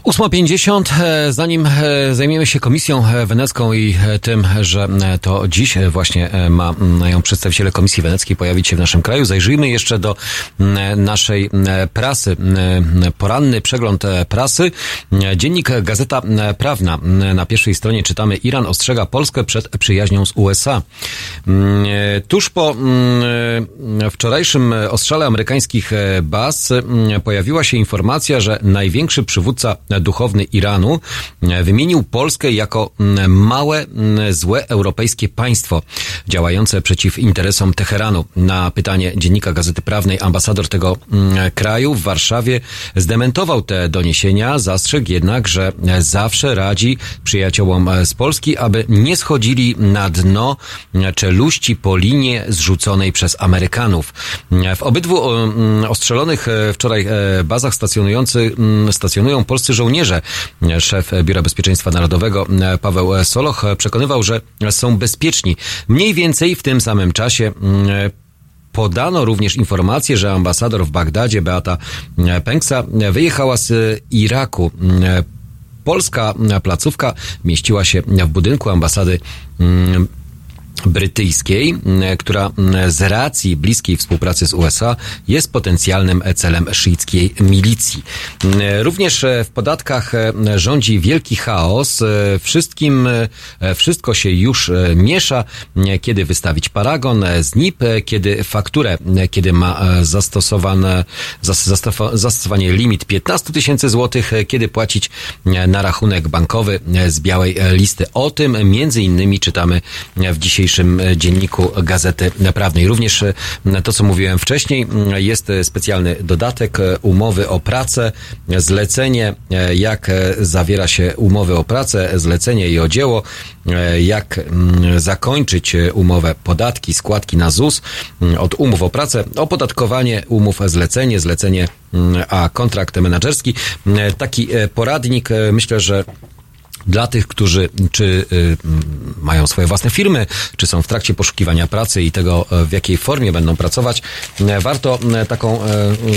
Ósma pięćdziesiąt. E, zanim e, zajmiemy się Komisją e, Wenecką i tym, że to dziś właśnie mają przedstawiciele Komisji Weneckiej pojawić się w naszym kraju, zajrzyjmy jeszcze do naszej prasy. Poranny przegląd prasy. Dziennik Gazeta Prawna. Na pierwszej stronie czytamy Iran ostrzega Polskę przed przyjaźnią z USA. M, e, Tuż po m, wczorajszym ostrzale amerykańskich e, baz m, pojawiła się informacja, że największy przywódca duchowny Iranu e, wymienił Polskę jako małe, złe europejskie państwo działające przeciw interesom Teheranu. Na pytanie dziennika Gazety Prawnej ambasador tego kraju w Warszawie zdementował te doniesienia, zastrzegł jednak, że e, zawsze radzi przyjaciołom e, z Polski, aby nie schodzili na dno e, czeluści po linie zrzuconej przez Amerykanów. E, W obydwu mm, ostrzelonych e, wczoraj e, bazach stacjonujący, mm, stacjonują polscy żołnierze. Szef Biura Bezpieczeństwa Narodowego e, Paweł Soloch przekonywał, że są bezpieczni. Mniej więcej w tym samym czasie mm, Podano również informację, że ambasador w Bagdadzie Beata Pęksa wyjechała z Iraku. Polska placówka mieściła się w budynku ambasady brytyjskiej, m, która m, z racji bliskiej współpracy z USA jest potencjalnym celem szyickiej milicji. M, Również e, w podatkach e, rządzi wielki chaos. E, Wszystkim, e, wszystko się już e, miesza, kiedy wystawić paragon e, z NIP, e, kiedy fakturę, e, kiedy ma e, zastosowane, zastosowanie limit 15 tysięcy złotych, e, kiedy płacić e, na rachunek bankowy e, z białej e, listy. O tym między innymi czytamy e, w dzisiejszym e, dzienniku Gazety Prawnej. Również e, to, co mówiłem wcześniej, m, jest e, specjalny dodatek umowy o pracę, zlecenie, jak zawiera się umowy o pracę, zlecenie i o dzieło, jak mm, zakończyć umowę podatki, składki na ZUS mm, od umów o pracę, opodatkowanie umów zlecenie, zlecenie mm, a kontrakt menedżerski. Mm, Taki poradnik, myślę, że dla tych, którzy czy y, mają swoje własne firmy, czy są w trakcie poszukiwania pracy i tego, e, w jakiej formie będą pracować, e, warto e, taką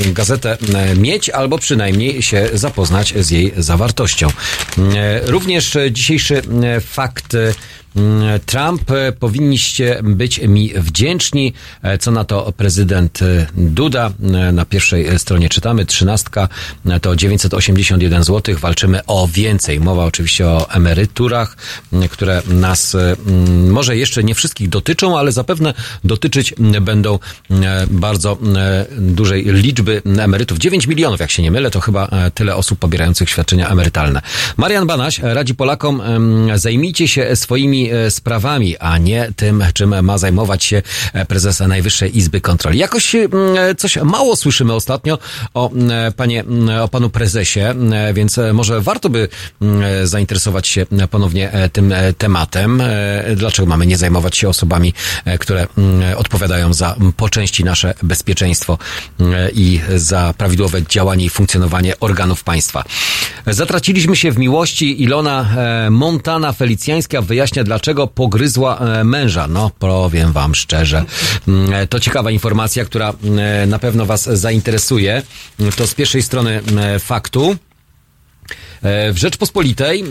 gazetę mieć albo przynajmniej się zapoznać z jej zawartością. Również dzisiejszy fakt Trump, e, powinniście być mi wdzięczni. E, Co na to prezydent e, Duda? Na pierwszej stronie czytamy, trzynastka to 981 zł. Walczymy o więcej. Mowa oczywiście o emeryturach, które nas może jeszcze nie wszystkich dotyczą, ale zapewne dotyczyć będą bardzo dużej liczby emerytów. 9 milionów, jak się nie mylę, to chyba tyle osób pobierających świadczenia emerytalne. Marian Banaś radzi Polakom, zajmijcie się swoimi e, sprawami, a nie tym, czym ma zajmować się e, prezes Najwyższej Izby Kontroli. Jakoś em, coś mało słyszymy ostatnio o panie, o panu prezesie, więc e, może warto by zainteresować się ponownie e, tym e, tematem. E, Dlaczego mamy nie zajmować się osobami, e, które odpowiadają za po części nasze bezpieczeństwo i za prawidłowe działanie i funkcjonowanie organów państwa. Zatraciliśmy się w miłości. Ilona e, Montana Felicjańska wyjaśnia, dlaczego pogryzła e, męża. No, powiem wam szczerze. Mm, e, To ciekawa informacja, która e, na pewno was zainteresuje. To z pierwszej strony faktu. E, W Rzeczpospolitej e,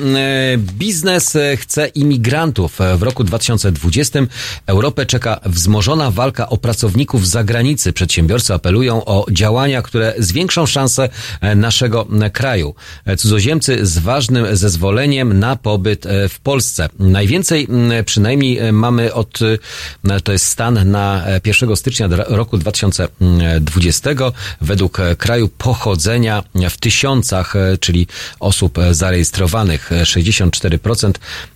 biznes e, chce imigrantów. W roku 2020 Europę czeka wzmożona walka o pracowników z zagranicy. Przedsiębiorcy apelują o działania, które zwiększą szanse naszego kraju. Cudzoziemcy z ważnym zezwoleniem na pobyt w Polsce. Najwięcej przynajmniej mamy od, to jest stan na e, 1 stycznia roku 2020 według kraju pochodzenia w tysiącach, czyli osób e, zarejestrowanych. E, 64%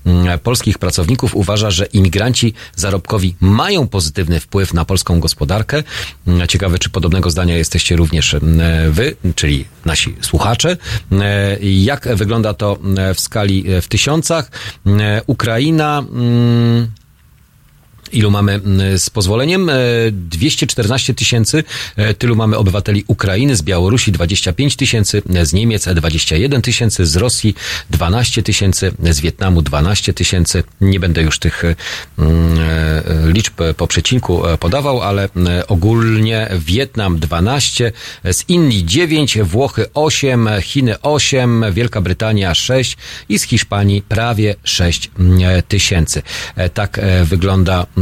mm, polskich pracowników uważa, że imigranci zarobkowi mają pozytywny wpływ na polską gospodarkę. Mm, Ciekawe, czy podobnego zdania jesteście również mm, wy, czyli nasi słuchacze. Jak wygląda to w skali e, w tysiącach? Ukraina. mm, Ilu mamy z pozwoleniem? E, 214 tysięcy. E, Tylu mamy obywateli Ukrainy, z Białorusi 25 tysięcy, e, z Niemiec 21 tysięcy, z Rosji 12 tysięcy, z Wietnamu 12 tysięcy. Nie będę już tych e, e, liczb po przecinku e, podawał, ale e, ogólnie Wietnam 12, z Indii 9, Włochy 8, Chiny 8, Wielka Brytania 6 i z Hiszpanii prawie 6 mm, tysięcy. E, Tak e, wygląda e,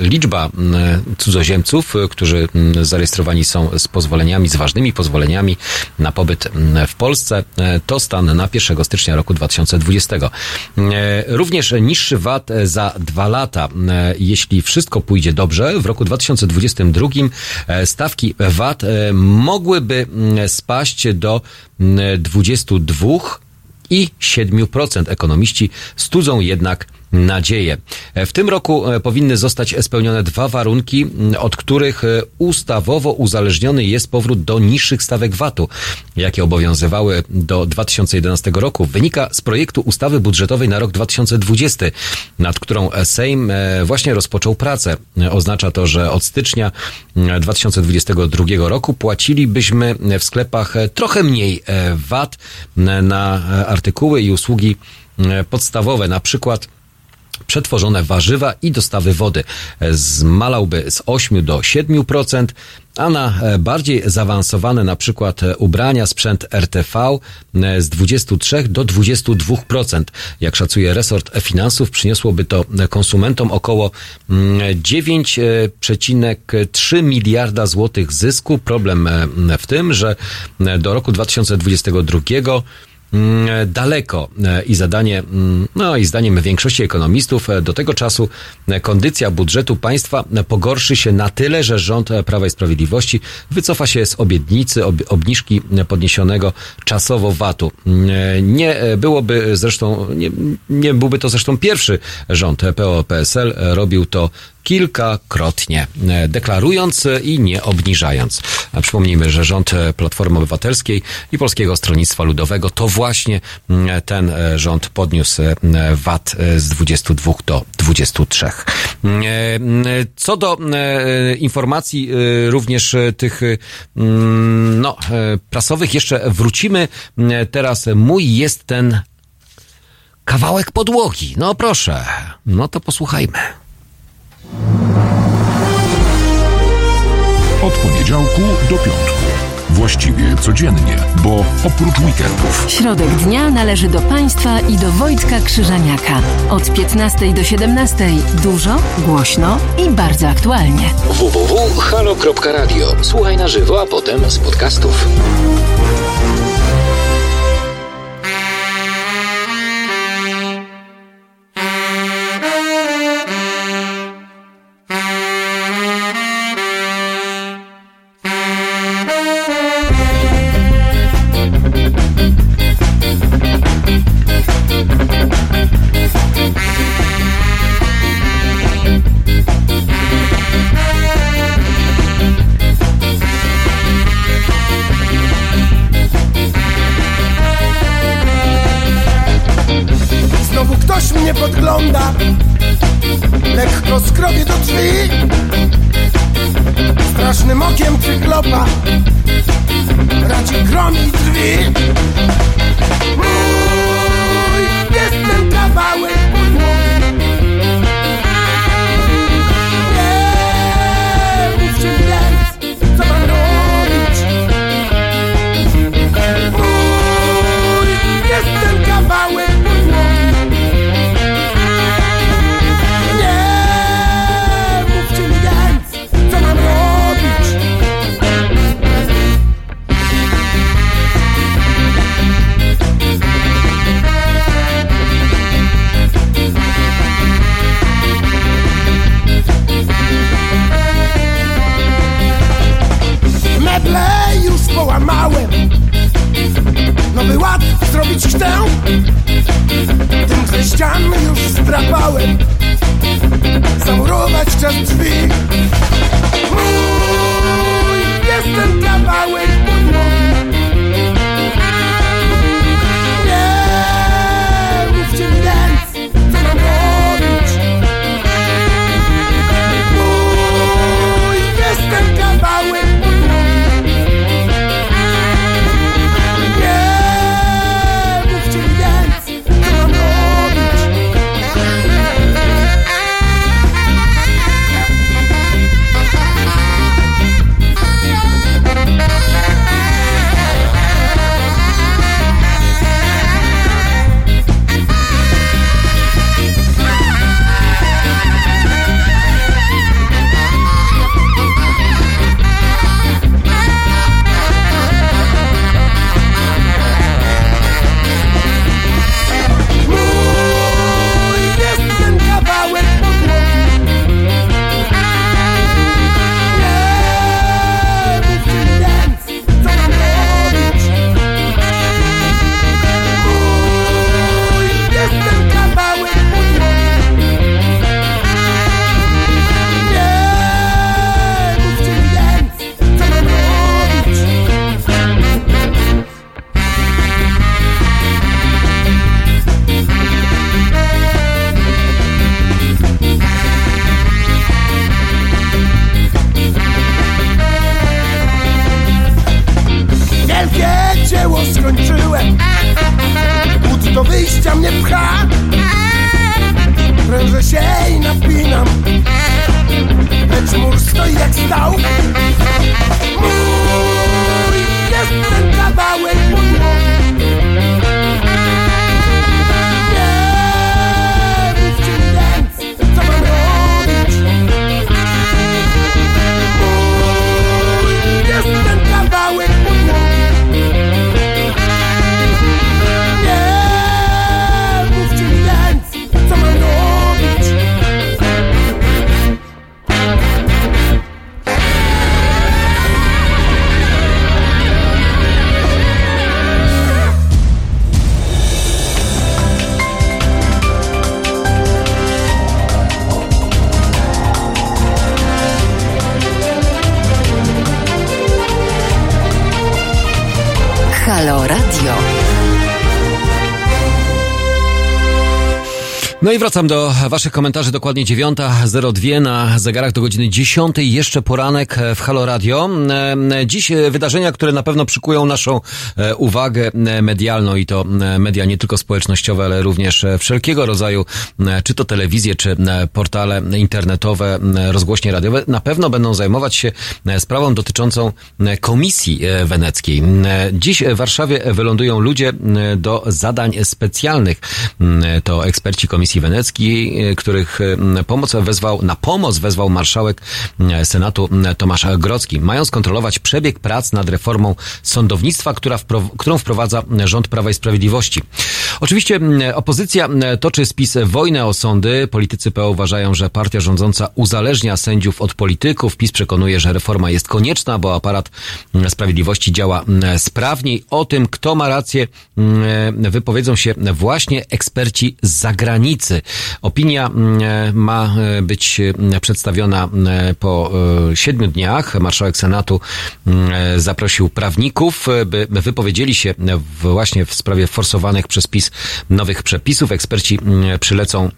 liczba mm, cudzoziemców, e, którzy mm, zarejestrowani są z pozwoleniami, z ważnymi pozwoleniami na pobyt mm, w Polsce. E, To stan na 1 stycznia roku 2020. E, Również niższy VAT za dwa lata. E, Jeśli wszystko pójdzie dobrze, w roku 2022 e, stawki VAT e, mogłyby mm, spaść do mm, 22 i 7%. Ekonomiści studzą jednak nadzieję. W tym roku e, powinny zostać spełnione dwa warunki, m, od których e, ustawowo uzależniony jest powrót do niższych stawek VAT-u, jakie obowiązywały do 2011 roku. Wynika z projektu ustawy budżetowej na rok 2020, nad którą Sejm e, właśnie rozpoczął pracę. E, Oznacza to, że od stycznia e, 2022 roku płacilibyśmy w sklepach e, trochę mniej e, VAT e, na e, artykuły i usługi e, podstawowe, na przykład przetworzone warzywa i dostawy wody. E, Zmalałby z 8 do 7%, a na e, bardziej zaawansowane na przykład e, ubrania, sprzęt RTV z 23 do 22%. Jak szacuje resort finansów, przyniosłoby to konsumentom około mm, 9,3 miliarda złotych zysku. Problem w tym, że do roku 2022 mm, daleko e, i zadanie, mm, no i zdaniem większości ekonomistów e, do tego czasu e, kondycja budżetu państwa e, pogorszy się na tyle, że rząd e, Prawa i Sprawiedliwości wycofa się z obietnicy ob, obniżki e, podniesionego czasowo VAT-u. Mm, e, Nie e, byłoby zresztą, nie, nie byłby to zresztą pierwszy rząd PO-PSL, e, robił to kilkakrotnie, e, deklarując e, i nie obniżając. Przypomnijmy, że rząd e, Platformy Obywatelskiej i Polskiego Stronnictwa Ludowego to właśnie mm, ten rząd podniósł VAT z 22 do 23. Mm, Co do informacji również tych no, prasowych jeszcze wrócimy. Teraz mój jest ten kawałek podłogi. No proszę, no to posłuchajmy. Od poniedziałku do piątku. Właściwie codziennie, bo oprócz weekendów. Środek dnia należy do Państwa i do Wojtka Krzyżaniaka. Od 15 do 17 dużo, głośno i bardzo aktualnie. www.halo.radio. Słuchaj na żywo, a potem z podcastów. Wracam do Waszych komentarzy. Dokładnie 9.02 na zegarach do godziny 10. Jeszcze poranek w Halo Radio. E, Dziś e, wydarzenia, które na pewno przykują naszą e, uwagę e, medialną i to e, media nie tylko społecznościowe, ale również e, wszelkiego rodzaju, e, czy to telewizje, czy e, portale internetowe, e, rozgłośnie radiowe, na pewno będą zajmować się e, sprawą dotyczącą e, Komisji e, Weneckiej. E, Dziś w Warszawie wylądują ludzie e, do zadań specjalnych. E, To eksperci Komisji Weneckiej, e, których e, pomoc wezwał, na pomoc wezwał marszałek e, Senatu e, Tomasz Grocki. Mają skontrolować przebieg prac nad reformą sądownictwa, która wpro, którą wprowadza rząd Prawa i Sprawiedliwości. Oczywiście m, opozycja m, toczy spis wojnę o sądy. Politycy PO uważają, że partia rządząca uzależnia sędziów od polityków. PiS przekonuje, że reforma jest konieczna, bo aparat m, sprawiedliwości działa sprawniej. O tym, kto ma rację, wypowiedzą się właśnie eksperci z zagranicy. Opinia ma e, być przedstawiona po e, siedmiu dniach. Marszałek Senatu m, zaprosił prawników, e, by wypowiedzieli się właśnie w sprawie forsowanych przez PiS nowych przepisów. Eksperci m, przylecą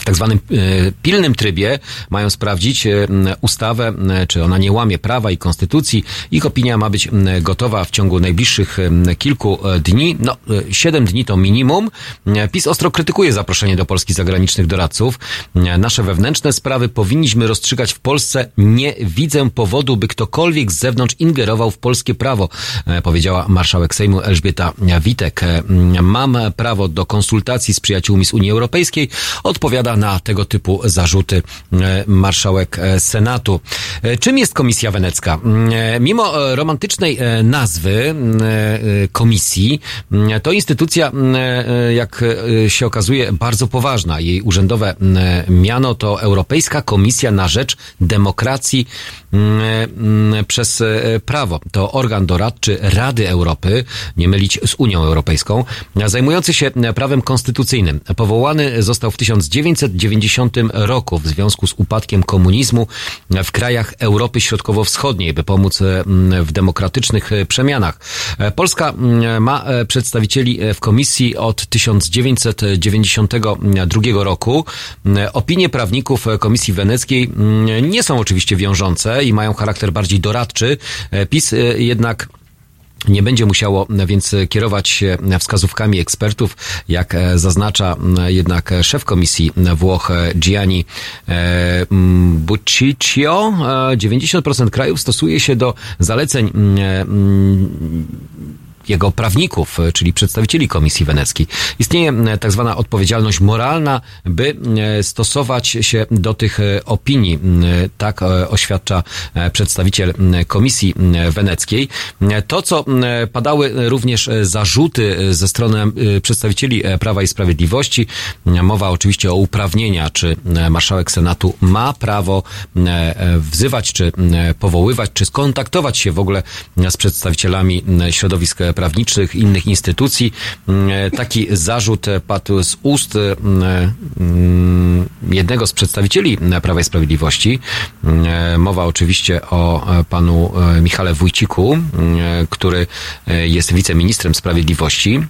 w tak zwanym e, pilnym trybie mają sprawdzić e, ustawę, m, czy ona nie łamie prawa i konstytucji. Ich opinia ma być gotowa w ciągu najbliższych kilku e, dni. No, e, siedem dni to minimum. E, PiS ostro krytykuje zaproszenie do Polski zagranicznych doradców. E, Nasze wewnętrzne sprawy powinniśmy rozstrzygać w Polsce. Nie widzę powodu, by ktokolwiek z zewnątrz ingerował w polskie prawo, e, powiedziała marszałek Sejmu Elżbieta Witek. E, Mam prawo do konsultacji z przyjaciółmi z Unii Europejskiej. Odpowiada na tego typu zarzuty e, marszałek e, Senatu. E, Czym jest Komisja Wenecka? Mimo romantycznej nazwy komisji, to instytucja, jak się okazuje, bardzo poważna. Jej urzędowe miano to Europejska Komisja na Rzecz Demokracji przez e, prawo. To organ doradczy Rady Europy, nie mylić z Unią Europejską, zajmujący się prawem konstytucyjnym. Powołany został w 1990 roku w związku z upadkiem komunizmu w krajach Europy Środkowo-Wschodniej, by pomóc e, w demokratycznych e, przemianach. Polska ma przedstawicieli w komisji od 1992 roku. Opinie prawników Komisji Weneckiej nie są oczywiście wiążące i mają charakter bardziej doradczy. E, PiS e, jednak nie będzie musiało więc kierować się wskazówkami ekspertów, jak e, zaznacza jednak szef komisji Włoch e, Gianni e, Buciccio. E, 90% krajów stosuje się do zaleceń jego prawników, e, czyli przedstawicieli Komisji Weneckiej. Istnieje m, tak zwana odpowiedzialność moralna, by e, stosować się do tych e, opinii. Tak e, oświadcza e, przedstawiciel Komisji Weneckiej. To, co padały również e, zarzuty e, ze strony e, przedstawicieli e, Prawa i Sprawiedliwości, mowa oczywiście o uprawnienia, czy e, marszałek Senatu ma prawo e, wzywać, czy powoływać, czy skontaktować się w ogóle z przedstawicielami środowisk prawniczych, innych instytucji. Mm, Taki zarzut padł z ust mm, jednego z przedstawicieli Prawa i Sprawiedliwości. Mm, Mowa oczywiście o e, panu e, Michale Wójciku, który e, jest wiceministrem sprawiedliwości. E,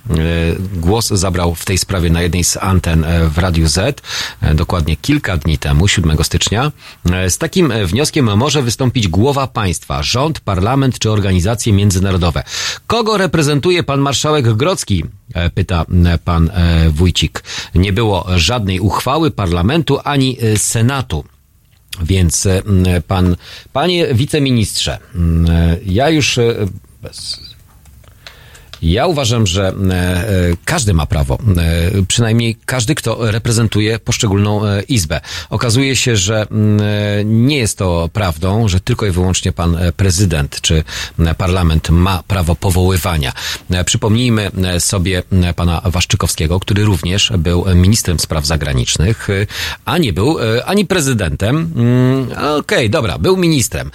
Głos zabrał w tej sprawie na jednej z anten e, w Radiu Z, e, dokładnie kilka dni temu, 7 stycznia. E, Z takim e, wnioskiem może wystąpić głowa państwa, rząd, parlament czy organizacje międzynarodowe. Kogo reprezentuje pan marszałek Grocki? E, Pyta e, pan e, Wójcik. Nie było żadnej uchwały parlamentu ani senatu. Więc pan, panie wiceministrze, ja już bez, ja uważam, że e, e, każdy ma prawo, e, przynajmniej każdy, kto reprezentuje poszczególną izbę. Okazuje się, że mm, nie jest to prawdą, że tylko i wyłącznie pan prezydent czy parlament ma prawo powoływania. Przypomnijmy sobie pana Waszczykowskiego, który również był ministrem spraw zagranicznych, a nie był ani prezydentem. Mm, Okej, dobra, był ministrem.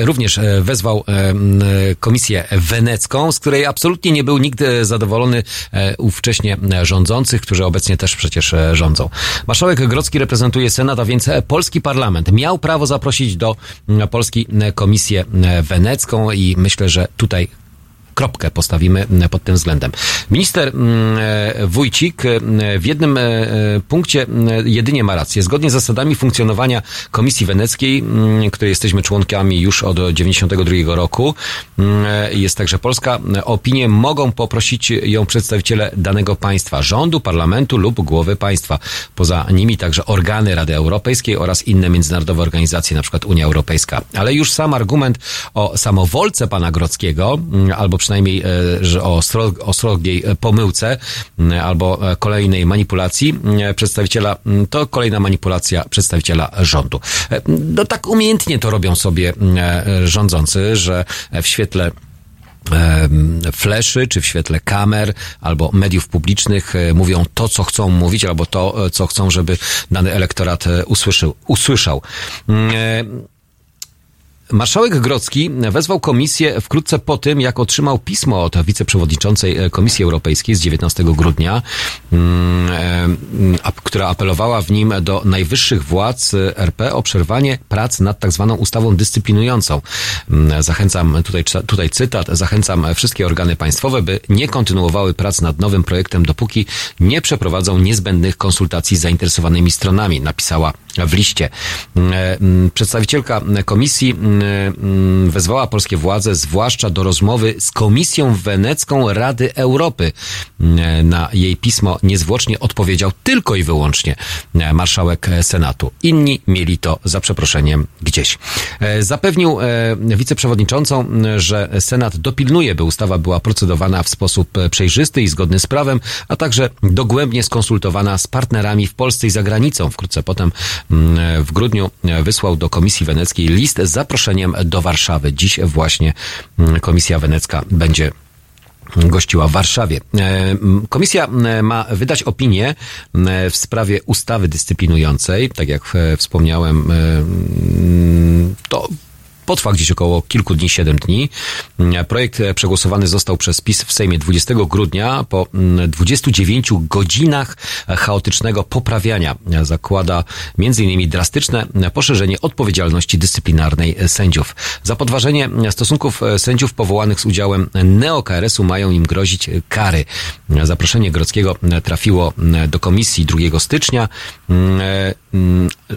Również wezwał komisję wenecką, z której absolutnie nie był e, zadowolony ówcześnie e, rządzących, którzy obecnie też przecież e, rządzą. Marszałek Grocki reprezentuje Senat, a więc e, polski parlament miał prawo zaprosić do Polski komisję wenecką i myślę, że tutaj kropkę postawimy pod tym względem. Minister m, e, Wójcik e, w jednym e, punkcie jedynie ma rację. Zgodnie z zasadami funkcjonowania Komisji Weneckiej, m, której jesteśmy członkami już od 92 roku, m, e, jest także Polska, o opinię mogą poprosić ją przedstawiciele danego państwa, rządu, parlamentu lub głowy państwa. Poza nimi także organy Rady Europejskiej oraz inne międzynarodowe organizacje, na przykład Unia Europejska. Ale już sam argument o samowolce pana Grodzkiego, mm, albo e, że o, stro, o srogiej e, pomyłce, albo e, kolejnej manipulacji przedstawiciela, to kolejna manipulacja przedstawiciela rządu. No tak umiejętnie to robią sobie rządzący, że w świetle fleszy, czy w świetle kamer, albo mediów publicznych mówią to, co chcą mówić, albo to, co chcą, żeby dany elektorat e, usłyszał. Marszałek Grodzki wezwał komisję wkrótce po tym, jak otrzymał pismo od wiceprzewodniczącej e, Komisji Europejskiej z 19 grudnia, mm, e, która apelowała w nim do najwyższych władz e, RP o przerwanie prac nad tak zwaną ustawą dyscyplinującą. Mm, Zachęcam, tutaj, tutaj cytat, zachęcam wszystkie organy państwowe, by nie kontynuowały prac nad nowym projektem, dopóki nie przeprowadzą niezbędnych konsultacji z zainteresowanymi stronami, napisała w liście. Mm, mm, Przedstawicielka komisji mm, wezwała polskie władze zwłaszcza do rozmowy z Komisją Wenecką Rady Europy. Mm, Na jej pismo niezwłocznie odpowiedział tylko i wyłącznie e, marszałek e, Senatu. Inni mieli to za przeproszeniem gdzieś. E, Zapewnił e, wiceprzewodniczącą, że Senat dopilnuje, by ustawa była procedowana w sposób e, przejrzysty i zgodny z prawem, a także dogłębnie skonsultowana z partnerami w Polsce i za granicą. Wkrótce potem w grudniu wysłał do Komisji Weneckiej list z zaproszeniem do Warszawy. Dziś właśnie mm, Komisja Wenecka będzie gościła w Warszawie. E, Komisja ma wydać opinię w sprawie ustawy dyscyplinującej. Tak jak e, wspomniałem, e, to potrwa gdzieś około kilku dni, siedem dni. Mm, Projekt e, przegłosowany został przez PiS w Sejmie 20 grudnia po mm, 29 godzinach e, chaotycznego poprawiania. E, Zakłada m.in. drastyczne e, poszerzenie odpowiedzialności dyscyplinarnej e, sędziów. Za podważenie e, stosunków e, sędziów powołanych z udziałem neo-KRS-u mają im grozić e, kary. E, Zaproszenie Grodzkiego e, trafiło e, do komisji 2 stycznia.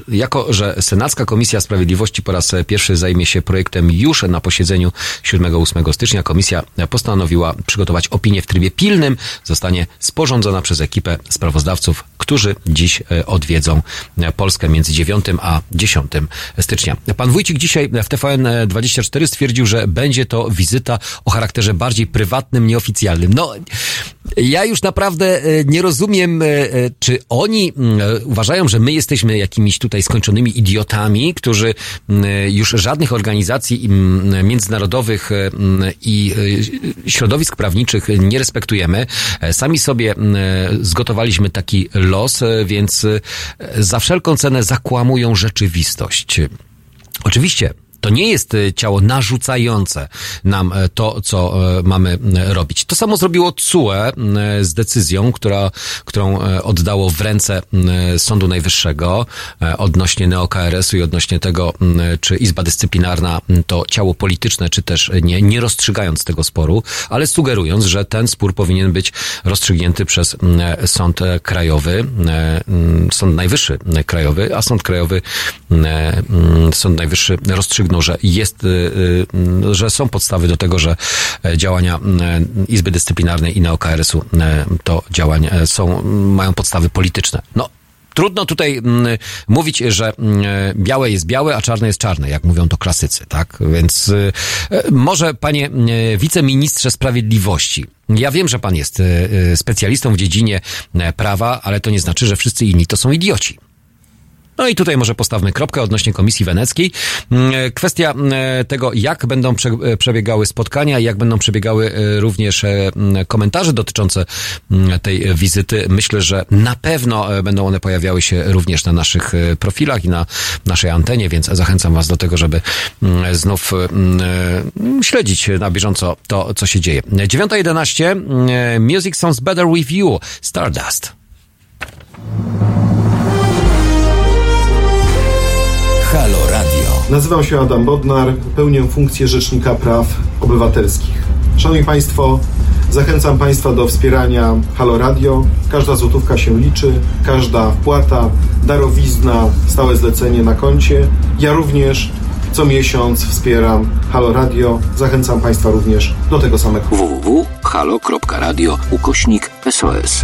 Jako, że Senacka Komisja Sprawiedliwości po raz pierwszy zajmie się projektem już na posiedzeniu 7-8 stycznia, komisja postanowiła przygotować opinię w trybie pilnym. Zostanie sporządzona przez ekipę sprawozdawców, którzy dziś e, odwiedzą e, Polskę między 9 a 10 stycznia. Pan Wójcik dzisiaj w TVN24 stwierdził, że będzie to wizyta o charakterze bardziej prywatnym, nieoficjalnym. No, ja już naprawdę e, nie rozumiem, czy oni mm, uważają, że my jesteśmy jakimiś tutaj skończonymi idiotami, którzy mm, już żadnych organizacji mm, międzynarodowych mm, i e, środowisk prawniczych nie respektujemy. E, Sami sobie zgotowaliśmy taki los, e, więc e, za wszelką cenę zakłamują rzeczywistość. Oczywiście to nie jest e, ciało narzucające nam e, to, co e, mamy robić. To samo zrobiło CUE z decyzją, która, którą oddało w ręce Sądu Najwyższego odnośnie neo-KRS-u i odnośnie tego, czy Izba Dyscyplinarna to ciało polityczne, czy też nie, nie rozstrzygając tego sporu, ale sugerując, że ten spór powinien być rozstrzygnięty przez Sąd Krajowy, Sąd Najwyższy Krajowy, a Sąd Krajowy, Sąd Najwyższy rozstrzygnął, że jest, y, y, że są podstawy do tego, że e, działania y, Izby Dyscyplinarnej i NeoKRS-u y, to działania e, są, mają podstawy polityczne. No, Trudno tutaj mówić, że białe jest białe, a czarne jest czarne, jak mówią to klasycy, tak? Więc e, może panie wiceministrze sprawiedliwości, ja wiem, że pan jest specjalistą w dziedzinie e, prawa, ale to nie znaczy, że wszyscy inni to są idioci. No i tutaj może postawmy kropkę odnośnie Komisji Weneckiej. Mm, e, Kwestia e, tego, jak będą e, przebiegały spotkania, jak będą przebiegały również komentarze dotyczące tej wizyty. Myślę, że na pewno będą one pojawiały się również na naszych profilach i na naszej antenie, więc zachęcam Was do tego, żeby znów śledzić na bieżąco to, co się dzieje. 9.11 mm, e, Music Sounds Better With You Stardust. Halo Radio. Nazywam się Adam Bodnar, pełnię funkcję Rzecznika Praw Obywatelskich. Szanowni Państwo, zachęcam Państwa do wspierania Halo Radio. Każda złotówka się liczy, każda wpłata, darowizna, stałe zlecenie na koncie. Ja również co miesiąc wspieram Halo Radio. Zachęcam Państwa również do tego samego. www.halo.radio ukośnik SOS.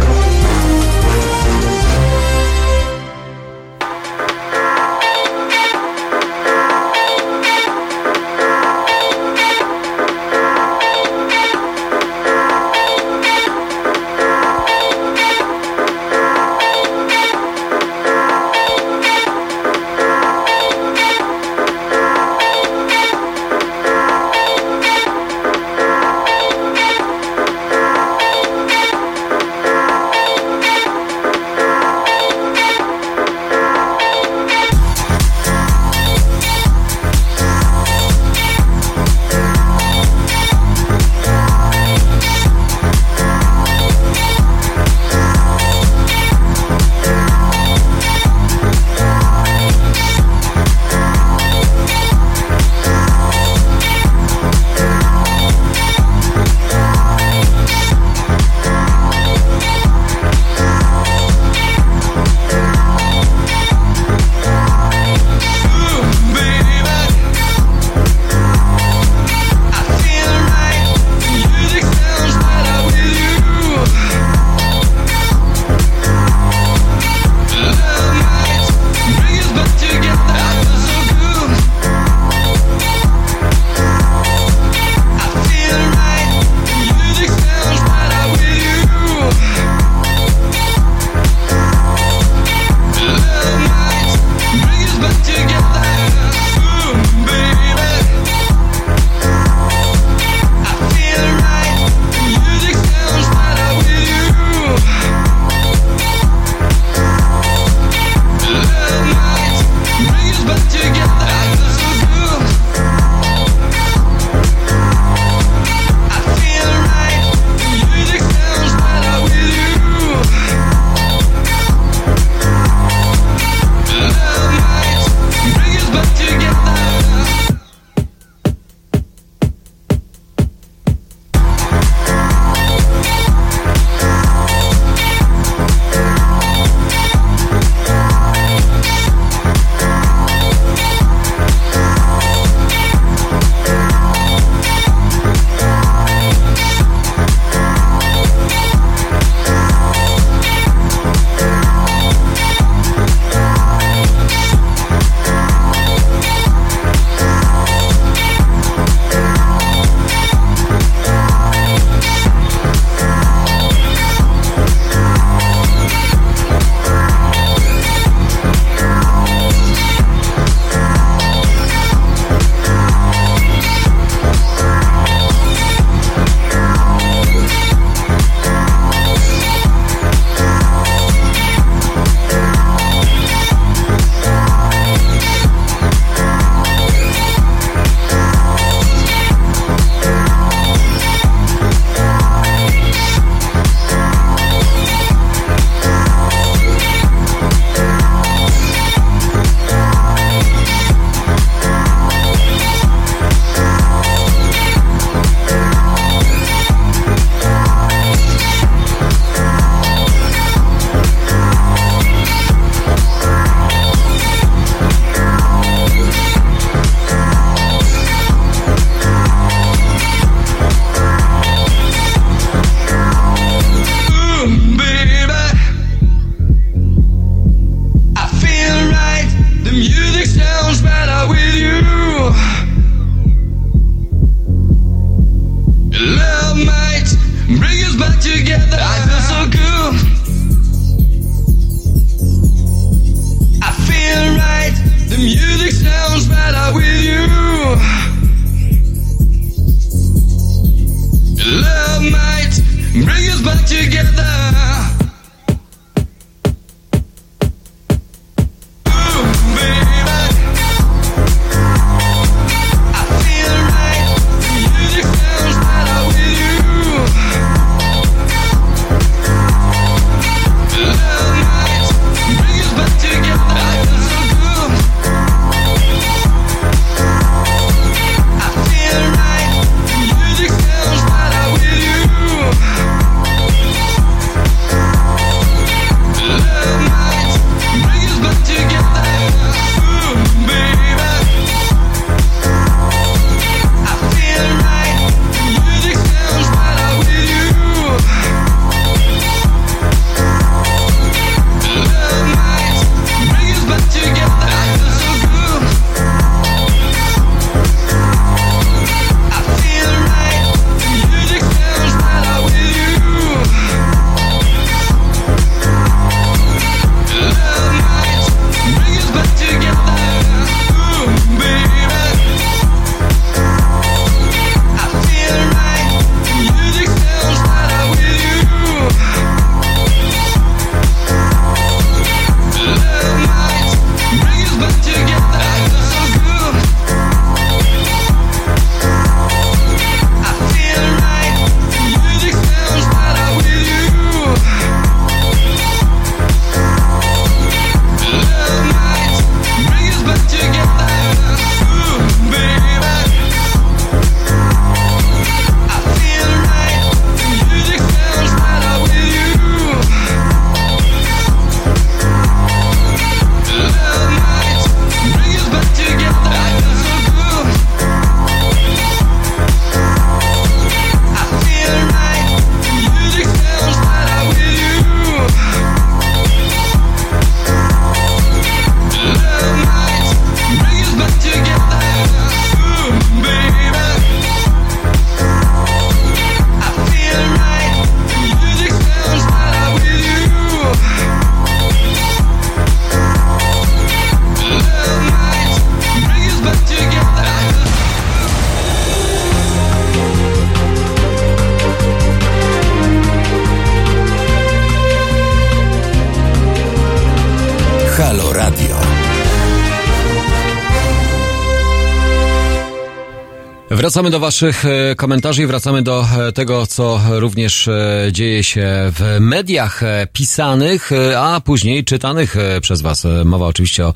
Wracamy do Waszych e, komentarzy i wracamy do e, tego, co również e, dzieje się w mediach pisanych, a później czytanych przez Was. Mowa oczywiście o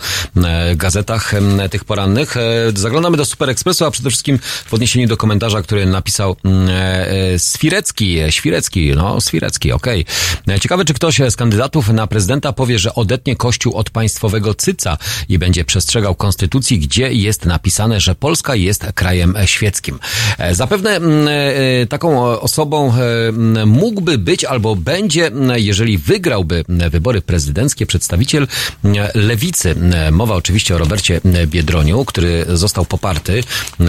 gazetach tych porannych. Zaglądamy do Super Expressu, a przede wszystkim w odniesieniu do komentarza, który napisał mm, Swirecki. e, Świrecki, no, Swirecki, okej. E, Ciekawe, czy ktoś z kandydatów na prezydenta powie, że odetnie Kościół od państwowego cyca i będzie przestrzegał konstytucji, gdzie jest napisane, że Polska jest krajem świeckim. E, Zapewne mm, e, taką osobą e, mógłby być albo będzie, jeżeli wygrałby wybory prezydenckie, przedstawiciel lewicy. Mowa oczywiście o Robercie Biedroniu, który został poparty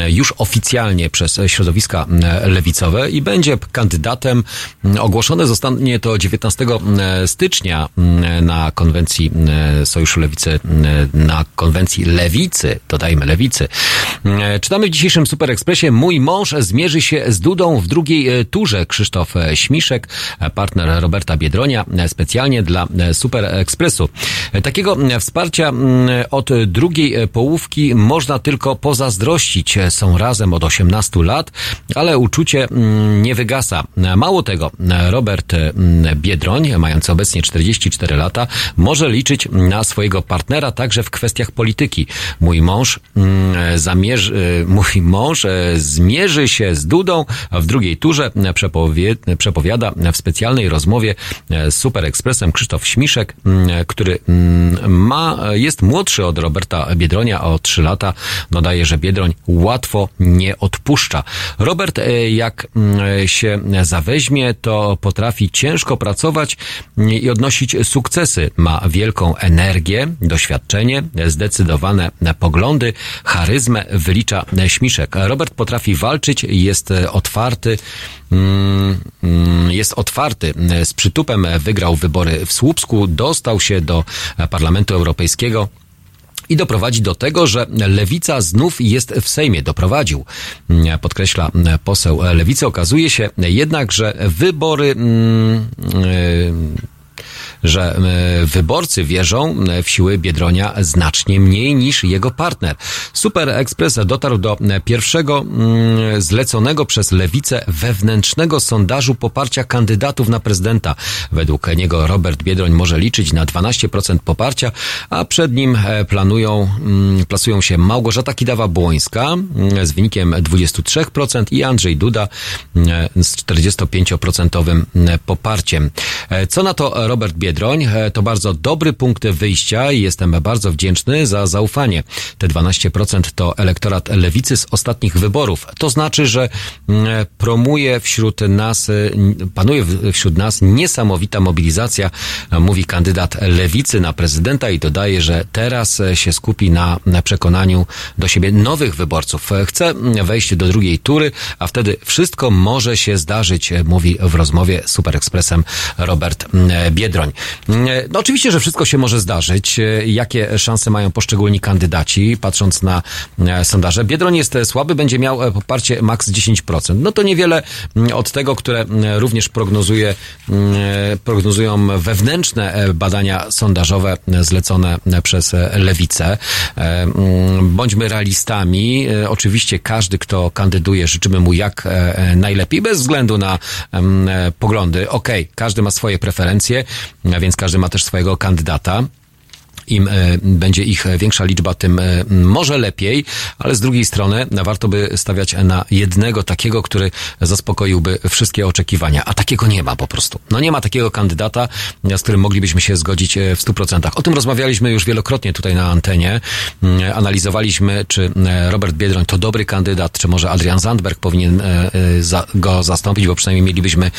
już oficjalnie przez środowiska lewicowe i będzie kandydatem. Ogłoszone zostanie to 19 stycznia na konwencji Sojuszu Lewicy, na konwencji lewicy, dodajmy lewicy. Czytamy w dzisiejszym Super Mój mąż zmierzy się z Dudą w drugiej e, turze. Krzysztof e, Śmiszek, e, partner Roberta Biedronia, specjalnie dla Super Expressu. E, Takiego wsparcia od drugiej połówki można tylko pozazdrościć. Są razem od 18 lat, ale uczucie nie wygasa. Mało tego, Robert Biedroń, mający obecnie 44 lata, może liczyć na swojego partnera także w kwestiach polityki. Mój mąż zamierzy, mój mąż zmierzy się z Dudą w drugiej turze, przepowie, przepowiada w specjalnej rozmowie e, z Super Expressem Krzysztof Śmiszek, mm, który mm, ma, jest młodszy od Roberta Biedronia o 3 lata. Dodaje, że Biedroń łatwo nie odpuszcza. Robert, e, jak mm, się zaweźmie, to potrafi ciężko pracować i odnosić sukcesy. Ma wielką energię, doświadczenie, zdecydowane poglądy, charyzmę, wylicza Śmiszek. Robert potrafi walczyć, jest e, otwarty, mm, mm, jest otwarty. Z przytupem wygrał wybory w Słupsku, dostał się do Parlamentu Europejskiego i doprowadzi do tego, że lewica znów jest w Sejmie. Doprowadził, mm, podkreśla poseł lewicy. Okazuje się jednak, że wybory. Yy, że e, wyborcy wierzą e, w siły Biedronia znacznie mniej niż jego partner. Super Express dotarł do e, pierwszego mm, zleconego przez lewicę wewnętrznego sondażu poparcia kandydatów na prezydenta. Według niego Robert Biedroń może liczyć na 12% poparcia, a przed nim planują, mm, plasują się Małgorzata Kidawa-Błońska mm, z wynikiem 23% i Andrzej Duda z 45% poparciem. Co na to Robert Biedroń? E, To bardzo dobry punkt wyjścia i jestem bardzo wdzięczny za zaufanie. Te 12% to elektorat lewicy z ostatnich wyborów. To znaczy, że mm, promuje wśród nas, y, panuje wśród nas niesamowita mobilizacja, e, mówi kandydat lewicy na prezydenta i dodaje, że teraz e, się skupi na, na przekonaniu do siebie nowych wyborców. E, Chce mm, wejść do drugiej tury, a wtedy wszystko może się zdarzyć, e, mówi w rozmowie z Super Expressem Robert mm, Biedroń. Mm, No oczywiście, że wszystko się może zdarzyć. E, Jakie szanse mają poszczególni kandydaci, patrząc na e, sondaże? Biedroń jest e, słaby, będzie miał e, poparcie maks 10%. No to niewiele od tego, które również prognozuje, e, prognozują wewnętrzne e, badania sondażowe e, zlecone e, przez e, lewicę. E, Bądźmy realistami. E, Oczywiście każdy, kto kandyduje, życzymy mu jak e, e, najlepiej, bez względu na e, poglądy. Okej, każdy ma swoje preferencje, a więc każdy ma też swojego kandydata. Im e, będzie ich większa liczba, tym e, może lepiej, ale z drugiej strony warto by stawiać na jednego takiego, który zaspokoiłby wszystkie oczekiwania, a takiego nie ma po prostu. No nie ma takiego kandydata, z którym moglibyśmy się zgodzić e, w 100%. O tym rozmawialiśmy już wielokrotnie tutaj na antenie. Mm, Analizowaliśmy, czy e, Robert Biedroń to dobry kandydat, czy może Adrian Zandberg powinien e, e, go zastąpić, bo przynajmniej mielibyśmy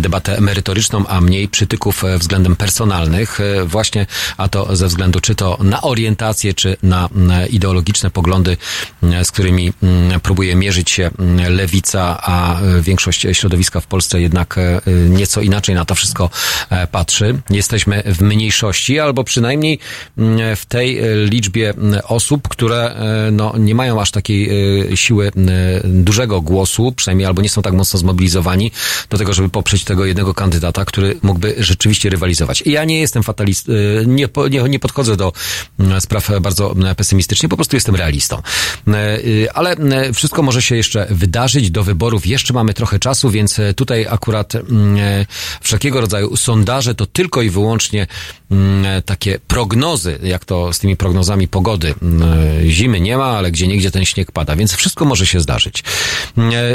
debatę merytoryczną, a mniej przytyków e, względem personalnych, e, właśnie, a to ze względu czy to na orientację, czy na ideologiczne poglądy, mm, z którymi mm, próbuje mierzyć się mm, lewica, a e, większość środowiska w Polsce jednak e, nieco inaczej na to wszystko e, patrzy. Jesteśmy w mniejszości, albo przynajmniej mm, w tej e, liczbie osób, które e, no, nie mają aż takiej e, siły dużego głosu, przynajmniej albo nie są tak mocno zmobilizowani do tego, żeby poprzeć tego jednego kandydata, który mógłby rzeczywiście rywalizować. I ja nie jestem fatalist, e, nie, nie, nie podchodzę podchodzę do mm, spraw bardzo mm, pesymistycznie, po prostu jestem realistą. E, y, Ale mm, wszystko może się jeszcze wydarzyć. Do wyborów jeszcze mamy trochę czasu, więc e, tutaj akurat e, wszelkiego rodzaju sondaże to tylko i wyłącznie takie prognozy, jak to z tymi prognozami pogody. Zimy nie ma, ale gdzie niegdzie ten śnieg pada, więc wszystko może się zdarzyć.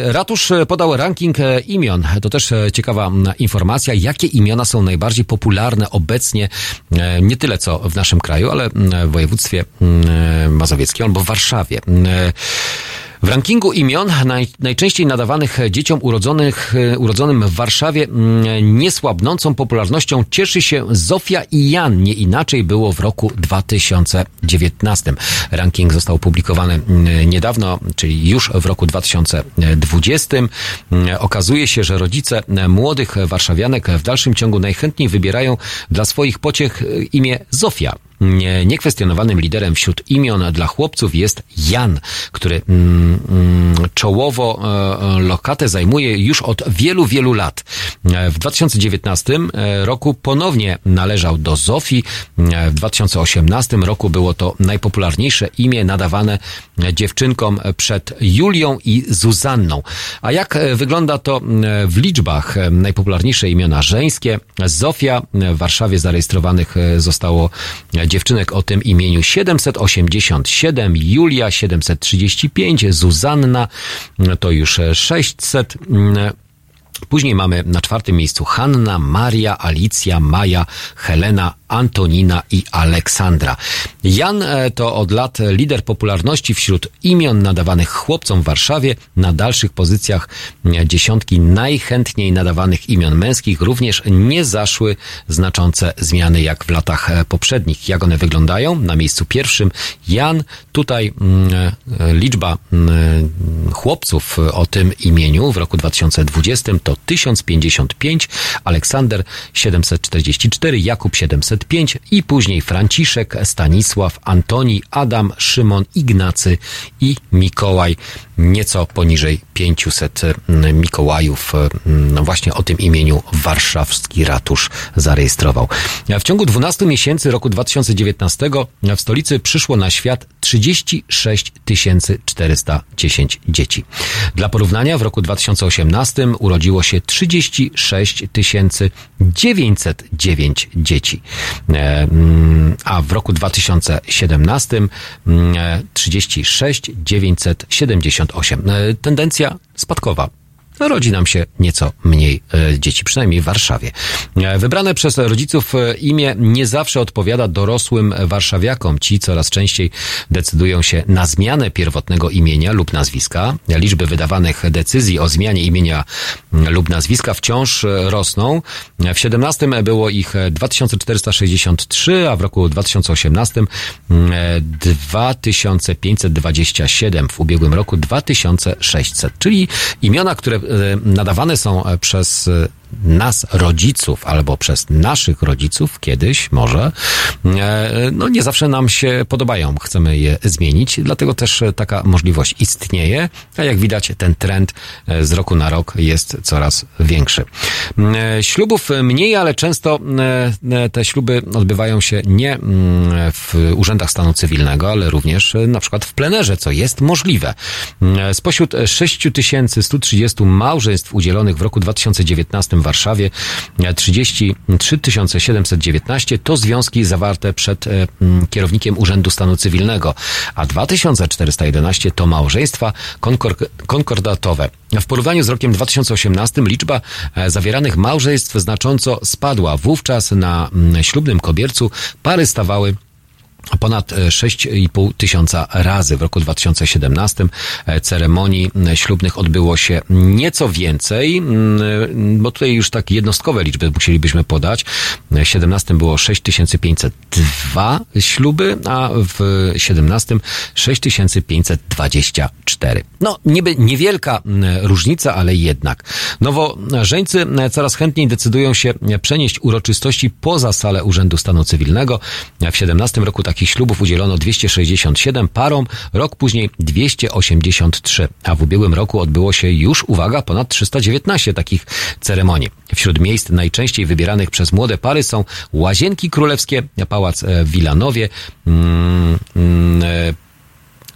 Ratusz podał ranking imion. To też ciekawa informacja, jakie imiona są najbardziej popularne obecnie, nie tyle co w naszym kraju, ale mm, w województwie mm, mazowieckim albo w Warszawie. E, w rankingu imion naj, najczęściej nadawanych dzieciom urodzonych, e, urodzonym w Warszawie mm, niesłabnącą popularnością cieszy się Zofia i Jan. Nie inaczej było w roku 2019. Ranking został opublikowany mm, niedawno, czyli już w roku 2020. Mm, Okazuje się, że rodzice młodych warszawianek w dalszym ciągu najchętniej wybierają dla swoich pociech e, imię Zofia. Nie- Niekwestionowanym liderem wśród imion dla chłopców jest Jan, który mm, mm, czołowo e, e, lokatę zajmuje już od wielu, wielu lat. E, W 2019 e, roku ponownie należał do Zofii. W 2018 roku było to najpopularniejsze imię nadawane dziewczynkom przed Julią i Zuzanną. A jak wygląda to w liczbach? Najpopularniejsze imiona żeńskie. Zofia w Warszawie zarejestrowanych zostało dziewczynek o tym imieniu 787, Julia 735, Zuzanna to już e, 600. Później mamy na czwartym miejscu Hanna, Maria, Alicja, Maja, Helena, Antonina i Aleksandra. Jan e, to od lat lider popularności wśród imion nadawanych chłopcom w Warszawie. Na dalszych pozycjach e, dziesiątki najchętniej nadawanych imion męskich również nie zaszły znaczące zmiany jak w latach e, poprzednich. Jak one wyglądają? Na miejscu pierwszym Jan. Tutaj mm, liczba mm, chłopców o tym imieniu w roku 2020 to 1055, Aleksander 744, Jakub 705 i później Franciszek, Stanisław, Antoni, Adam, Szymon, Ignacy i Mikołaj. Nieco poniżej 500 mm, Mikołajów mm, właśnie o tym imieniu warszawski ratusz zarejestrował. W ciągu 12 miesięcy roku 2019 w stolicy przyszło na świat 36 410 dzieci. Dla porównania w roku 2018 urodziło się 36 909 dzieci. E, mm, A w roku 2017 mm, e, 36 978. E, Tendencja spadkowa. Rodzi nam się nieco mniej e, dzieci, przynajmniej w Warszawie. E, Wybrane przez rodziców e, imię nie zawsze odpowiada dorosłym warszawiakom. Ci coraz częściej decydują się na zmianę pierwotnego imienia lub nazwiska. Liczby wydawanych decyzji o zmianie imienia lub nazwiska wciąż rosną. W 17 było ich e, 2463, a w roku 2018 mm, e, 2527, w ubiegłym roku 2600, czyli imiona, które nadawane są e, przez e, nas, rodziców, albo przez naszych rodziców kiedyś może, e, no nie zawsze nam się podobają. Chcemy je zmienić, dlatego też taka możliwość istnieje, a jak widać ten trend e, z roku na rok jest coraz większy. E, Ślubów mniej, ale często te śluby odbywają się nie mm, w urzędach stanu cywilnego, ale również na przykład w plenerze, co jest możliwe. Spośród 6130 małżeństw udzielonych w roku 2019 w Warszawie, e, 33 719 to związki zawarte przed e, kierownikiem Urzędu Stanu Cywilnego, a 2411 to małżeństwa konkor- konkordatowe. W porównaniu z rokiem 2018 liczba e, zawieranych małżeństw znacząco spadła. Wówczas na ślubnym kobiercu pary stawały ponad e, 6,5 tysiąca razy. W roku 2017 e, ceremonii m, ślubnych odbyło się nieco więcej, bo tutaj już tak jednostkowe liczby musielibyśmy podać. W 17 było 6502 śluby, a w 17 6524. No, niby niewielka różnica, ale jednak. Nowożeńcy coraz chętniej decydują się przenieść uroczystości poza salę Urzędu Stanu Cywilnego. W 17 roku tak takich ślubów udzielono 267 parom, rok później 283, a w ubiegłym roku odbyło się już, uwaga, ponad 319 takich ceremonii. Wśród miejsc najczęściej wybieranych przez młode pary są Łazienki Królewskie, Pałac w Wilanowie, mm, mm, e,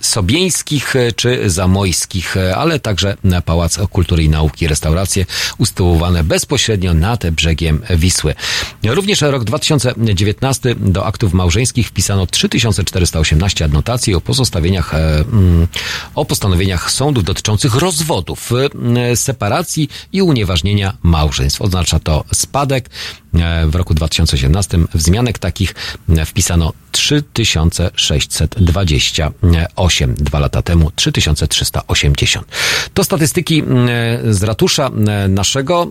Sobieńskich e, czy Zamojskich, e, ale także na Pałac Kultury i Nauki, restauracje usytuowane bezpośrednio nad brzegiem Wisły. Również rok 2019 do aktów małżeńskich wpisano 3418 adnotacji o pozostawieniach, e, mm, o postanowieniach sądów dotyczących rozwodów, separacji i unieważnienia małżeństw. Oznacza to spadek. E, W roku 2017 w zmianek takich e, wpisano 3628. Dwa lata temu 3380. To statystyki e, z ratusza naszego,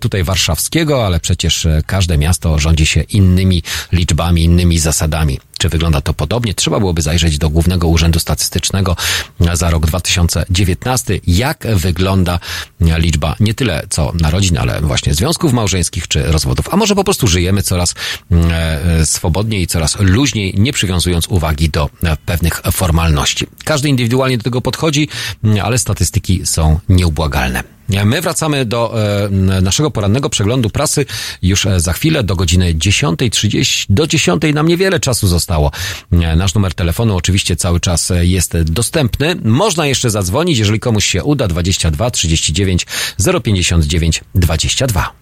tutaj warszawskiego, ale przecież każde miasto rządzi się innymi liczbami, innymi zasadami. Czy wygląda to podobnie? Trzeba byłoby zajrzeć do Głównego Urzędu Statystycznego za rok 2019. Jak wygląda liczba nie tyle co narodzin, ale właśnie związków małżeńskich czy rozwodów. A może po prostu żyjemy coraz mm, e, swobodniej, coraz luźniej, nie przywiązując uwagi do e, pewnych formalności. Każdy indywidualnie do tego podchodzi, mm, ale statystyki są nieubłagalne. My wracamy do e, naszego porannego przeglądu prasy już e, za chwilę do godziny 10.30. Do 10.00 nam niewiele czasu zostało. E, Nasz numer telefonu oczywiście cały czas jest dostępny. Można jeszcze zadzwonić, jeżeli komuś się uda. 22 39 059 22.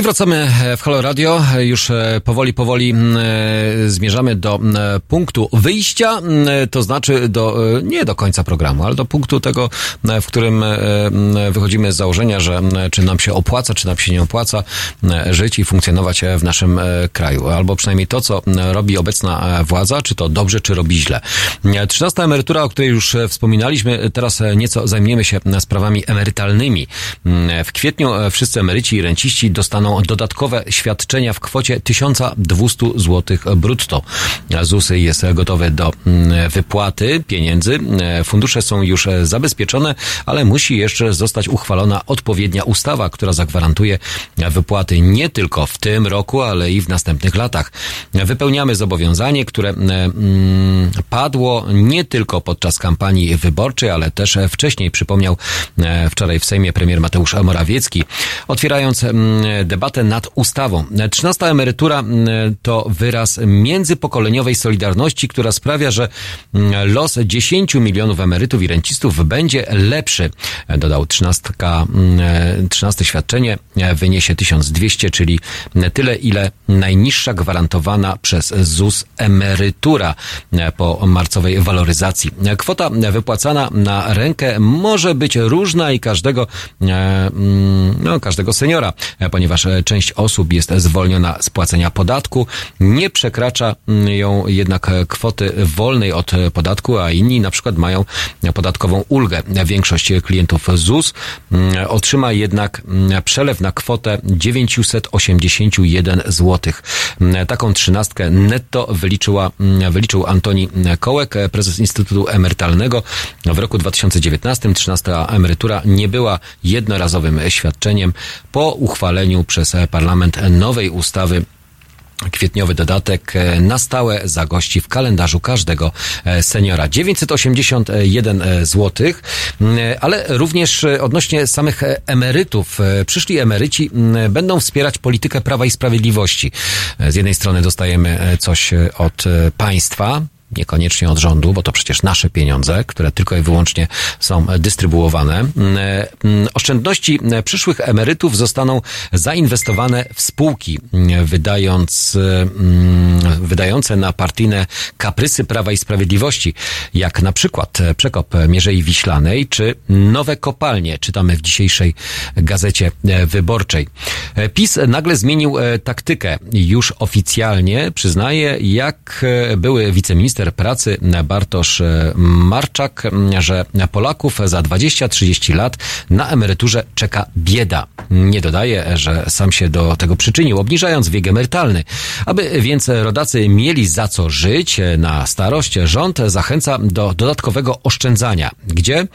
I wracamy w Halo Radio. Już e, powoli, powoli e, zmierzamy do punktu wyjścia, to znaczy do, e, nie do końca programu, ale do punktu tego, w którym e, wychodzimy z założenia, że czy nam się opłaca, czy nam się nie opłaca żyć i funkcjonować e, w naszym e, kraju. Albo przynajmniej to, co robi obecna e, władza, czy to dobrze, czy robi źle. E, 13 emerytura, o której już e, wspominaliśmy, teraz e, nieco zajmiemy się e, sprawami emerytalnymi. W kwietniu e, wszyscy emeryci i renciści dostaną dodatkowe świadczenia w kwocie 1200 zł brutto. ZUS jest gotowy do mm, wypłaty pieniędzy. E, Fundusze są już e, zabezpieczone, ale musi jeszcze zostać uchwalona odpowiednia ustawa, która zagwarantuje wypłaty nie tylko w tym roku, ale i w następnych latach. Wypełniamy zobowiązanie, które e, mm, padło nie tylko podczas kampanii wyborczej, ale też wcześniej, przypomniał wczoraj w Sejmie premier Mateusz Morawiecki, otwierając mm, debatę nad ustawą. 13 emerytura to wyraz międzypokoleniowej solidarności, która sprawia, że los 10 milionów emerytów i rencistów będzie lepszy. Dodał 13, 13 świadczenie wyniesie 1200, czyli tyle, ile najniższa gwarantowana przez ZUS emerytura po marcowej waloryzacji. Kwota wypłacana na rękę może być różna i każdego, e, no, każdego seniora, ponieważ część osób jest zwolniona z płacenia podatku. Nie przekracza mm, ją jednak kwoty wolnej od podatku, a inni na przykład mają podatkową ulgę. Większość klientów ZUS mm, otrzyma jednak mm, przelew na kwotę 981 zł. Taką trzynastkę netto wyliczyła, wyliczył Antoni Kołek, prezes Instytutu Emerytalnego. W roku 2019 trzynasta emerytura nie była jednorazowym świadczeniem. Po uchwaleniu przez parlament nowej ustawy Kwietniowy dodatek e, na stałe zagości w kalendarzu każdego e, seniora. 981 zł, ale również e, odnośnie samych e, emerytów. E, Przyszli emeryci m, będą wspierać politykę Prawa i Sprawiedliwości. E, Z jednej strony dostajemy e, coś e, od e, państwa, niekoniecznie od rządu, bo to przecież nasze pieniądze, które tylko i wyłącznie są dystrybuowane. Mm, mm, Oszczędności przyszłych emerytów zostaną zainwestowane w spółki, mm, wydając, wydające na partyjne kaprysy Prawa i Sprawiedliwości, jak na przykład przekop Mierzei Wiślanej, czy nowe kopalnie, czytamy w dzisiejszej gazecie wyborczej. PiS nagle zmienił e, taktykę. Już oficjalnie przyznaje, jak e, były wiceminister pracy Bartosz e, Marczak, m, że Polaków za 20-30 lat na emeryturze czeka bieda. Nie dodaje, że sam się do tego przyczynił, obniżając wiek emerytalny. Aby więc rodacy mieli za co żyć e, na starość, rząd zachęca do dodatkowego oszczędzania. Gdzie?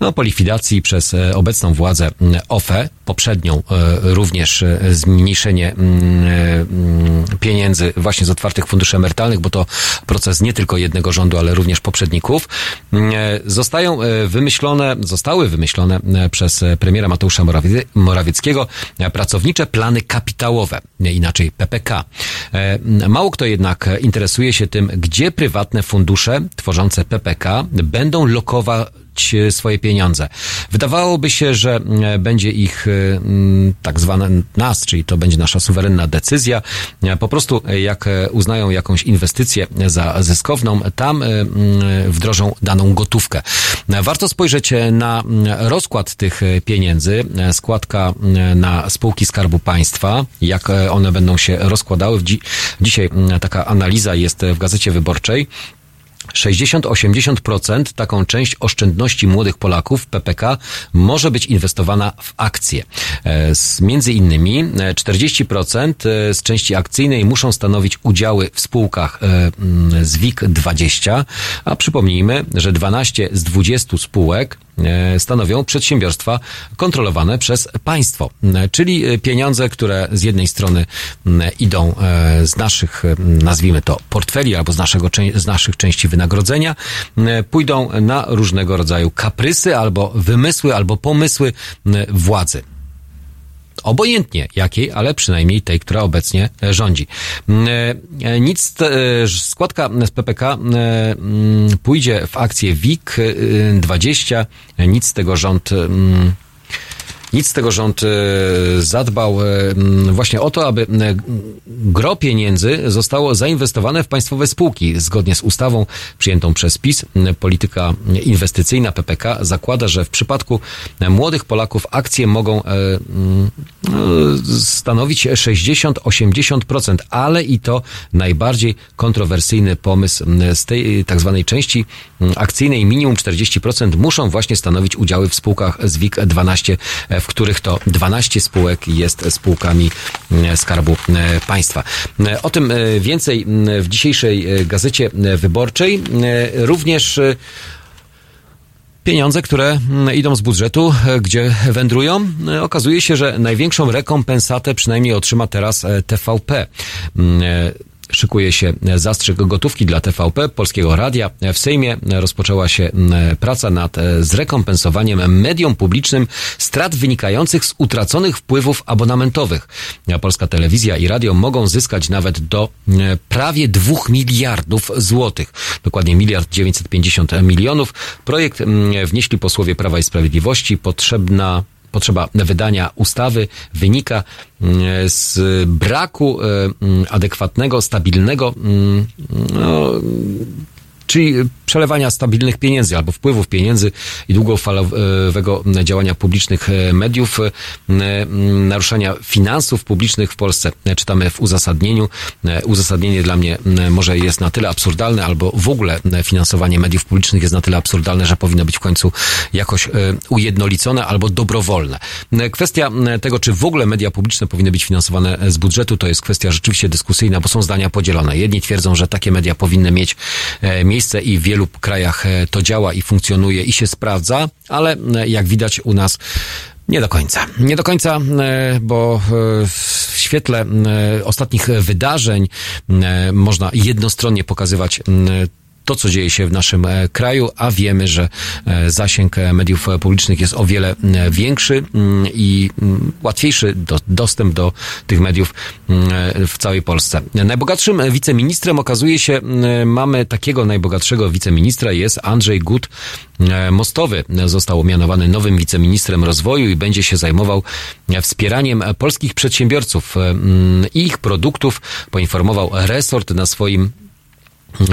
No, po likwidacji przez e, obecną władzę m, OFE, poprzednią również zmniejszenie mm, mm, pieniędzy właśnie z otwartych funduszy emerytalnych, bo to proces nie tylko jednego rządu, ale również poprzedników, mm, e, zostają e, wymyślone, zostały wymyślone e, przez premiera Mateusza Morawie- Morawieckiego pracownicze plany kapitałowe, inaczej PPK. Mało kto jednak interesuje się tym, gdzie prywatne fundusze tworzące PPK będą lokować e, swoje pieniądze. Wydawałoby się, że e, będzie ich e, tak zwane nas, czyli to będzie nasza suwerenna decyzja. Po prostu jak uznają jakąś inwestycję za zyskowną, tam wdrożą daną gotówkę. Warto spojrzeć na rozkład tych pieniędzy, składka na spółki Skarbu Państwa, jak one będą się rozkładały. Dzisiaj taka analiza jest w Gazecie Wyborczej. 60-80% taką część oszczędności młodych Polaków PPK może być inwestowana w akcje. E, Z, między innymi e, 40% z części akcyjnej muszą stanowić udziały w spółkach e, z WIG 20, a przypomnijmy, że 12 z 20 spółek e, stanowią przedsiębiorstwa kontrolowane przez państwo, E, czyli e, pieniądze, które z jednej strony idą e, z naszych, e, nazwijmy to, portfeli albo z, naszego, z naszych części wynagrodzenia, pójdą na różnego rodzaju kaprysy albo wymysły, albo pomysły władzy. Obojętnie jakiej, ale przynajmniej tej, która obecnie rządzi. Mm, e, e, Nic, e, składka z PPK mm, pójdzie w akcję WIG e, 20, nic z tego rząd mm, Nic z tego rząd e, zadbał e, właśnie o to, aby gro pieniędzy zostało zainwestowane w państwowe spółki. Zgodnie z ustawą przyjętą przez PiS, polityka inwestycyjna PPK zakłada, że w przypadku e, młodych Polaków akcje mogą stanowić 60-80%, ale i to najbardziej kontrowersyjny pomysł z tej tak zwanej części akcyjnej minimum 40% muszą właśnie stanowić udziały w spółkach z WIG 12, e, w których to 12 spółek jest spółkami m, Skarbu e, Państwa. E, O tym e, więcej w dzisiejszej e, gazecie e, wyborczej. E, Również e, Pieniądze, które idą z budżetu, e, gdzie wędrują, e, okazuje się, że największą rekompensatę przynajmniej otrzyma teraz e, TVP. Szykuje się zastrzyk gotówki dla TVP, Polskiego Radia. W Sejmie rozpoczęła się praca nad e, zrekompensowaniem mediom publicznym strat wynikających z utraconych wpływów abonamentowych. Polska Telewizja i Radio mogą zyskać nawet do prawie dwóch miliardów złotych. Dokładnie miliard 950 milionów. Projekt wnieśli posłowie Prawa i Sprawiedliwości. Potrzebna potrzeba wydania ustawy wynika mm, z braku e, mm, adekwatnego, stabilnego, mm, no, czyli przelewania stabilnych pieniędzy albo wpływów pieniędzy i długofalowego działania publicznych e, mediów, e, naruszania finansów publicznych w Polsce. E, Czytamy w uzasadnieniu. E, Uzasadnienie dla mnie może jest na tyle absurdalne, albo w ogóle e, finansowanie mediów publicznych jest na tyle absurdalne, że powinno być w końcu jakoś e, ujednolicone albo dobrowolne. E, Kwestia tego, czy w ogóle media publiczne powinny być finansowane z budżetu, to jest kwestia rzeczywiście dyskusyjna, bo są zdania podzielone. Jedni twierdzą, że takie media powinny mieć e, miejsce i w wielu krajach e, to działa i funkcjonuje i się sprawdza, ale e, jak widać u nas nie do końca. Nie do końca, e, bo w świetle ostatnich wydarzeń można jednostronnie pokazywać to, co dzieje się w naszym e, kraju, a wiemy, że e, zasięg e, mediów publicznych jest o wiele większy m, i m, łatwiejszy do, dostęp do tych mediów m, e, w całej Polsce. Najbogatszym wiceministrem okazuje się, mamy takiego najbogatszego wiceministra, jest Andrzej Gut Mostowy. Został mianowany nowym wiceministrem rozwoju i będzie się zajmował wspieraniem polskich przedsiębiorców i ich produktów, poinformował resort na swoim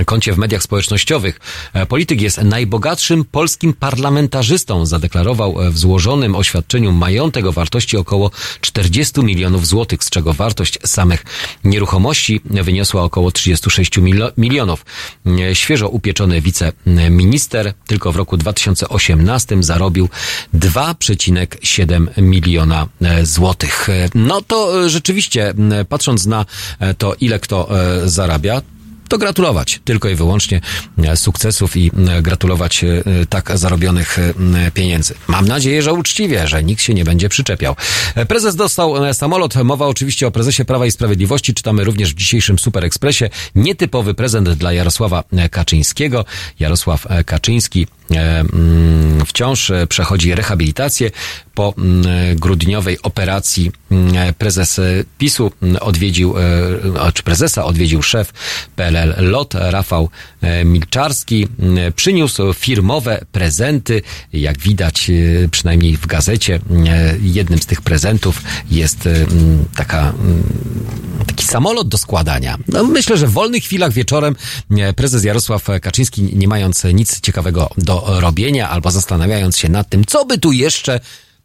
koncie w mediach społecznościowych. E, Polityk jest najbogatszym polskim parlamentarzystą, zadeklarował e, w złożonym oświadczeniu majątek o wartości około 40 milionów złotych, z czego wartość samych nieruchomości wyniosła około 36 milo- milionów. E, Świeżo upieczony wiceminister tylko w roku 2018 zarobił 2,7 miliona złotych. No to rzeczywiście, patrząc na to, ile kto zarabia, to gratulować tylko i wyłącznie e, sukcesów i e, gratulować e, tak zarobionych pieniędzy. Mam nadzieję, że uczciwie, że nikt się nie będzie przyczepiał. Prezes dostał samolot. Mowa oczywiście o prezesie Prawa i Sprawiedliwości. Czytamy również w dzisiejszym Super Expressie. Nietypowy prezent dla Jarosława Kaczyńskiego. Jarosław Kaczyński wciąż e, przechodzi rehabilitację. Po mm, grudniowej operacji mm, prezes e, PiSu mm, odwiedził, e, czy prezesa odwiedził szef PLL LOT Rafał e, Milczarski. Mm, Przyniósł firmowe prezenty. Jak widać, e, przynajmniej w gazecie, e, jednym z tych prezentów jest e, taka taki samolot do składania. No, myślę, że w wolnych chwilach wieczorem e, prezes Jarosław Kaczyński, nie mając nic ciekawego do robienia albo zastanawiając się nad tym, co by tu jeszcze,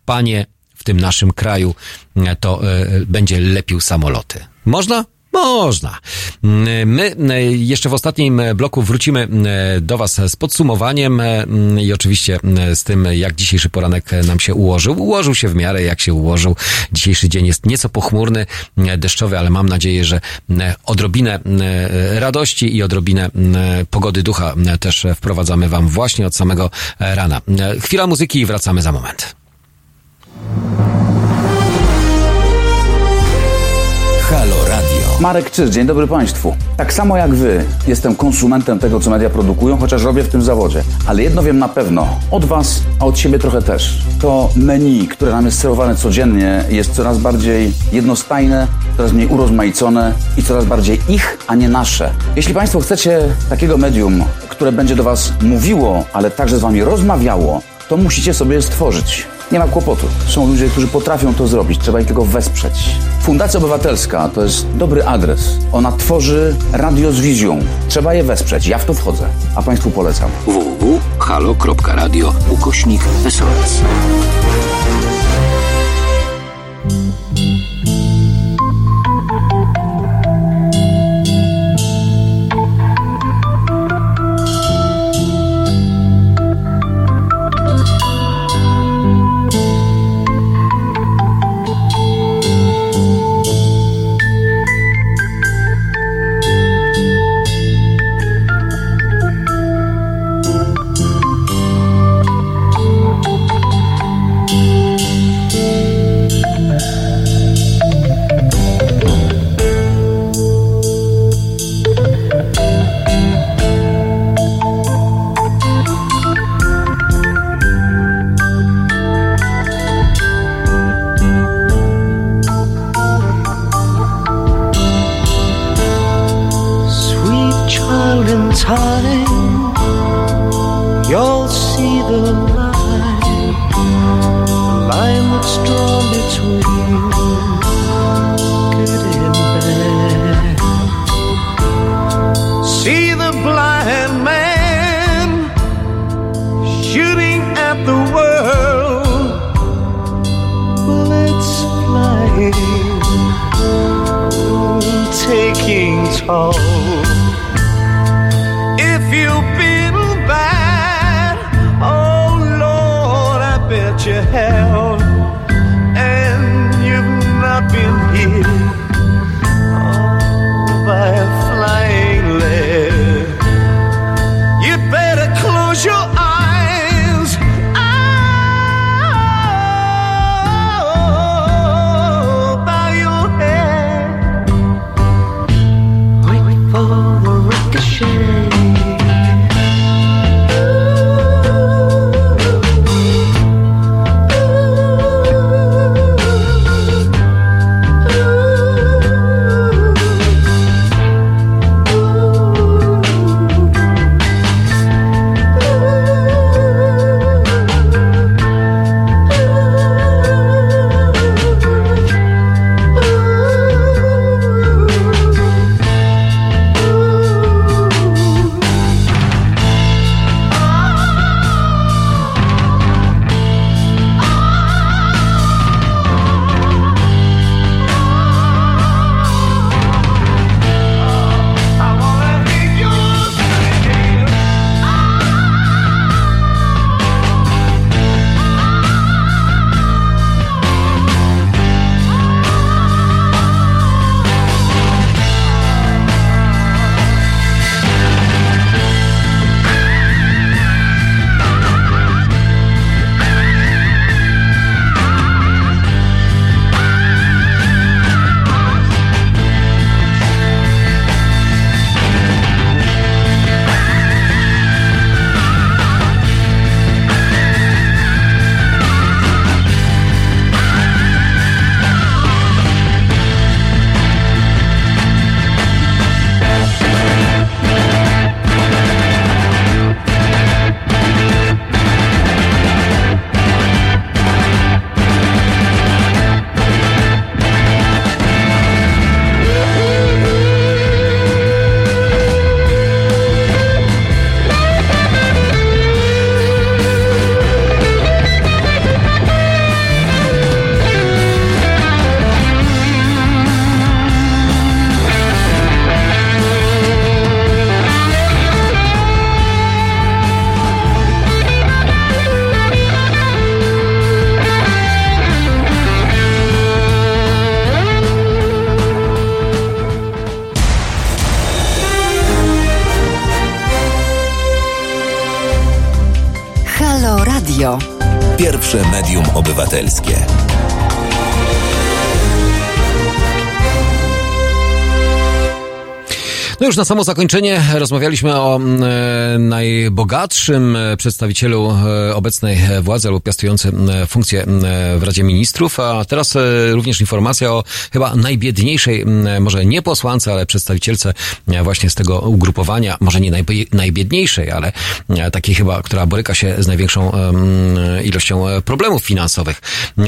panie, w tym naszym kraju, e, to e, będzie lepił samoloty. Można? Można. Mm, My e, jeszcze w ostatnim bloku wrócimy e, do Was z podsumowaniem mm, i oczywiście z tym, jak dzisiejszy poranek nam się ułożył. Ułożył się w miarę, jak się ułożył. Dzisiejszy dzień jest nieco pochmurny, deszczowy, ale mam nadzieję, że odrobinę radości i odrobinę pogody ducha też wprowadzamy Wam właśnie od samego e, rana. Chwila muzyki i wracamy za moment. Marek Czyż, dzień dobry Państwu. Tak samo jak Wy, jestem konsumentem tego, co media produkują, chociaż robię w tym zawodzie. Ale jedno wiem na pewno, od Was, a od siebie trochę też. To menu, które nam jest serwowane codziennie, jest coraz bardziej jednostajne, coraz mniej urozmaicone i coraz bardziej ich, a nie nasze. Jeśli Państwo chcecie takiego medium, które będzie do Was mówiło, ale także z Wami rozmawiało, to musicie sobie stworzyć. Nie ma kłopotu. Są ludzie, którzy potrafią to zrobić. Trzeba ich tylko wesprzeć. Fundacja Obywatelska to jest dobry adres. Ona tworzy radio z wizją. Trzeba je wesprzeć. Ja w to wchodzę. A Państwu polecam. www.halo.radio ukośnik SOS. Obywatelskie. No już na samo zakończenie rozmawialiśmy o mm, e, najbogatszym e, przedstawicielu e, obecnej władzy albo piastującym e, funkcję w Radzie Ministrów, a teraz również informacja o chyba najbiedniejszej, może nie posłance, ale przedstawicielce właśnie z tego ugrupowania, może nie najbie- najbiedniejszej, ale takiej chyba, która boryka się z największą ilością problemów finansowych.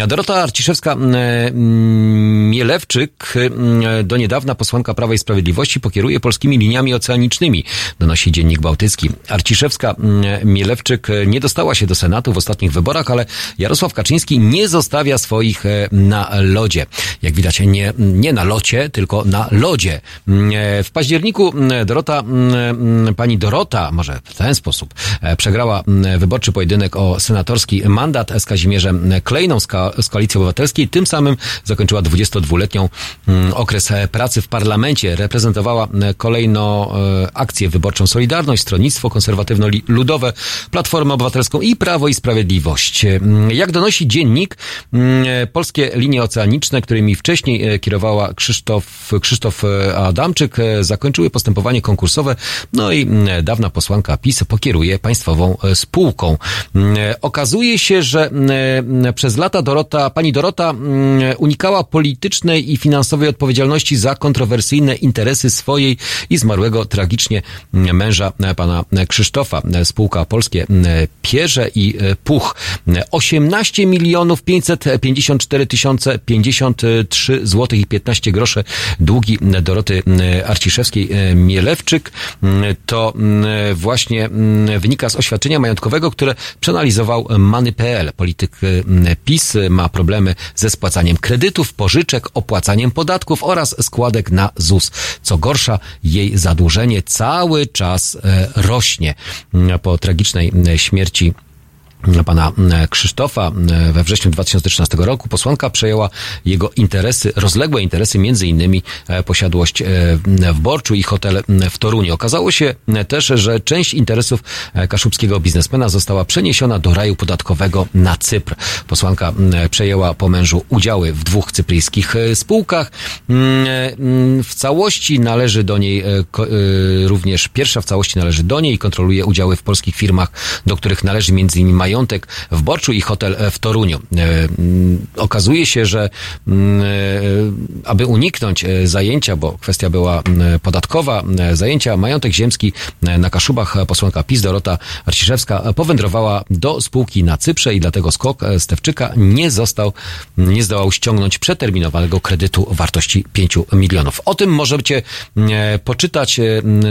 Dorota Arciszewska m, m, Mielewczyk, m, do niedawna posłanka Prawa i Sprawiedliwości, pokieruje polskimi liniami oceanicznymi, donosi Dziennik Bałtycki. Arciszewska m, Mielewczyk e, nie dostała się do Senatu w ostatnich wyborach, ale Jarosław Kaczyński nie zostawia swoich e, na lodzie. Jak widać, nie, nie na locie, tylko na lodzie. M, e, W październiku m, Dorota, pani Dorota, może w ten sposób, przegrała wyborczy pojedynek o senatorski mandat z Kazimierzem Klejną z, Ko- z Koalicji Obywatelskiej. Tym samym zakończyła 22-letnią mm, okres pracy w parlamencie. Reprezentowała m, kolejno e, akcję wyborczą Solidarność, Stronnictwo Konserwatywno-Ludowe, Platformę Obywatelską i Prawo i Sprawiedliwość. Mm, Jak donosi dziennik, e, polskie linie oceaniczne, którymi wcześniej e, kierowała Krzysztof, Krzysztof e, Adamczyk, e, zakończyły postępowanie konkursowe, no i dawna posłanka PiS pokieruje państwową e, spółką. E, Okazuje się, że przez lata Dorota, pani Dorota unikała politycznej i finansowej odpowiedzialności za kontrowersyjne interesy swojej i zmarłego tragicznie męża pana Krzysztofa. Spółka Polskie Pierze i Puch. 18 milionów 554 tysiące 53 zł i 15 groszy długi Doroty Arciszewskiej Mielewczyk. To właśnie wynika z oświadczenia majątkowego, które przeanalizował Many.pl. Polityk PiS ma problemy ze spłacaniem kredytów, pożyczek, opłacaniem podatków oraz składek na ZUS. Co gorsza, jej zadłużenie cały czas e, rośnie. Mm, Po tragicznej mm, śmierci pana mm, Krzysztofa mm, we wrześniu 2013 roku posłanka przejęła jego interesy, rozległe interesy, między innymi e, posiadłość e, w Borczu i hotel mm, w Toruniu. Okazało się mm, też, że część interesów e, kaszubskiego biznesmena została przeniesiona do raju podatkowego na Cypr. Posłanka mm, przejęła po mężu udziały w dwóch cypryjskich spółkach. Mm, mm, W całości należy do niej, również pierwsza w całości należy do niej i kontroluje udziały w polskich firmach, do których należy między innymi majątek w Borczu i hotel w Toruniu. E, mm, Okazuje się, że mm, e, aby uniknąć e, zajęcia, bo kwestia była mm, podatkowa, zajęcia majątek ziemski na Kaszubach posłanka PiS Dorota Arciszewska powędrowała do spółki na Cyprze i dlatego skok Stewczyka nie został, nie zdołał ściągnąć przeterminowanego kredytu wartości 5 milionów. O tym możecie poczytać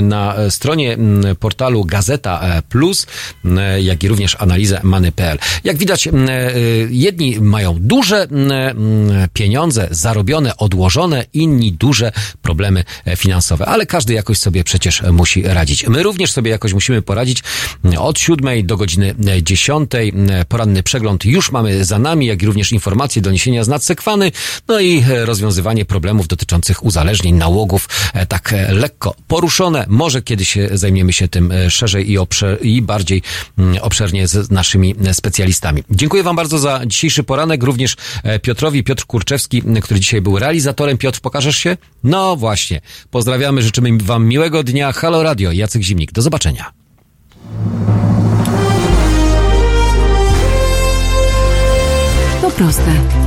na stronie portalu Gazeta Plus, jak i również analizę many.pl. Jak widać, m, e, jedni mają duże m, m, pieniądze zarobione, odłożone, inni duże problemy e, finansowe, ale każdy jakoś sobie przecież musi radzić. My również sobie jakoś musimy poradzić. Od siódmej do godziny dziesiątej poranny przegląd już mamy za nami, jak i również informacje, doniesienia z nadsekwany, no i e, rozwiązywanie problemów dotyczących uzależnień, nałogów, e, tak e, lekko poruszone. Może kiedyś e, zajmiemy się tym e, szerzej i, i bardziej mm, obszernie z naszymi specjalistami. Dziękuję Wam bardzo za dzisiejszy poranek, również e, Piotrowi, Piotr Kurczewski, który dzisiaj był realizatorem. Piotr, pokażesz się? No właśnie. Pozdrawiamy, życzymy Wam miłego dnia. Halo Radio, Jacek Zimnik. Do zobaczenia. To proste.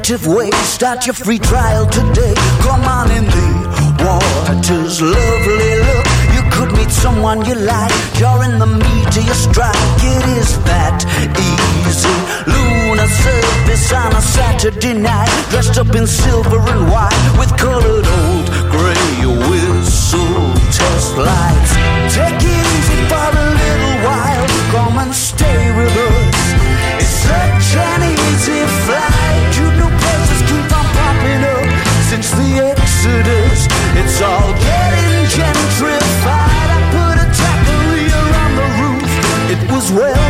Imaginative ways. Start your free trial today. Come on in the waters, lovely look. You could meet someone you like. You're in the meat of your strike. It is that easy. Lunar surface. on a Saturday night, dressed up in silver and white with colored old gray whistle test lights. Take it easy for a little while, come and stay with us. It's such an easy flight, the Exodus. It's all getting gentrified. I put a taqueria on the roof. It was well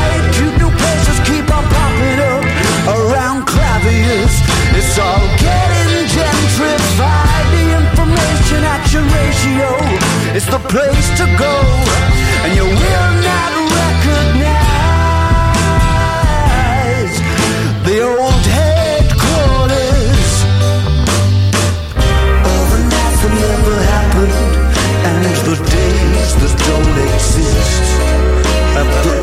It's all getting gentrified. The information action ratio is the place to go, and you will not recognize the old headquarters. All the nights that never happened, and the days that don't exist. At the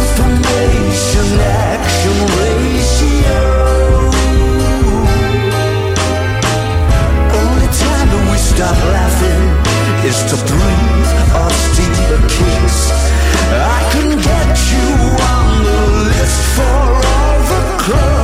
information action ratio. stop laughing is to breathe or steal a kiss. I can get you on the list for all the clothes.